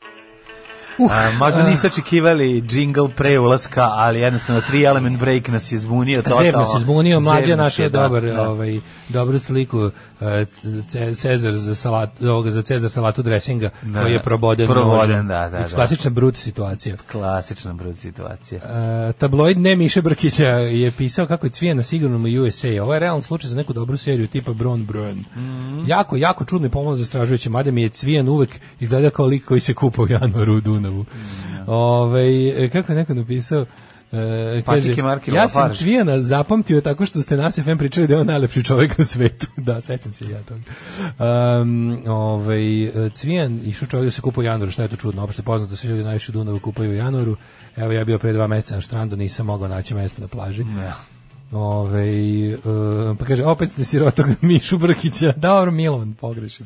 A, možda niste očekivali jingle pre ulaska, ali jednostavno tri element break nas je zbunio totalno. Zeb nas je zbunio, mlađa naš je da, dobar, da. ovaj dobru sliku e, Ce- Cezar za salat, ovoga za Cezar salatu dresinga Da, koji je proboden. proboden, nožem. da, da, Znači, da. Klasična brut situacija. Klasična brud situacija. E, tabloid ne Miše Brkića je pisao kako je Cvijena sigurno u USA. Ovo je realan slučaj za neku dobru seriju tipa Bron Brun. Mhm. Jako, jako čudno i pomalo zastražujuće, mada mi je Cvijan uvek izgleda kao lik koji se kupa u januaru u Dunavu. Mhm. Ovaj, kako je neko napisao? E, kaže, ja sam. Cvijana zapamtio tako što ste nas FM pričali da je on najlepši čovjek na svetu. da, sećam se ja toga. Um, ovaj, Cvijan išao čovjek da se kupa u januaru, šta je to čudno? Opšte poznato se ljudi najviše u Dunavu kupaju u januaru. Evo ja bio pre dva mjeseca na štrandu, nisam mogao naći mjesto na plaži. Ove, uh, pa kaže, opet ste sirotog Mišu Brkića. Dobro, Milovan, pogrešim.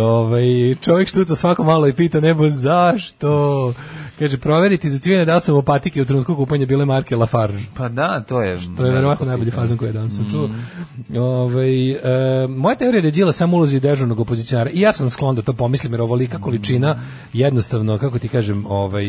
Ove, čovjek štuca svako malo i pita nebo zašto? Kaže, proveriti za cvijene da su opatike u trenutku kupanja bile marke Lafarge. Pa da, to je... To je verovatno najbolji fazon koji je danas sam čuo. Ovaj, e, moja teorija je da je Đila samo ulazi u dežurnog opozicionara i ja sam sklon da to pomislim jer ovolika količina jednostavno, kako ti kažem, ovaj,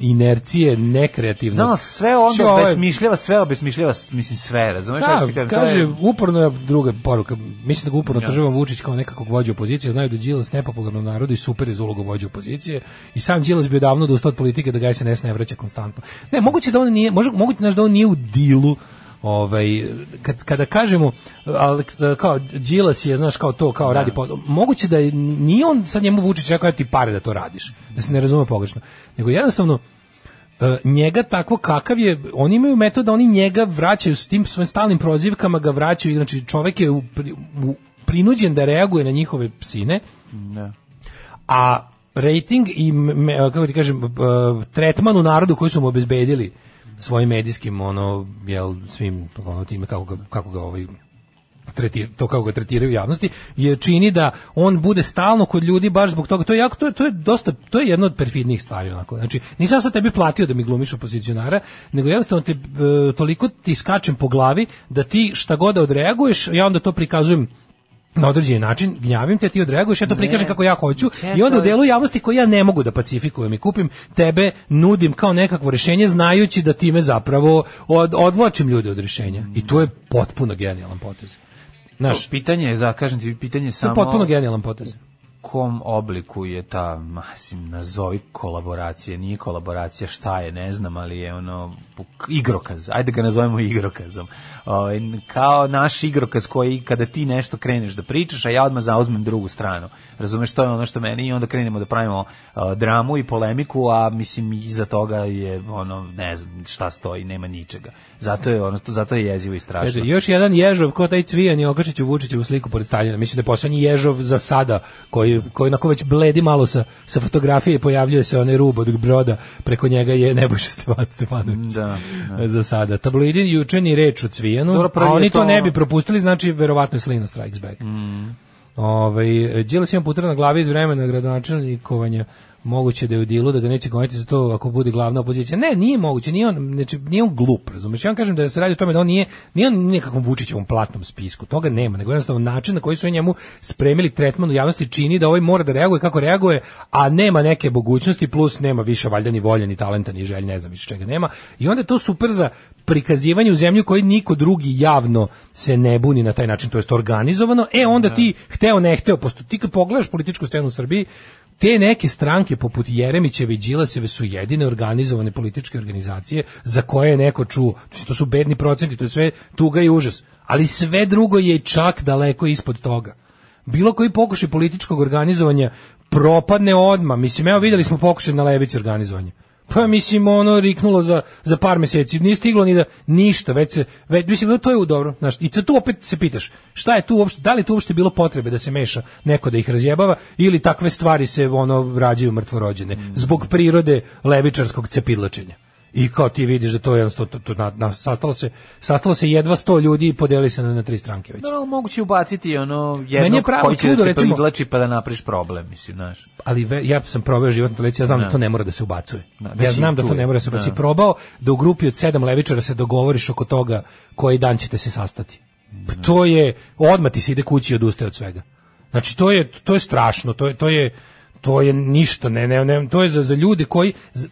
inercije, nekreativno. Znao, sve onda Sve ovo je- besmišljava, sve obesmišljava, mislim sve, razumeš? šta Da, ti kažem, kaže, je- uporno je druga poruka. Mislim da ga uporno Ja. država Vučić kao nekakvog vođa opozicije, znaju da Đilas nepopularno narodu i super je za ulogu vođa opozicije. I sam Đilas bi odavno da ustao od politike da ga SNS ne vraća konstantno. Ne, moguće da on nije, može, moguće da on nije u dilu ovaj kad, kada kažemo ali, kao Đilas je znaš kao to kao radi po, moguće da je, nije on sad njemu Vučić rekao ja ti pare da to radiš da se ne razume pogrešno nego jednostavno njega takvo kakav je, oni imaju metod da oni njega vraćaju s tim svojim stalnim prozivkama, ga vraćaju, znači čovjek je u, u- prinuđen da reaguje na njihove psine, Da. a rating i me, kako ti kažem, e, tretman u narodu koji su mu obezbedili svojim medijskim ono jel svim ono time kako ga kako ga ovaj tretir, to kako ga tretiraju u javnosti je čini da on bude stalno kod ljudi baš zbog toga to je jako to je to je dosta to je jedna od perfidnijih stvari onako znači nisam sad tebi platio da mi glumiš opozicionara nego jednostavno te toliko ti skačem po glavi da ti šta god da odreaguješ ja onda to prikazujem na određeni način gnjavim te, ti odreaguješ, ja to prikažem kako ja hoću i onda u delu javnosti koji ja ne mogu da pacifikujem i kupim, tebe nudim kao nekakvo rešenje znajući da time zapravo od, odvlačim ljude od rešenja. I to je potpuno genijalan potez. Znaš, To pitanje je, da, kažem ti, pitanje je to je samo... potpuno genijalan potez. Kom obliku je ta, mislim, nazovi kolaboracija, nije kolaboracija, šta je, ne znam, ali je ono igrokaz, ajde ga nazovemo igrokazom. Ovaj, kao naš igrokaz koji kada ti nešto kreneš da pričaš, a ja odmah zauzmem drugu stranu. Razumeš, to je ono što meni i onda krenemo da pravimo uh, dramu i polemiku, a mislim iza toga je ono, ne znam šta stoji, nema ničega. Zato je ono, zato je jezivo i strašno. Kaže, još jedan ježov, ko taj cvijan i okačić u sliku pored Staljina. Mislim da je poslednji ježov za sada, koji, koji onako već bledi malo sa, sa fotografije, pojavljuje se onaj rub od broda, preko njega je Nebojša Stefan Stefanović. Da, Za sada. Tabloidi juče ni reč o cvijanu, Dobro, a oni to, to ne bi propustili, znači verovatno je Slina Strikes Back. Mm. Ovaj Đilas ima putra na glavi iz vremena gradonačelnikovanja moguće da je u dilu da ga neće goniti za to ako bude glavna opozicija. Ne, nije moguće, nije on, znači, nije on glup, razumeš? Ja vam kažem da se radi o tome da on nije, nije on nekakvom Vučićevom platnom spisku, toga nema, nego jednostavno način na koji su njemu spremili tretman u javnosti čini da ovaj mora da reaguje kako reaguje, a nema neke mogućnosti, plus nema više valjda ni volje, ni talenta, ni želje, ne znam više čega nema. I onda je to super za prikazivanje u zemlju koji niko drugi javno se ne buni na taj način, to jest organizovano, e onda ti hteo ne hteo, posto ti kad pogledaš političku scenu u Srbiji, te neke stranke poput Jeremićeve i Đilaseve su jedine organizovane političke organizacije za koje je neko čuo. To su bedni procenti, to je sve tuga i užas. Ali sve drugo je čak daleko ispod toga. Bilo koji pokušaj političkog organizovanja propadne odma. Mislim, evo videli smo pokušaj na levici organizovanja. Pa mislim ono riknulo za, za par meseci, nije stiglo ni da ništa, već se već mislim da to je u dobro, znaš, i tu opet se pitaš, šta je tu uopšte, da li tu uopšte bilo potrebe da se meša neko da ih razjebava ili takve stvari se ono rađaju mrtvorođene zbog prirode levičarskog cepidlačenja. I kao ti vidiš da to je to, to, na, na, sastalo se sastalo se jedva 100 ljudi i podeli se na, na tri stranke već. Da, ali moguće ubaciti ono Meni je pravo koji će čudo, da se recimo- pa da napriš problem, mislim, znaš. ali ve, ja sam proveo život na televiziji, ja znam da. Da. to ne mora da se ubacuje. Da, ja znam da to ne mora da se ubacuje. Da. Probao da u grupi od sedam levičara se dogovoriš oko toga koji dan ćete se sastati. Pa to je, odmah ti se ide kući i odustaje od svega. Znači, to je, to je strašno, to je, to je, to je ništa, ne, ne, ne, to je za, za ljude koji, z- e,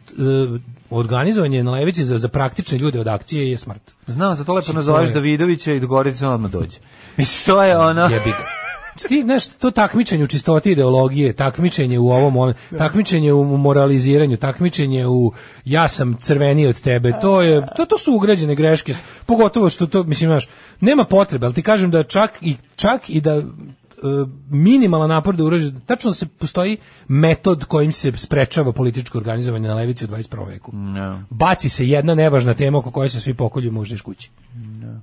organizovanje na levici za, za praktične ljude od akcije je smrt. Znam, za to lepo Znači, nazoveš je- Davidovića i Gorica odmah dođe. Mislim, to je ono... Jebi ga. Znači, Ti, znaš, to takmičenje u čistoti ideologije, takmičenje u ovom, on, takmičenje u moraliziranju, takmičenje u ja sam crveniji od tebe, to je, to, to su ugrađene greške, pogotovo što to, mislim, znaš, nema potrebe, ali ti kažem da čak i, čak i da minimalan napor da urađe, tačno se postoji metod kojim se sprečava političko organizovanje na levici u 21. veku. No. Baci se jedna nevažna tema oko koje se svi pokolju mužni iz kući.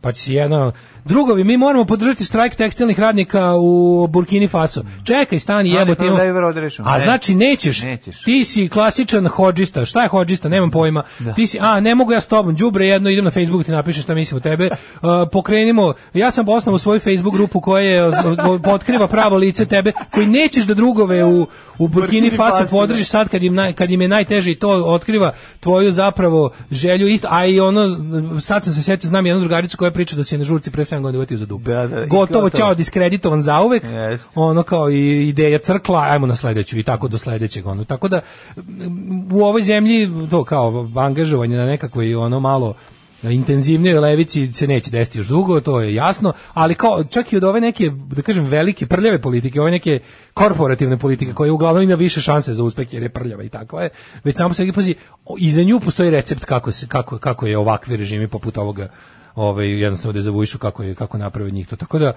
Pa će si jedna... Drugovi, mi moramo podržati strajk tekstilnih radnika u Burkini Faso. Čekaj, stani, A, jebote. ne, imamo- da je ovdje rešimo. A znači nećeš. Nećeš. Ti si klasičan hodžista. Šta je hodžista? Nemam pojma. Da. Ti si, a, ne mogu ja s tobom. Đubre jedno, idem na Facebook ti napišem šta mislim o tebe. Uh, pokrenimo. Ja sam osnovao svoju Facebook grupu koja je otkriva pravo lice tebe, koji nećeš da drugove u u Burkini Faso podržiš sad kad im naj, kad im je najteže i to otkriva tvoju zapravo želju isto a i ono sad sam se setio znam jednu drugaricu koja priča da se na žurci pre 7 godina uvatio za dupe. Da, da, gotovo ćao diskreditovan zauvek. Jeste. Ono kao i ideja crkla, ajmo na sledeću i tako do sledećeg ono. Tako da u ovoj zemlji to kao angažovanje na nekakvoj ono malo intenzivnijoj levici se neće desiti još dugo, to je jasno, ali kao čak i od ove neke, da kažem, velike prljave politike, ove neke korporativne politike koje uglavnom ima više šanse za uspeh jer je prljava i takva je, već samo se pazi, i za nju postoji recept kako, se, kako, kako je ovakvi režimi poput ovoga ovaj jednostavno dezavuišu kako je kako naprave njih to. Tako da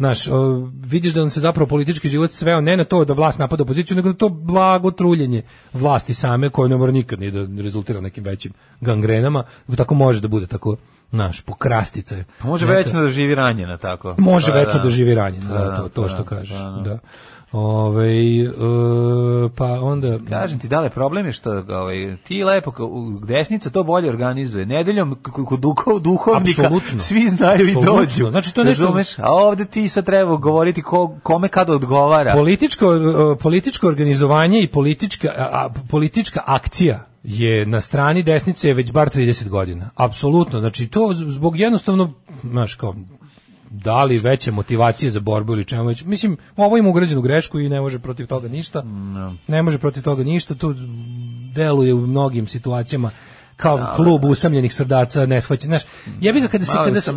Znaš, o, vidiš da nam se zapravo politički život sveo ne na to da vlast napada opoziciju, nego na to blago truljenje vlasti same, koje ne mora nikad ni da rezultira nekim većim gangrenama, tako može da bude tako, znaš, pokrastica. Pa može Neka- večno da živi ranjena, tako. Može Pa, večno da živi ranjen, da, to, to pa, što kažeš. pa, Da. Ove, e, pa onda... Kažem ti, da li problem je što ovaj, ti lepo, desnica to bolje organizuje. Nedeljom kod duhov, duhovnika Apsolutno. svi znaju i Apsolutno. dođu. Znači, to nešto- Razumeš? A ovde ti sad treba govoriti ko, kome kada odgovara. Političko, e, političko organizovanje i politička, a, politička akcija je na strani desnice već bar 30 godina. Apsolutno. Znači to zbog jednostavno, znaš kao, da li veće motivacije za borbu ili čemu već. Mislim, ovo ima ugrađenu grešku i ne može protiv toga ništa. Ne može protiv toga ništa. To deluje u mnogim situacijama kao klub usamljenih srdaca neshvaćen. Znaš, jebi ga kada se kada se,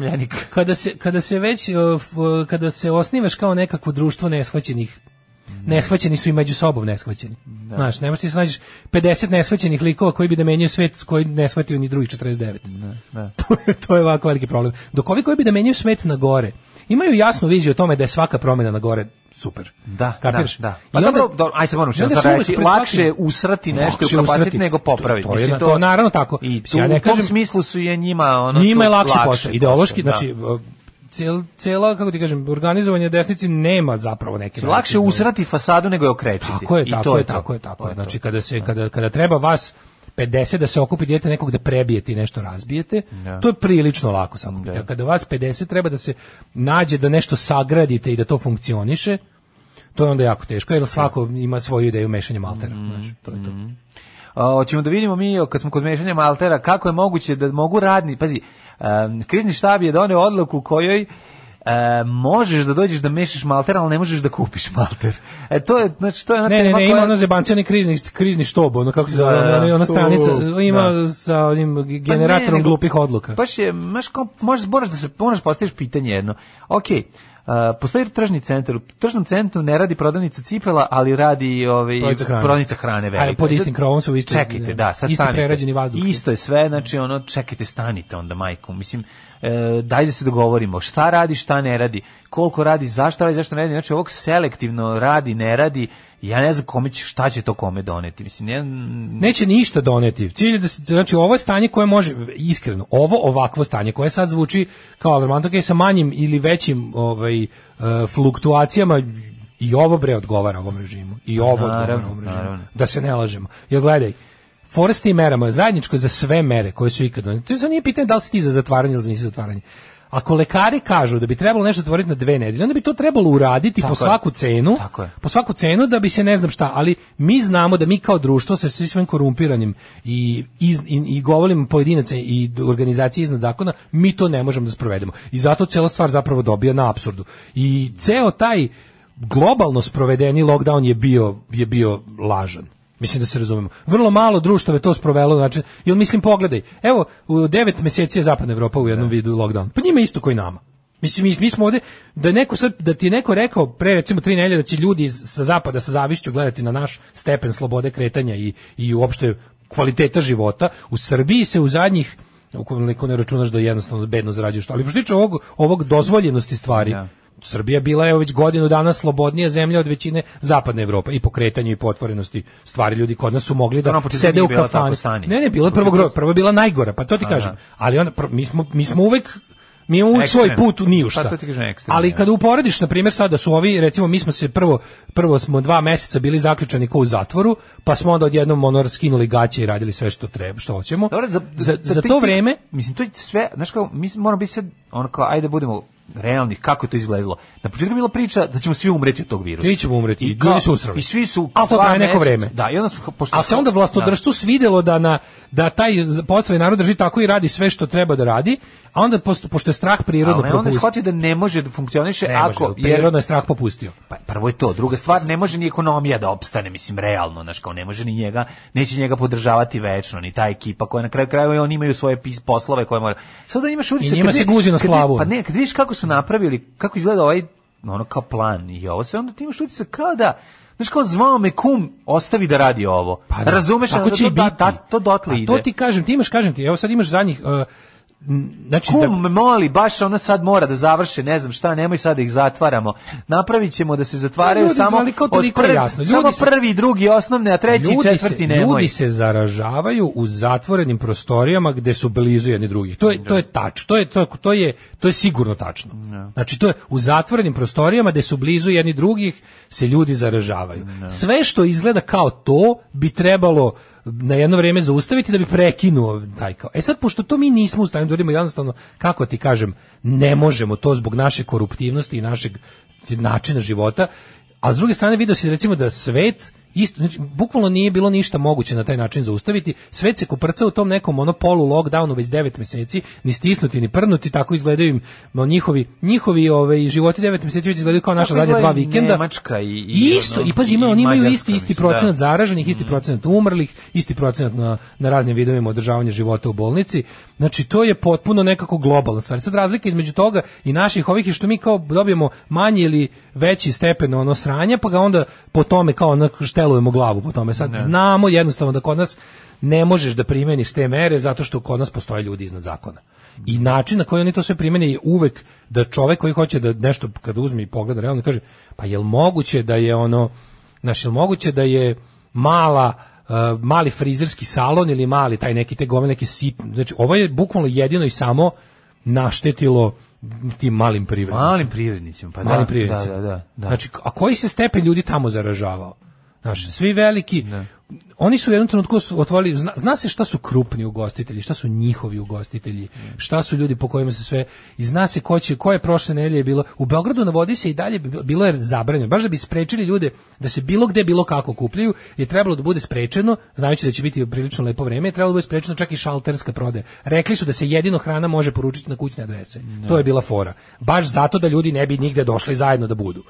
kada se kada se već uh, f- kada se osnivaš kao nekakvo društvo neshvaćenih neshvaćeni su i među sobom neshvaćeni. Znaš, ne možeš ti se nađeš 50 neshvaćenih likova koji bi da menjaju svet koji ne shvatio ni drugih 49. Da. to, je, to je ovako veliki problem. Dok ovi koji bi da menjaju svet na gore, imaju jasnu viziju o tome da je svaka promjena na gore super. Da, Kapiraš? da, da. Pa onda- dobro, dobro, aj se moram što uvek reći, lakše usrati nešto i Lakše upropastiti nego popraviti. To, to, je, Mislim, to, naravno tako. I Mislim, ja tu, ne u tom kažem- smislu su je njima ono Njima je to lakši posao. Ideološki, da. znači, cel, cela, kako ti kažem, organizovanje desnici nema zapravo neke... Znači, lakše usrati fasadu nego je okrečiti. Tako je, I tako to je, to. tako je, tako je. Znači kada se kada kada treba vas 50 da se okupi dijete nekog da prebijete i nešto razbijete, Da. to je prilično lako sakupiti. A kada vas 50 treba da se nađe da nešto sagradite i da to funkcioniše, to je onda jako teško, jer svako ima svoju ideju mešanja maltera. Mm. Znači, to je to. A, Hoćemo da vidimo mi, kad smo kod mešanja maltera, kako je moguće da mogu radni, pazi, krizni štab je doneo odluku kojoj e, možeš da dođeš da mešaš malter, ali ne možeš da kupiš malter. E, to je, znači, to je ona Ne, ne, tema ne, ima koja- ono zebancija, onaj krizni, krizni štob, ono kako se zove, Da, da. ona, ona stranica, U, ima da. sa onim Pa ne, generatorom glupih odluka. Baš je, kao, možeš, moraš da se, moraš postaviš pitanje jedno. Ok, Uh, postoji tržni centar, u tržnom centru ne radi prodavnica cipela, ali radi ovaj, Prodavnica hrane. velika. Ali pod istim sad- krovom su isto- Čekajte, da, sad isti stanite. prerađeni vazduh. Isto je sve, znači ono, čekajte, stanite onda, majku. Mislim, e, daj da se dogovorimo, šta radi, šta ne radi, koliko radi, zašto radi, zašto ne radi, znači ovog selektivno radi, ne radi, ja ne znam kome će, šta će to kome doneti. Mislim, ne, Neće ništa doneti. Cilj je da se, znači ovo je stanje koje može iskreno, ovo ovakvo stanje koje sad zvuči kao alarmantno okay, sa manjim ili većim ovaj e, fluktuacijama i ovo bre odgovara ovom režimu. I ovo odgovara Naravno, ovom režimu. naravno. Da se ne lažemo. Jer gledaj, fora s tim merama, zajedničko za sve mere koje su ikad donete. To je sad nije pitanje da li si ti za zatvaranje ili nisi za zatvaranje. Ako lekari kažu da bi trebalo nešto zatvoriti na dve nedelje, onda bi to trebalo uraditi Tako po je. svaku cenu, Tako je. po svaku cenu da bi se ne znam šta, ali mi znamo da mi kao društvo sa svim svojim korumpiranim i, iz, i, i govorim pojedinaca i organizacije iznad zakona, mi to ne možemo da sprovedemo. I zato cela stvar zapravo dobija na apsurdu. I ceo taj globalno sprovedeni lockdown je bio, je bio lažan. Mislim da se razumemo. Vrlo malo društava je to sprovelo, znači, jel mislim pogledaj, evo, u devet meseci je zapadna Evropa u jednom vidu lockdown. Pa njima isto koji nama. Mislim, mi, mi smo ovde, da, neko sad, da ti je neko rekao pre recimo tri nedelje da će ljudi iz- sa zapada sa zavišću gledati na naš stepen slobode kretanja i, i uopšte kvaliteta života, u Srbiji se u zadnjih ukoliko ne računaš da jednostavno bedno zarađuješ. Ali što se tiče ovog, ovog dozvoljenosti stvari, Srbija bila je već godinu dana slobodnija zemlja od većine zapadne Evrope i po kretanju i po otvorenosti stvari ljudi kod nas su mogli da Ono, početku sede u kafani. Ne, ne, bilo je prvo gro, prvo je bila najgora, pa to ti kažem. Ali onda pr- mi smo mi smo uvek mi imamo uvek svoj put u ni u šta. Pa ekstrem, Ali ja. kada uporediš na primjer sada su ovi recimo mi smo se prvo prvo smo dva meseca bili zaključani kao u zatvoru, pa smo onda odjednom ono skinuli gaće i radili sve što treba, što hoćemo. Dobro, za, za, za ti- to vreme mislim to je sve, znaš kao, mi moramo biti sad ono kao ajde da budemo realni kako je to izgledalo. Na početku je bila priča da ćemo svi umreti od tog virusa. Svi ćemo umreti, I ljudi su usrali. I svi su Ali to traje neko vreme. Da, i onda su pošto A se onda vlastodržcu svidelo da na da taj postroj narod drži tako i radi sve što treba da radi, a onda posto, pošto je strah prirodno Ali onda je propustio. shvatio da ne može da funkcioniše Ne ako može, prirodno je strah popustio. Pa prvo je to, druga stvar, ne može ni ekonomija da opstane, mislim realno, znači kao ne može ni njega, neće njega podržavati večno, ni ta ekipa koja na kraju krajeva oni imaju svoje poslove koje mora. Sada imaš utisak njima se guzi na splavu. Pa ne, kad vidiš kako su napravili, kako izgleda ovaj ono kao plan i ovo sve, onda ti imaš utisak kao da Znaš kao zvao me kum, ostavi da radi ovo. Pa da, Razumeš? tako onda će to, da, biti. da, to dotle A ide. to ti kažem, ti imaš, kažem ti, evo sad imaš zadnjih, uh, znači da, Kum me moli, baš ono sad mora da završe, ne znam šta, nemoj sad da ih zatvaramo. Napravit ćemo da se zatvaraju Ljudi, samo ali od je prvi, jasno. samo Ljudi se- prvi drugi osnovne, a treći ljudi četvrti nemoj. ljudi se zaražavaju u zatvorenim prostorijama gde su blizu jedni drugih. To je to je tač, to je to, to je to je sigurno tačno. Znači to je u zatvorenim prostorijama gde su blizu jedni drugih se ljudi zaražavaju. Sve što izgleda kao to bi trebalo na jedno vrijeme zaustaviti da bi prekinuo taj kao. E sad pošto to mi nismo u stanju da uradimo jednostavno kako ti kažem, ne možemo to zbog naše koruptivnosti i našeg načina života, a s druge strane vidio se recimo da svet isto, znači, bukvalno nije bilo ništa moguće na taj način zaustaviti. Svet se kuprca u tom nekom ono polu lockdownu već 9 meseci, ni stisnuti ni prnuti, tako izgledaju im no, njihovi njihovi ove životi 9 meseci već izgledaju kao naša zadnja dva vikenda. Nemačka i, i isto, i pazi, ima, oni imaju isti, isti mislim, procenat da. zaraženih, isti procenat umrlih, isti procenat na, na raznim vidovima održavanja života u bolnici. Znači, to je potpuno nekako globalna stvar. Sad razlika između toga i naših ovih je što mi kao dobijemo manji ili veći stepen ono sranja, pa ga onda po tome kao ono štelujemo glavu po tome. Sad znamo jednostavno da kod nas ne možeš da primeniš te mere zato što kod nas postoje ljudi iznad zakona. I način na koji oni to sve primene je uvek da čovek koji hoće da nešto kad uzme i pogleda realno kaže pa jel moguće da je ono znaš, jel moguće da je mala uh, mali frizerski salon ili mali taj neki te gome neki sit znači ovo je bukvalno jedino i samo naštetilo tim malim privrednicima Malim privrednicima, pa malim da, privrednicima. da, da, da, da. Znači, a koji se stepen ljudi tamo zaražavao? Znaš, svi veliki, oni su u jednom trenutku otvorili, zna, zna se šta su krupni ugostitelji, šta su njihovi ugostitelji, šta su ljudi po kojima se sve, i zna se ko će, koje prošle nedelje je bilo, u Beogradu na vodi se i dalje bi- bilo je zabranjeno, baš da bi sprečili ljude da se bilo gde bilo kako kupljaju, je trebalo da bude sprečeno, znajući da će biti prilično lepo vreme, je trebalo da bude sprečeno čak i šalterska prodaja. Rekli su da se jedino hrana može poručiti na kućne adrese. To je bila fora. Baš zato da ljudi ne bi nigde došli zajedno da budu.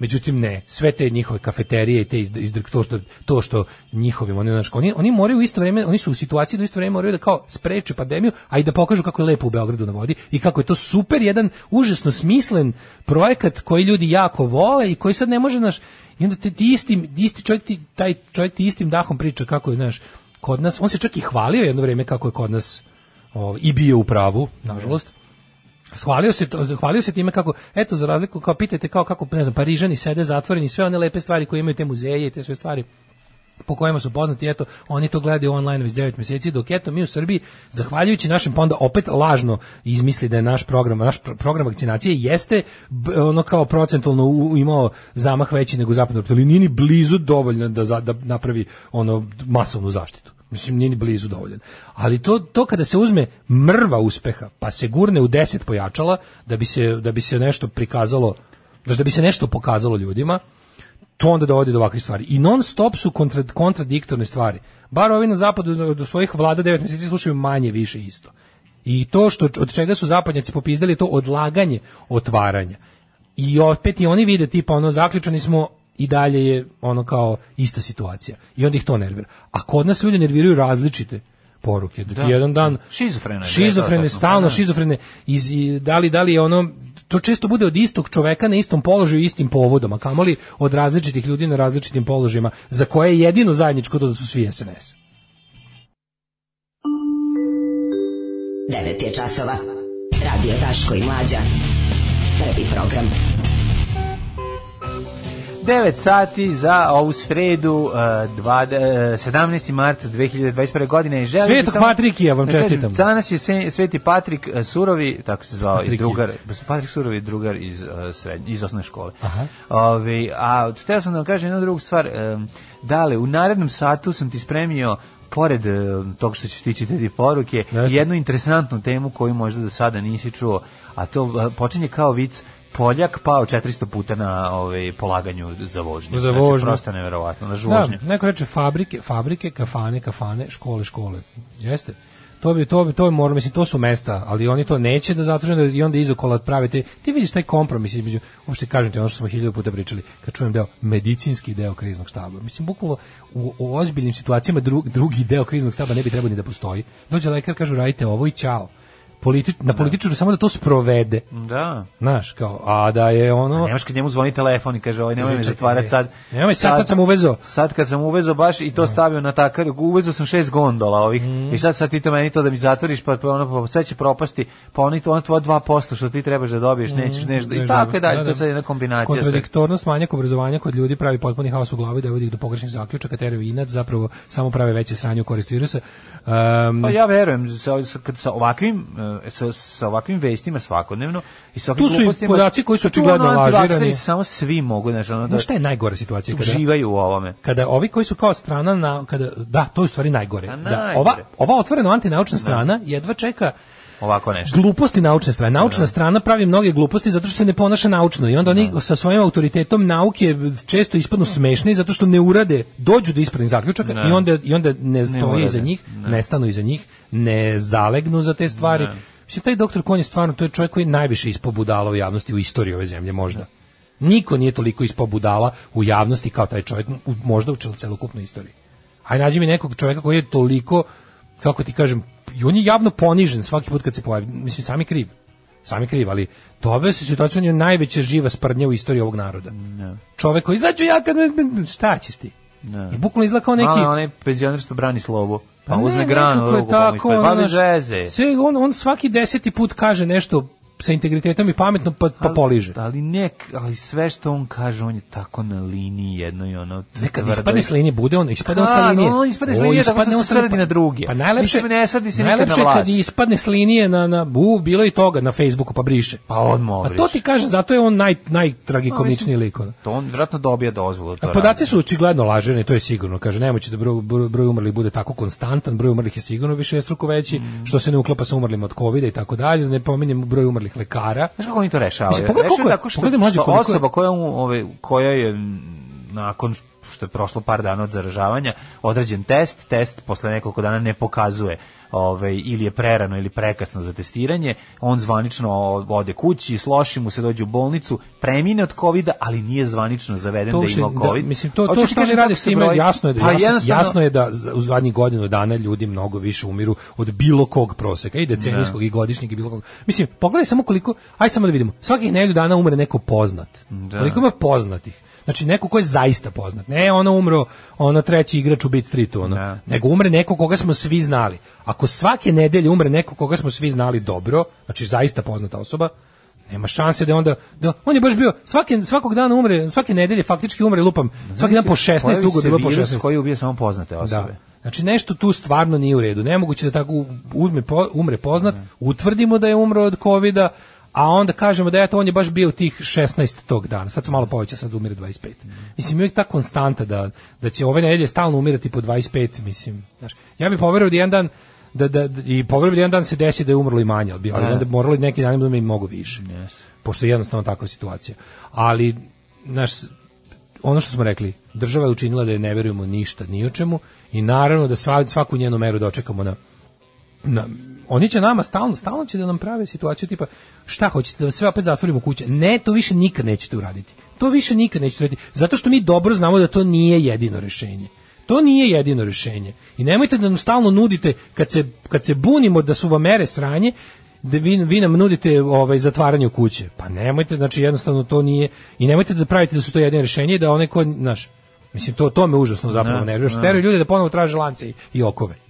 Međutim ne, sve te njihove kafeterije i te iz, to što to što njihovim oni znači oni oni moraju u isto vrijeme, oni su u situaciji da u isto vrijeme moraju da kao spreče pandemiju, a i da pokažu kako je lepo u Beogradu na vodi i kako je to super jedan užasno smislen projekat koji ljudi jako vole i koji sad ne može naš i onda te, ti isti, isti čovjek ti, taj čovjek ti istim dahom priča kako je znaš kod nas on se čak i hvalio jedno vrijeme kako je kod nas ovaj, i bio u pravu, nažalost. Hvalio se, hvalio se time kako, eto, za razliku, kao pitajte kao kako, ne znam, Parižani sede zatvoreni, sve one lepe stvari koje imaju te muzeje i te sve stvari po kojima su poznati, eto, oni to gledaju online već 9 mjeseci, dok eto mi u Srbiji, zahvaljujući našem, pa onda opet lažno izmisli da je naš program, naš pro- program vakcinacije jeste ono kao procentualno imao zamah veći nego zapadno, ali nije ni blizu dovoljno da, za- da napravi ono masovnu zaštitu. Mislim, nije ni blizu dovoljan. Ali to, to kada se uzme mrva uspeha, pa se gurne u 10 pojačala, da bi se, da bi se nešto prikazalo, znaš, da bi se nešto pokazalo ljudima, to onda dovodi do ovakvih stvari. I non stop su kontra, kontradiktorne stvari. Bar ovi na zapadu do, svojih vlada 9 mjeseci slušaju manje više isto. I to što od čega su zapadnjaci popizdali to odlaganje otvaranja. I opet i oni vide tipa ono zaključani smo i dalje je ono kao ista situacija. I onda ih to nervira. A kod nas ljudi nerviraju različite poruke. Da, ti Da. jedan dan Šizofreno je, šizofrene, da, stalno da. šizofrene iz da li da li je ono to često bude od istog čoveka na istom položaju i istim povodom, a kamoli od različitih ljudi na različitim položajima, za koje je jedino zajedničko to da su svi SNS. 9 je časova. Radio Daško i Mlađa. Prvi program. 9 sati za ovu sredu, uh, dva, uh, 17. mart 2021. godine. Želim Svetog samo Patrikija vam da kažem, čestitam. Danas je se- Sveti Patrik uh, Surovi, tako se zvao, i Patrikije. drugar, Patrik Surovi je drugar iz, uh, sred, iz osnovne škole. Ovi, a htio sam da vam kažem jednu drugu stvar. Um, dale, u narednom satu sam ti spremio pored uh, tog što ćeš ti čitati poruke, Jeste. jednu interesantnu temu koju možda do sada nisi čuo, a to uh, počinje kao vic Poljak pao 400 puta na ovaj polaganju za vožnju. Za Znači, vožnju. prosto neverovatno, na Da, vožnju. neko reče fabrike, fabrike, kafane, kafane, škole, škole. Jeste. To bi to bi to bi moralo mislim to su mesta, ali oni to neće da zatvore da i onda izokola pravite. Ti vidiš taj kompromis između uopšte kažem ti ono što smo hiljadu puta pričali, kad čujem deo medicinski deo kriznog štaba. Mislim bukvalno u, u ozbiljnim situacijama dru- drugi deo kriznog štaba ne bi trebao ni da postoji. Dođe lekar kaže radite ovo i ćao. Politi, na političaru samo da to sprovede. Da. Znaš, kao, a da je ono... Nemaš kad njemu zvoni telefon i kaže, ovaj nemoj me zatvarati sad. nemoj sad, sad sam uvezao. Sad kad sam uvezao baš i to stavio na takar, uvezao sam šest gondola ovih Mhm. i sad sad ti to meni to da mi zatvoriš, pa, pa ono, pa sve će propasti, pa oni to, ono tvoje 2% što ti trebaš da dobiješ, nećeš nešto, i tako je dalje, da, to je da. sad jedna kombinacija. Kontradiktornost, manjak obrazovanja kod ljudi pravi potpuni haos u glavi dovodi ih do pogrešnih zaključaka, teraju inat, zapravo samo prave veće sranje u korist virusa. Um, Pa ja verujem sa, sa, kad sa ovakvim e, sa, sa ovakvim vestima svakodnevno i sa Tu su i podaci koji su očigledno ono, lažirani. Samo svi mogu, znači ono da šta je najgora situacija? Kada, uživaju u ovome. kada ovi koji su kao strana na kada da to je u stvari najgore. Da, najgore. ova ova otvoreno antinaučna strana jedva čeka Ovako nešto. gluposti naučne strane. Naučna strana pravi mnoge gluposti zato što se ne ponaša naučno i onda oni sa svojim autoritetom nauke često ispadnu smešni zato što ne urade, dođu do ispravnih zaključaka Ne. i onda i onda ne stoje iza njih, Ne. ne stanu iza njih, ne zalegnu za te stvari. Mislim, taj doktor Kon je stvarno, to je čovjek koji je najviše ispao budala u javnosti u istoriji ove zemlje, možda. Niko nije toliko ispao budala u javnosti kao taj čovjek, možda u cel- celokupnoj istoriji. Aj nađi mi nekog čovjeka koji je toliko, kako ti kažem, i on je javno ponižen svaki put kad se pojavi. Mislim, sami kriv. Sami kriv, ali doveo se situaciju, on je najveća živa sprdnja u istoriji ovog naroda. Čovjek koji, izađu ja kad... Šta ćeš ti? Ne. I bukvalno izgleda kao neki... Neki... onaj penzioner što brani slobu. Pa, ne, uzme granu, je pa tako, pa. Sve, on, on svaki deseti put kaže nešto sa integritetom i pametno pa, pa poliže. Ali nek, ali sve što on kaže, on je tako na liniji jedno i ono. Nekad ispadne s linije, bude on, ispadne on sa linije. On ispadne s linije tako što ispadne on se srdi na druge. Pa najlepše, ne srdi se nikad na najlepše je kad vlast. ispadne s linije na, na bu, bilo i toga na Facebooku pa briše. Pa odmah Pa to ti kaže, zato je on naj, Pa, najtragikomičniji mislim, lik. To on vjerojatno dobija dozvolu. da To A podaci su očigledno laženi, to je sigurno. Kaže, nemoće da broj, broj, umrlih bude tako konstantan, broj umrlih je sigurno više struko veći, Mm. što se ne uklapa sa umrlim od covida i tako dalje, da ne pominjem broj umrlih lekara. Znaš kako oni to rešavaju? Mislim, pogledaj koliko je- tako što, mlađe, što koliko osoba koja, ove, koja je nakon što je prošlo par dana od zaražavanja, određen test, test posle nekoliko dana ne pokazuje ovaj ili je prerano ili prekasno za testiranje, on zvanično ode kući, sloši mu se dođe u bolnicu, premine od kovida, ali nije zvanično zaveden To da ima da, covid. mislim to to što oni rade s time jasno je da Pa jasno, jasno je da u zadnjih godinu dana ljudi mnogo više umiru od bilo kog proseka i decenijskog i godišnjeg i bilo kog. Mislim, pogledaj samo koliko, aj samo da vidimo. Svakih nedelju dana umre neko poznat. Da. Koliko ima poznatih? Znači neko ko je zaista poznat. Ne ono umro, ono treći igrač u Beat Streetu, ono. Da. Nego umre neko koga smo svi znali. Ako svake nedelje umre neko koga smo svi znali dobro, znači zaista poznata osoba, nema šanse da onda da on je baš bio svake svakog dana umre, svake nedelje faktički umre lupam. Svaki dan po 16 Pojavi dugo bilo po virus 16. koji ubija samo poznate osobe. Da. Znači nešto tu stvarno nije u redu. Nemoguće da tako uzme umre poznat, utvrdimo da je umro od kovida, a onda kažemo da eto on je baš bio tih 16 tog dana. Sad to malo poveća, sad umire 25. Mislim uvijek ta konstanta da da će ove nedelje stalno umirati po 25, mislim. Znaš, ja bih poverovao da jedan dan da, da, da- i poverovao da jedan dan se desi da je umrlo i manje, ali, bi- ali Da. onda moralo i neki dan da umre i mnogo više. Pošto je jednostavno takva situacija. Ali, znaš, ono što smo rekli, država je učinila da je ne verujemo ništa, ni o čemu i naravno da sva, svaku njenu meru dočekamo na, na oni će nama stalno, stalno će da nam prave situaciju tipa šta hoćete da sve opet zatvorimo kuće. Ne, to više nikad nećete uraditi. To više nikad nećete uraditi. Zato što mi dobro znamo da to nije jedino rešenje. To nije jedino rešenje. I nemojte da nam stalno nudite kad se kad se bunimo da su vam mere sranje, da vi, vi nam nudite ovaj zatvaranje u kuće. Pa nemojte, znači jednostavno to nije i nemojte da pravite da su to jedino rešenje da onaj ko, znaš, mislim to to me užasno zapravo Ne, nervira, što teraju ljude da ponovo traže lance i, i okove.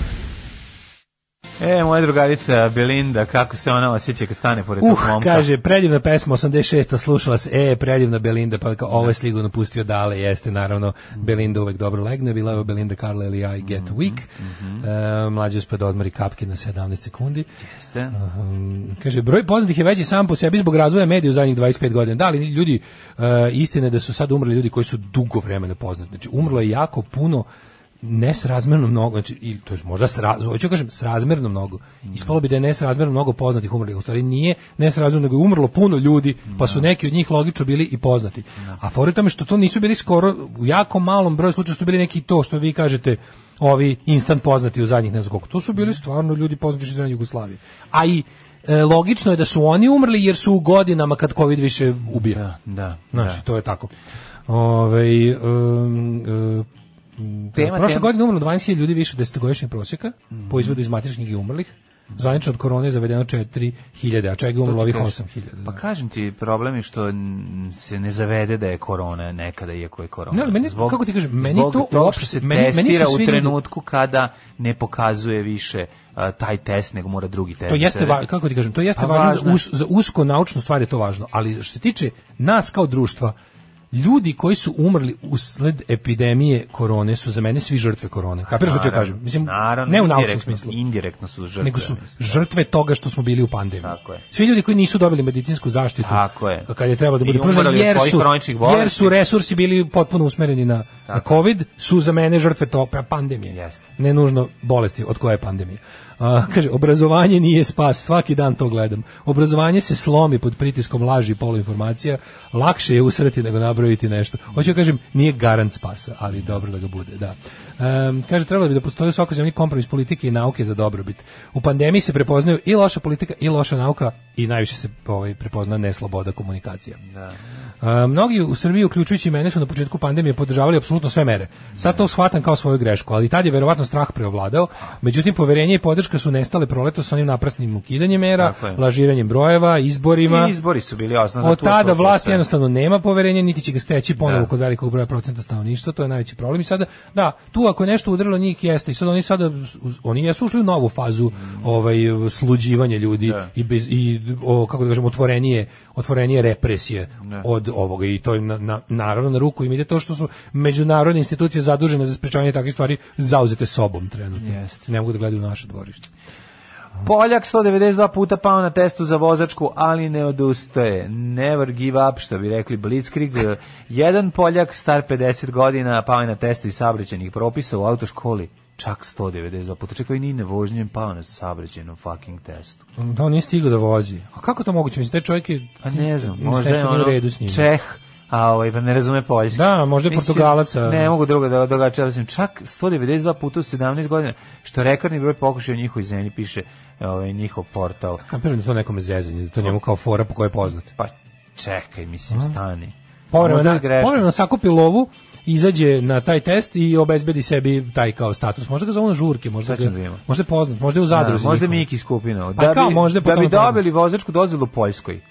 E, moja drugarica Belinda, kako se ona osjeća kad stane pored tog Uh, momka? kaže, predivna pesma 86. slušala se, e, predivna Belinda, pa kao, ovo je sligurno pustio dale, jeste, naravno, Belinda uvek dobro legne, bila je Belinda Carla ili I Get Mhm, Weak, e, mlađe uspred odmori kapke na 17 sekundi. Jeste. Um, kaže, broj poznatih je veći sam po sebi zbog razvoja medija u zadnjih 25 godina. Da, ali ljudi, uh, istine da su sad umrli ljudi koji su dugo vremena poznati. Znači, umrlo je jako puno nesrazmerno mnogo, znači, i, to je možda, sra, hoću da kažem, srazmerno mnogo. Ispalo bi da je nesrazmerno mnogo poznatih umrlih, u stvari nije nesrazmerno, nego je umrlo puno ljudi, pa su neki od njih logično bili i poznati. A fora je u tome što to nisu bili skoro, u jako malom broju slučaja su bili neki to što vi kažete, ovi instant poznati u zadnjih ne znam koliko. To su bili stvarno ljudi poznati iz Jugoslavije. A i e, logično je da su oni umrli jer su u godinama kad COVID više ubija. Da, da. Znači, da. to je tako. Ove, um, um, Tema- prošle tema- godine umrlo 12.000 ljudi više od desetogodišnjeg prosjeka, po izvodu iz matičnih knjige umrlih. Zvanično od korone je zavedeno 4.000, a čega je umrlo ovih kažem. 8.000. Pa kažem ti, problem je što se ne zavede da je korona nekada, iako je korona. Ne, ali meni- kako ti kažem, meni zbog to toga uopšte- što se meni- meni testira svi u trenutku kada ne pokazuje više a, taj test, nego mora drugi test. To da jeste va, kako ti kažem, to jeste Pa važno za, važno je. us, za usko naučnu stvar je to važno, ali što se tiče nas kao društva, ljudi koji su umrli usled epidemije korone su za mene svi žrtve korone. Kapiraš što ću kažem? Mislim, naravno, ne u naučnom smislu. Indirektno su žrtve. nego su žrtve toga što smo bili u pandemiji. Tako je. Svi ljudi koji nisu dobili medicinsku zaštitu, Tako je. kad je trebalo da bude pružena, jer su, jer su resursi bili potpuno usmereni na, na COVID, su za mene žrtve to pa pandemije. Jeste. Ne nužno bolesti od koje je pandemija. A, kaže, obrazovanje nije spas, svaki dan to gledam. Obrazovanje se slomi pod pritiskom laži i poluinformacija, lakše je usreti nego nabrojiti nešto. Hoću da kažem, nije garant spasa, ali dobro da ga bude, da. Em, kaže, trebalo bi da postoji u svakoj zemlji kompromis politike i nauke za dobrobit. U pandemiji se prepoznaju i loša politika i loša nauka i najviše se ovaj, prepozna nesloboda komunikacija. A, mnogi u Srbiji, uključujući mene, su na početku pandemije podržavali apsolutno sve mere. Sad to shvatam kao svoju grešku, ali tad je verovatno strah preovladao. Međutim, poverenje i podrška su nestale proleto sa onim naprasnim ukidanjem mera, lažiranjem brojeva, izborima. I izbori su bili osnov za Od tada vlast sve. jednostavno nema poverenja, niti će ga steći ponovo Da. kod velikog broja procenta stanovništva, to je najveći problem. I sada, da, tu ako je nešto udarilo njih jeste i sad oni sada oni jesu ušli u novu fazu ovaj sluđivanja ljudi Da. i bez i o, kako da kažemo otvorenije otvorenije represije Da. od ovoga i to im na, na- naravno na ruku im ide to što su međunarodne institucije zadužene za sprečavanje takvih stvari zauzete sobom trenutno. Jeste. Ne mogu da gledaju naše dvorište. Poljak 192 puta pao na testu za vozačku, ali ne odustaje. Never give up, što bi rekli Blitzkrieg. Jedan Poljak, star 50 godina, pao je na testu iz saobraćajnih propisa u autoškoli. Čak 192 puta. Čekaj, nije nevožnjem pao na saobraćajnom fucking testu. Da on nije stigao da vozi. A kako to moguće? Mislim, taj čovjek je... Pa ne znam, možda je ono redu s njim. Čeh, a ovaj, pa ne razume poljski. Da, možda je Portugalac, Ne mogu drugo da drugačije, mislim, čak 192 puta u 17 godina, što rekordni broj pokušaja u njihovoj zemlji, piše ovaj, njihov portal. Kapiram da je to nekome zezanje, da to njemu kao fora po kojoj je poznat. Pa čekaj, mislim, stani. Povremeno, greška. povremeno sakupi lovu, izađe na taj test i obezbedi sebi taj kao status. Možda ga zovu na žurke, možda, ga, da možda je poznat, možda je u zadruzi. Da, možda. Miki Skupino. Pa Da kao, bi, možda da bi dobili vozačku dozvolu u Poljskoj,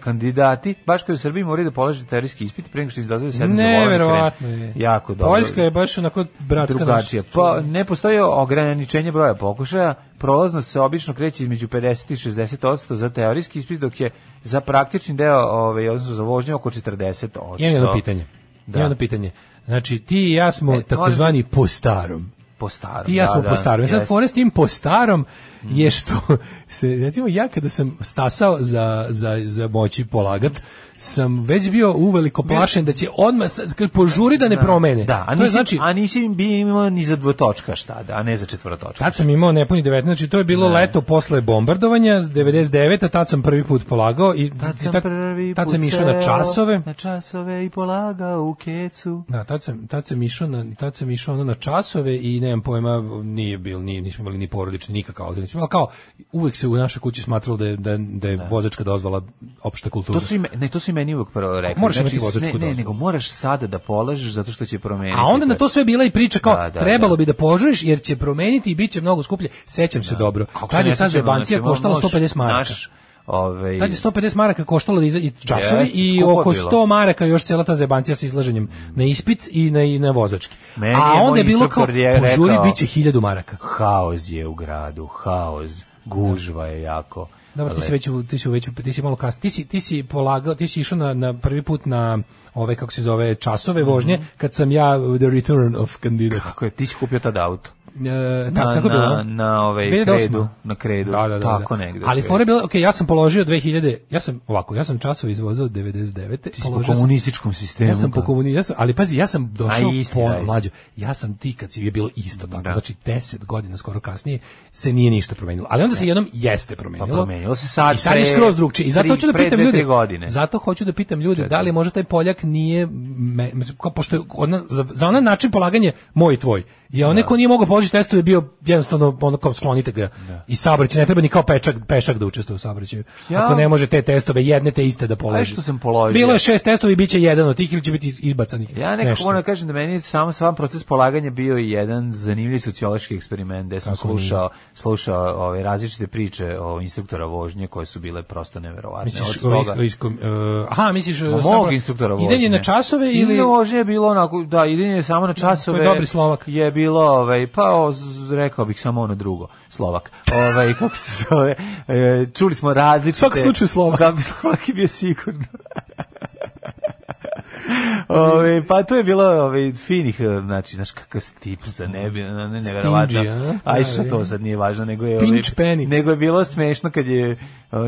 kandidati, baš kao u Srbiji, moraju da polažu teorijski ispit pre nego što im dozvoli sednu za. Neverovatno je. Jako dobro. Poljska je baš onako bratska drugačija. Pa ne postoji ograničenje broja pokušaja. Prolaznost se obično kreće između 50 i 60% za teorijski ispit, dok je za praktični deo, ovaj, odnosno za vožnju oko 40%. Imam jedno pitanje. Da. Imam jedno pitanje. Znači, ti i ja smo E, takozvani po starom. Po starom. Ti i ja da, smo da, po starom. Ja Sad jeste. fore s tim po starom je što se, recimo ja kada sam stasao za, za, za moći polagat, sam već bio uveliko plašen da će odmah požuri da ne promene. Da, a nisi, znači, a nisi bi imao ni za dvotočka šta, da, a ne za četvorotočka. Tad sam imao nepuni 19, znači to je bilo leto posle bombardovanja, 99. Tad sam prvi put polagao i Tad sam tad, prvi tad sam išao na časove. Na časove i polagao u kecu. Da, tad sam, tad sam išao na, tad sam išao ono na časove i nemam pojma, nije bil, nije, nismo imali ni porodični nikakav auto, nismo, ali kao uvek se u našoj kući smatralo da je, da, da je vozačka dozvola opšta kultura. To su i me, ne, to su i meni uvek prvo rekli. Moraš znači, imati vozačku ne, ne, nego moraš sada da polažeš zato što će promeniti. A onda na to sve bila i priča kao Da, da, trebalo da. bi da požuriš jer će promeniti i bit će mnogo skuplje. Sećam se dobro. Kako se Tad je ta zebancija znači, koštala možeš 150 maraka. Naš, ovaj, Tad je 150 maraka koštalo da i časovi Jeste, i oko bilo. 100 maraka još cela ta zebancija sa izlaženjem na ispit i na, i na vozački. Meni A je onda je bilo kao požuri rekao- bit će 1000 maraka. haos je u gradu, haos, gužva je jako. Dobro, ti si već u- ti si već ti si malo kas. Ti si ti si polagao, ti si išao na, na prvi put na ove kako se zove časove vožnje kad sam ja the return of candidate. Kako je, ti si kupio tad auto. E, tako, na, tako je bilo. na, na ovaj 2008. kredu, na kredu, Da, da, da, tako da. negde. Ali fora je bila, ok, ja sam položio 2000, ja sam ovako, ja sam časove izvozao 99. Ti si po komunističkom sistemu. Ja sam po kao. komunizmu, ja sam, ali pazi, ja sam došao A, isti, po da, mlađu. Ja sam ti kad si je bilo isto tako. Da. Znači 10 godina skoro kasnije se nije ništa promenilo. Ali onda se jednom jeste promenilo. Pa promenilo se sad I sad je skroz drugčije. I zato hoću da pitam ljude. godine. Zato hoću da pitam ljude da li možda taj Poljak nije me, kao pošto je za, za onaj način polaganje moj i tvoj. I onaj ko nije mogao položiti testove je bio jednostavno ono kao sklonite ga. I saobraćaj ne treba ni kao pečak, pešak da učestvuje u saobraćaju. Ja- Ako ne može te testove jedne te iste da položi. A što sam položio? Bilo je šest testova i biće jedan od tih ili će biti izbacanih. Ja nekako moram da kažem da meni je sam sam proces polaganja bio i jedan zanimljiv sociološki eksperiment gde sam Kako slušao slušao ove različite priče o instruktora vožnje koje su bile prosto neverovatne. Misliš, Od toga- e, aha, misliš e, mog samo instruktora vožnje. idenje na časove ili vožnje je bilo onako, da, idenje samo na časove. Dobri Slovak. Je bilo, ovaj, pa o, z- rekao bih samo ono drugo, Slovak. Ovaj, kako se zove, e, čuli smo različite... U svakom slučaju Slovak. Kako Slovak je bio sigurno. Ove, pa to je bilo ove, finih, e, znači, znaš kakav stip za nebi, ne, neverovatno. A? Aj, Da, što da. to sad nije važno, nego je, ove, penny. nego je bilo smešno kad je, e,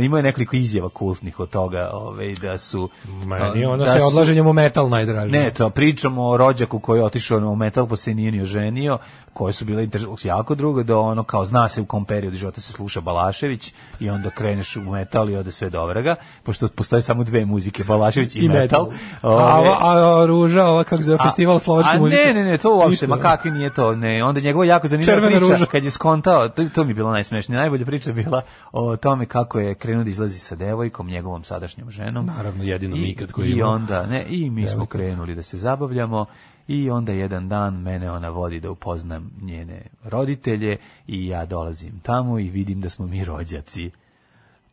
imao je nekoliko izjava kultnih od toga, ove, da su... Meni e, ono da se odlaženjem u metal najdraže. ne, to pričamo o rođaku koji je otišao u metal pa se nije ni oženio, koje su bile jako drugo do ono kao zna se u kom periodu života se sluša Balašević i onda kreneš u metal i ode sve dobrega, pošto postoje samo dve muzike, Balašević i, i metal. metal. A, Ove, a, a ruža, ova kako zove, a- festival slovačke a muzike. ne, ne, ne, to uopšte, ma da. kakvi nije to, ne, onda njegova jako zanimljiva Červena priča, ruža. kad je skontao, to, to mi je bilo najsmešnije, najbolja priča je bila o tome kako je krenuo da izlazi sa devojkom, njegovom sadašnjom ženom. Naravno, jedinom I, ikad koji I onda, ne, i mi smo krenuli da se zabavljamo i onda jedan dan mene ona vodi da upoznam njene roditelje i ja dolazim tamo i vidim da smo mi rođaci.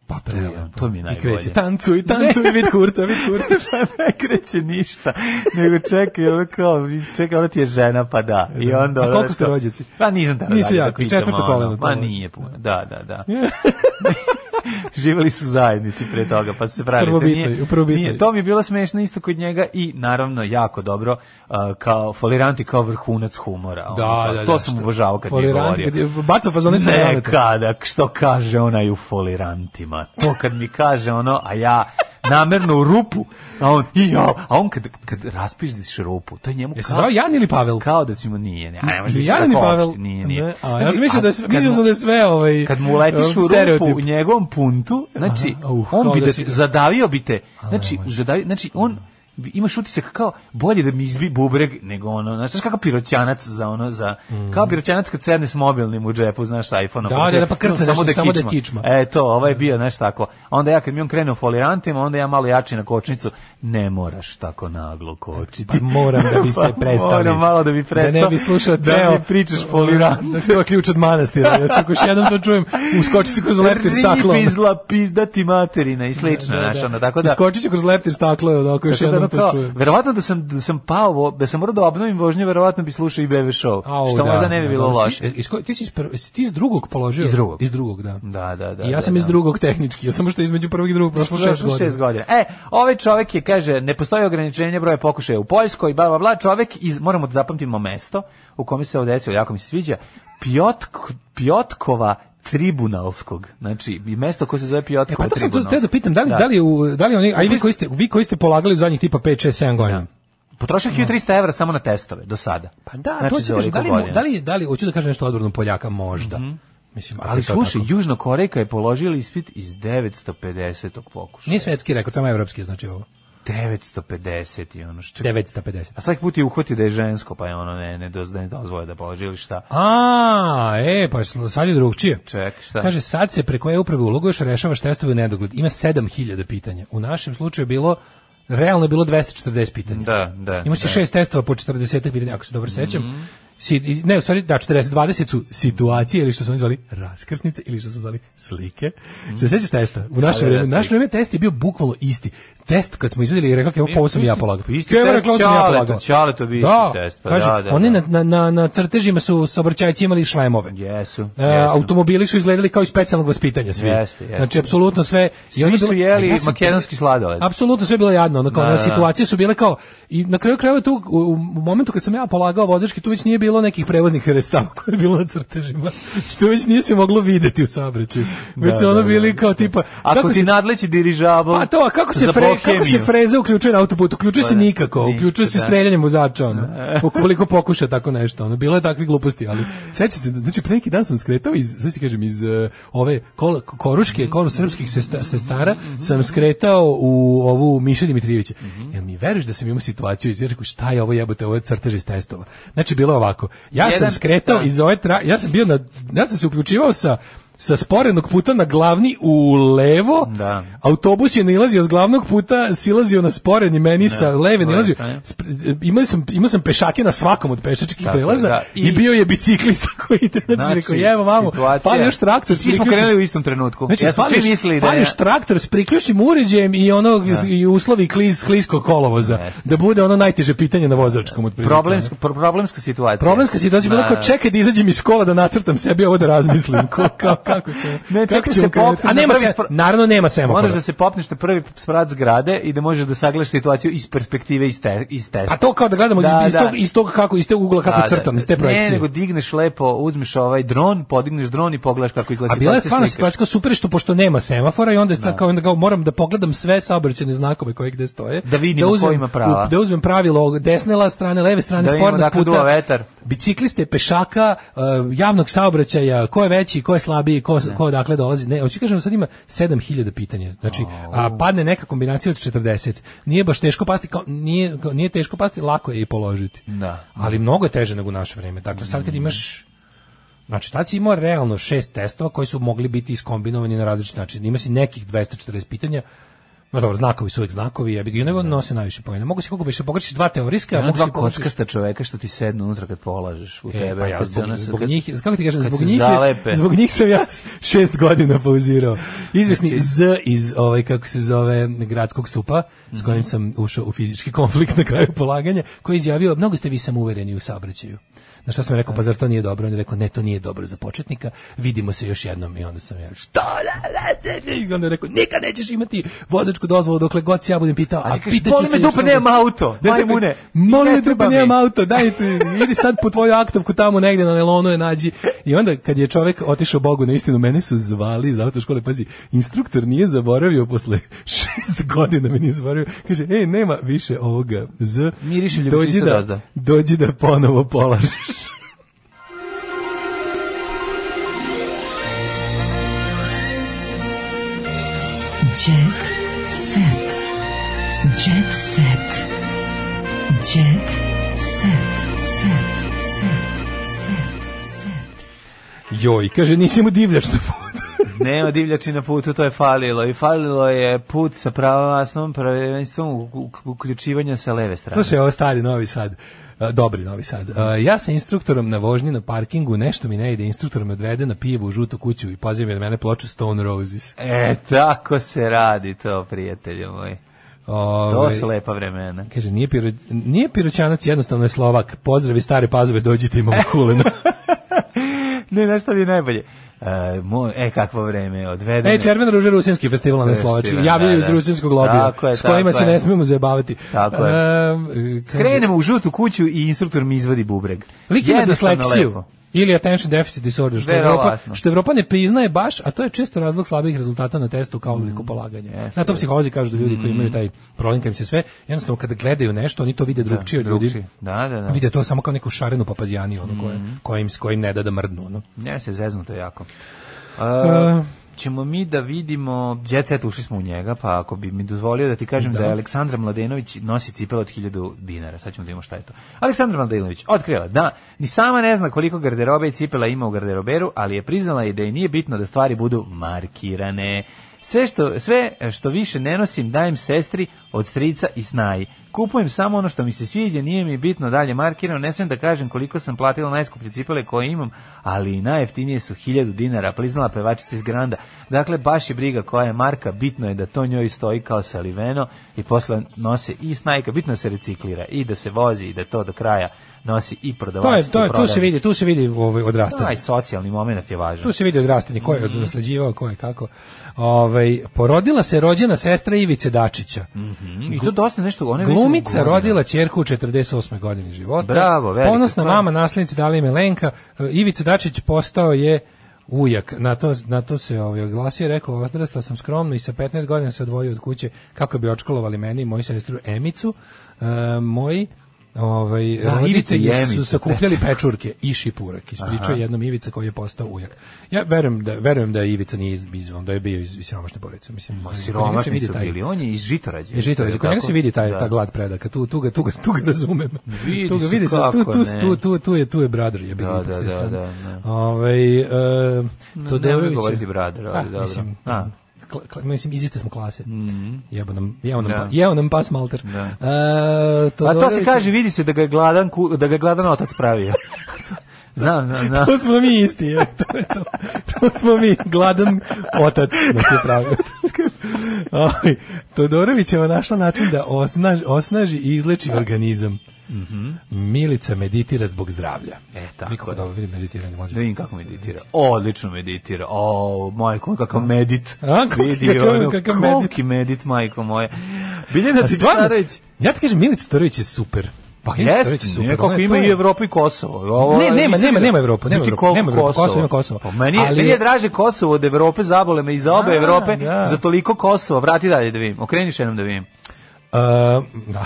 Pa prelepo. to mi je I najbolje. kreće, tancuj, tancuj, vid kurca, vid kurca. Pa ne kreće ništa, nego čekaj, ono kao, čekaj, ona ti je žena, pa da. I onda, A koliko ste rođaci? Pa nisam da Nisu da jako, pitam, četvrto ono, koleno, može. nije puno, da, da, da. Živeli su zajednici pre toga, pa su se pravili. se nije, u prvobitnoj. nije, to mi je bilo smešno isto kod njega i naravno jako dobro uh, kao foliranti kao vrhunac humora. ono, Da, da, to da, sam uvažavao kad je govorio. bacao fazone Ne foliranata. kada, što kaže onaj u folirantima. To kad mi kaže ono, a ja namerno u rupu, a on, i ja, a on kad, kad raspiždiš rupu, to je njemu Jesi kao, zvao Jan ili Pavel? kao da si mu nije, ne, a biti Jan tako Pavel. opšte, nije, nije. Ne, a, ja Znači, sam mislio da je, mislio sam da je sve ovaj, kad mu letiš u rupu u njegovom puntu, znači Aha, uh, on bi da da, te- zadavio bi te, znači, zadavio, znači on imaš utisak kao bolje da mi izbi bubreg nego ono, znaš, znaš kakav piroćanac za ono, za, kao piroćanac kad sedne s mobilnim u džepu, znaš, iPhone. Mm. Da, da, da, pa krca nešto, samo da je kičma. E, to, ovo je bio, znaš, tako. Onda ja kad mi on krene u folirantima, onda ja malo jači na kočnicu, ne moraš tako naglo kočiti. Pa moram da biste prestali. Moram malo da bi prestao. Da ne bi slušao Da ceo. mi pričaš folirant. Da treba ključ od manastira. Ja ako još jednom to čujem, uskočiti kroz leptir staklo. Pizla, pizdati materina i slično, znaš, ono, tako da... Uskočit ću kroz leptir staklo, ako još da, jednom to kao, čujem. verovatno da sam da sam pao, da sam morao da obnovim vožnju, verovatno bi slušao i BB show. Au, što da, možda ne bi da, bilo dobro. loše. Ti, iz ko- ti si iz, ti iz drugog položio? Iz drugog. Iz drugog, da. Da, da, da. I ja da, sam da. iz drugog tehnički, ja samo što između prvog i drugog prošlo šest godina. šest godina. E, ovaj čovjek je, kaže, ne postoji ograničenje broja pokušaja u Poljskoj, bla, bla, bla, čovjek iz, moramo da zapamtimo mesto u kome se ovo desilo, jako mi se sviđa, Pjotk, Pjotkova tribunalskog, znači i mesto koje se zove E, Pjotkova pa to sam htio da pitam, da li, da. li, u, da li oni, a i vi koji ste, vi koji ste polagali u zadnjih tipa 5, 6, 7 godina? Potrošio 1300 evra samo na testove do sada. Pa da, Znači, to ću kažem, da li, da li, da li, hoću da kažem nešto odvrno Poljaka, možda. Mislim, ako Ali je to slušaj, tako. Južno Korejka je položila ispit iz 950. pokušaja. Nije svetski rekord, samo evropski, znači ovo. 950 i ono što... 950. A svaki put je uhvati da je žensko, pa je ono ne, ne, doz, ne dozvoje da položi ili šta. A, e, pa sad je drugčije. Ček, šta? Kaže, sad se preko e-uprave uloguješ, rešavaš testove u nedogled. Ima 7000 pitanja. U našem slučaju je bilo, realno je bilo 240 pitanja. Da, da. Imaš da. Šest testova po 40 pitanja, ako se dobro sećam. Si, i- ne, u stvari, da, 40, 20 su situacije, ili što su oni zvali raskrsnice, ili što su zvali slike. Se sećaš testa? U naše Mhm. Da, da, vreme, da, naše vreme test je bio bukvalno isti. Test kad smo izvedeli i rekao, evo, ovo sam ja polagao. isti test sam ja polagao. Ćaleto bi isti da, test, pa kaže, da, da, oni da. na, na, na crtežima su saobraćajci imali šlemove. Jesu, E, jesu. automobili su izgledali kao iz specijalnog vaspitanja svi. Jeste, jeste. Znači apsolutno sve Svi ono je su jeli a ja makedonski sladoled. Apsolutno sve je bilo jadno, ono kao Da, ono, da. situacije su bile kao i na kraju krajeva tu u, u momentu kad sam ja polagao vozački tu već nije bilo bilo nekih prevoznih sredstava koje je bilo na crtežima, što već nije se moglo videti u saobraćaju. Već Da, su ono da, da, bili da. kao tipa... Ako ti se- nadleći dirižabl a to, a kako se, fre, kako se freza uključuje na autoputu? Uključuje se Pa da, nikako, uključuje se da. streljanjem vozača, ono. Ukoliko pokuša tako nešto, ono. Bilo je takvih gluposti, ali sećam se, znači pre neki dan sam skretao iz, znači kažem, iz eh, ove kol, koruške, kolu srpskih sesta- sestara, sam skretao u ovu Miša Dimitrijevića. Jel mi veruješ da sam imao situaciju, rekao, šta je ovo jebote, ovo je crtež iz testova. Znači, bilo je ovako, ja sam Jedan- skretao da. iz ove, tra, ja sam bio na, ja sam se uključivao sa sa sporednog puta na glavni u levo, Da. autobus je nalazio s glavnog puta, silazio na sporedni, meni sa leve nalazio. strane. Sp- Imali sam, imao sam pešake na svakom od pešačkih Tako je, prelaza da. i, I- bio je biciklista koji ide. Znači, Znači, rekao, jevo situacija- fali još traktor. Svi smo krenuli u istom trenutku. Znači, ja svi mislili da je... traktor s priključnim uređajem i ono i uslovi kliz, kliskog kolovoza. Da bude ono najteže pitanje na vozačkom. otprilike. Problemska, pro- problemska situacija. Problemska situacija je Da, kao da. čekaj da izađem iz kola da nacrtam sebi ovo da razmislim. Ko, kao, kako će? Ne, kako ćemo se pop-? A nema se, spra- naravno nema semafora. Moraš da se popneš na prvi sprat zgrade i da možeš da sagledaš situaciju iz perspektive iz, te, iz testa. A to kao da gledamo iz, iz, tog, iz tog kako iz tog ugla kako Da, da. crtam, iz te Ne, projekcije. nego digneš lepo, uzmeš ovaj dron, podigneš dron i pogledaš kako izgleda A bila je situacija, stvarno situacija super što pošto nema semafora i onda je sta- kao onda kao moram da pogledam sve saobraćajne znakove koje gde stoje. Da vidimo ko ima prava. Da uzmem pravilo desne la strane, leve strane Da odakle duva puta. vetar. Bicikliste, pešaka, uh, javnog saobraćaja, ko je veći, ko je slabiji, ko, ko odakle dolazi. Ne, hoću kažem da sad ima 7000 pitanja. Znači, a padne neka kombinacija od 40. Nije baš teško pasti, kao, nije, kao, nije teško pasti, lako je i položiti. Da. Ali mnogo je teže nego u naše vreme. Dakle, sad kad imaš Znači, tad si imao realno šest testova koji su mogli biti iskombinovani na različit način. Ima si nekih 240 pitanja, No dobro, znakovi su uvijek znakovi, ja bih i nego nose najviše pojene. Mogu si koliko biše pogrešiš dva teorijska, a mogu pogrešiš kockasta čoveka što ti sednu unutra kad polažeš u E, tebe. pa ja, se zbog, zbog kad- njih, kako ti kažem, zbog se njih, zalepe. zbog njih sam ja šest godina pauzirao. Izvesni Znači- Z iz, ovaj, kako se zove, gradskog supa, s Mhm. kojim sam ušao u fizički konflikt na kraju polaganja, koji je izjavio, mnogo ste vi samouvereni u saobraćaju. Na šta sam rekao, pa zar to nije dobro? On je rekao, ne, to nije dobro za početnika, vidimo se još jednom. I onda sam ja, šta? I onda je rekao, nikad nećeš imati vozačku dozvolu dokle god se ja budem pitao. A pitaću boli se me dupe, nemam auto, Ne, sad- majmune. Molim Ne me dupe, nemam auto, daj tu, idi sad po tvoju aktovku tamo negde na nelonu je nađi. I onda kad je čovjek otišao Bogu na istinu, mene su zvali iz autoškole, pazi, instruktor nije zaboravio posle šest godina me nije zaboravio. Kaže, ej, nema više ovoga Z. Miriše dođi da, dođi da ponovo polažeš. Joj, kaže, nisi mu divljač na putu. Nema divljači na putu, to je falilo. I falilo je put sa prvenstvom u- u- uključivanja sa leve strane. Slušaj, ovo je stari Novi Sad. A, Dobri Novi Sad. A, ja sa instruktorom na vožnji na parkingu, nešto mi ne ide, instruktor me odvede na pijevu u žutu kuću i pazi mi od mene ploču Stone Roses. E, tako se radi to, prijatelju moj. To Ove, su lepa vremena. Kaže, nije, piro, nije piroćanac, jednostavno je Slovak. Pozdravi stare pazove, dođite imamo kulena. Ne, znaš šta je najbolje? E, moj, e, kakvo vreme, odvedeno. Ej, Červena ruža rusinski festival na Slovački. da, Javljaju iz da. rusinskog lobija, je, s kojima se je. ne smijemo zajebavati. Tako je. Ehm, kaže, Skrenemo u žutu kuću i instruktor mi izvadi bubreg. Lik ima disleksiju. lepo. Ili attention deficit disorder, što Evropa, što Evropa ne priznaje baš, a to je često razlog slabih rezultata na testu kao Mm. obliku polaganja. Na to psiholozi kažu da ljudi koji imaju taj problem im se sve, jednostavno kada gledaju nešto, oni to vide drugčije od ljudi. Da, da, da. Vide to samo kao neku šarenu papazijaniju, ono, koje, kojim, s kojim ne da da mrdnu. Ono. Ne se zeznuto jako. Uh, ćemo mi da vidimo, Jet Set ušli smo u njega, pa ako bi mi dozvolio da ti kažem da, Da. je Aleksandra Mladenović nosi cipele od 1000 dinara. Sad ćemo da vidimo šta je to. Aleksandra Mladenović otkrila da ni sama ne zna koliko garderobe i cipela ima u garderoberu, ali je priznala i da je nije bitno da stvari budu markirane. Sve što, sve što više ne nosim dajem sestri od strica i snaji. Kupujem samo ono što mi se sviđa, nije mi bitno dalje markirano, ne smijem da kažem koliko sam platila najskuplje cipele koje imam, ali i najjeftinije su 1000 dinara, priznala pevačica iz Granda. Dakle, baš je briga koja je marka, bitno je da to njoj stoji kao saliveno i posle nose i snajka, bitno da se reciklira i da se vozi i da to do kraja nosi i To prodavač. je, to je, tu se vidi, tu se vidi ovaj odrastanje. Taj socijalni moment je važan. Tu se vidi odrastanje, ko Mhm. je nasleđivao, ko je kako. Ovaj porodila se rođena sestra Ivice Dačića. Mhm. I to dosta nešto, ona je Glumica rodila ćerku u 48. godini života. Bravo, velika Ponosna stvar. mama naslednica Dalije Melenka. E, Ivica Dačić postao je ujak. Na to, na to se ovaj, oglasio i rekao, odrastao sam skromno i sa 15 godina se odvojio od kuće kako bi očkolovali meni i moju sestru Emicu. E, moji ovaj Da, Ivica roditelji i su sakupljali pečurke i šipurak. Ispričao jednom Ivica koji je postao ujak. Ja verujem da verujem da Ivica nije iz, iz da je bio iz, iz siromašne porodice, mislim. Ma se siromašni vidi su taj- bili, on je iz Žitorađe. iz Žitorađe, kod njega se vidi taj Da. ta glad predaka. Tu tu ga tu ga, tu ga razumem. Vidi tu ga vidi se, kako tu tu ne. tu tu tu je tu je brother je Da, da, da, da, da. Ovaj e, Ne, Todorović. nemoj govoriti brother, ali Ah, dobro. Mislim, A. kla- kla- mislim iz iste smo klase. Jebo nam jeo nam Da. pa, jeo nam pas malter. Da. E, A to se kaže, vidi se da ga je gladan, da ga je gladan otac pravio. znam, znam, znam. To smo mi isti, je. To, je to. to smo mi, gladan otac nas je pravio. Todorovićeva našla način da osnaži, osnaži i izleči organizam. Milica meditira zbog zdravlja. E, tako Niko je. da vidi meditiranje može. Da vidim kako meditira. Odlično meditira. O, majko, kakav medit. A, kakav- Vidi, kakav- ono, kakav medit. koliki medit, majko moje. Biljana Titsarević. ja ti kažem, Milica Todorović je super. Pa jeste, je nekako je- ima to i je- Evropu i Kosovo. Ovo, Ne, nema, nema, da- nema Evropu, nema koliko nema Evropu, Kosovo ima Kosovo. Pa meni, je, Ali meni je- je draže Kosovo od Evrope, zabole me iz obe A, Evrope, da. za toliko Kosovo. Vrati dalje da vidim, okreni še jednom da vidim. Uh, da.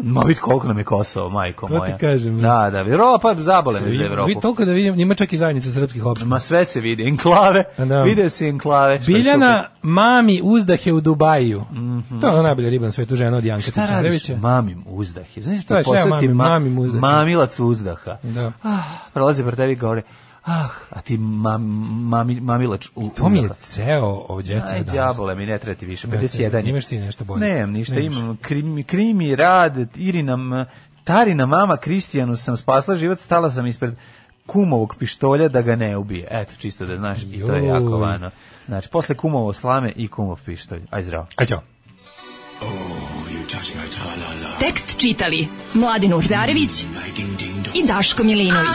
Ma vidi koliko nam je Kosovo, majko To ti moja. kažem. Da, da, Evropa, zabole me za Evropu. Vi toliko da vidim, ima čak i zajednica srpskih opština. Ma sve se vidi, enklave, Da. vide se enklave. što je Biljana mami uzdahe u Dubaju. To je ona najbolja riba na svetu žena od Janka. Šta radiš? Mamim uzdahe. Znaš To je to šta ja posveti mamim, ma, mamim uzdahe. mamilac uzdaha. Da. Ah, prolazi pre tebi i govore, ah, a ti mam, mami, mamilač u, To mi je ceo ovo djeca Aj, danas. đabole mi ne treba ti više, Ne 51 treba. je. Imaš ti nešto bolje? Nemam ništa, Nemaš. imam krimi, krimi rad, Irina, m- Tarina mama Kristijanu sam spasla život, stala sam ispred kumovog pištolja da ga ne ubije. Eto, čisto da znaš, i to je jako vano. Znači, posle kumovo slame i kumov pištolj. Aj zdravo. Aj, čao. Tekst čitali Mladin Urdarević i Daško Milinović.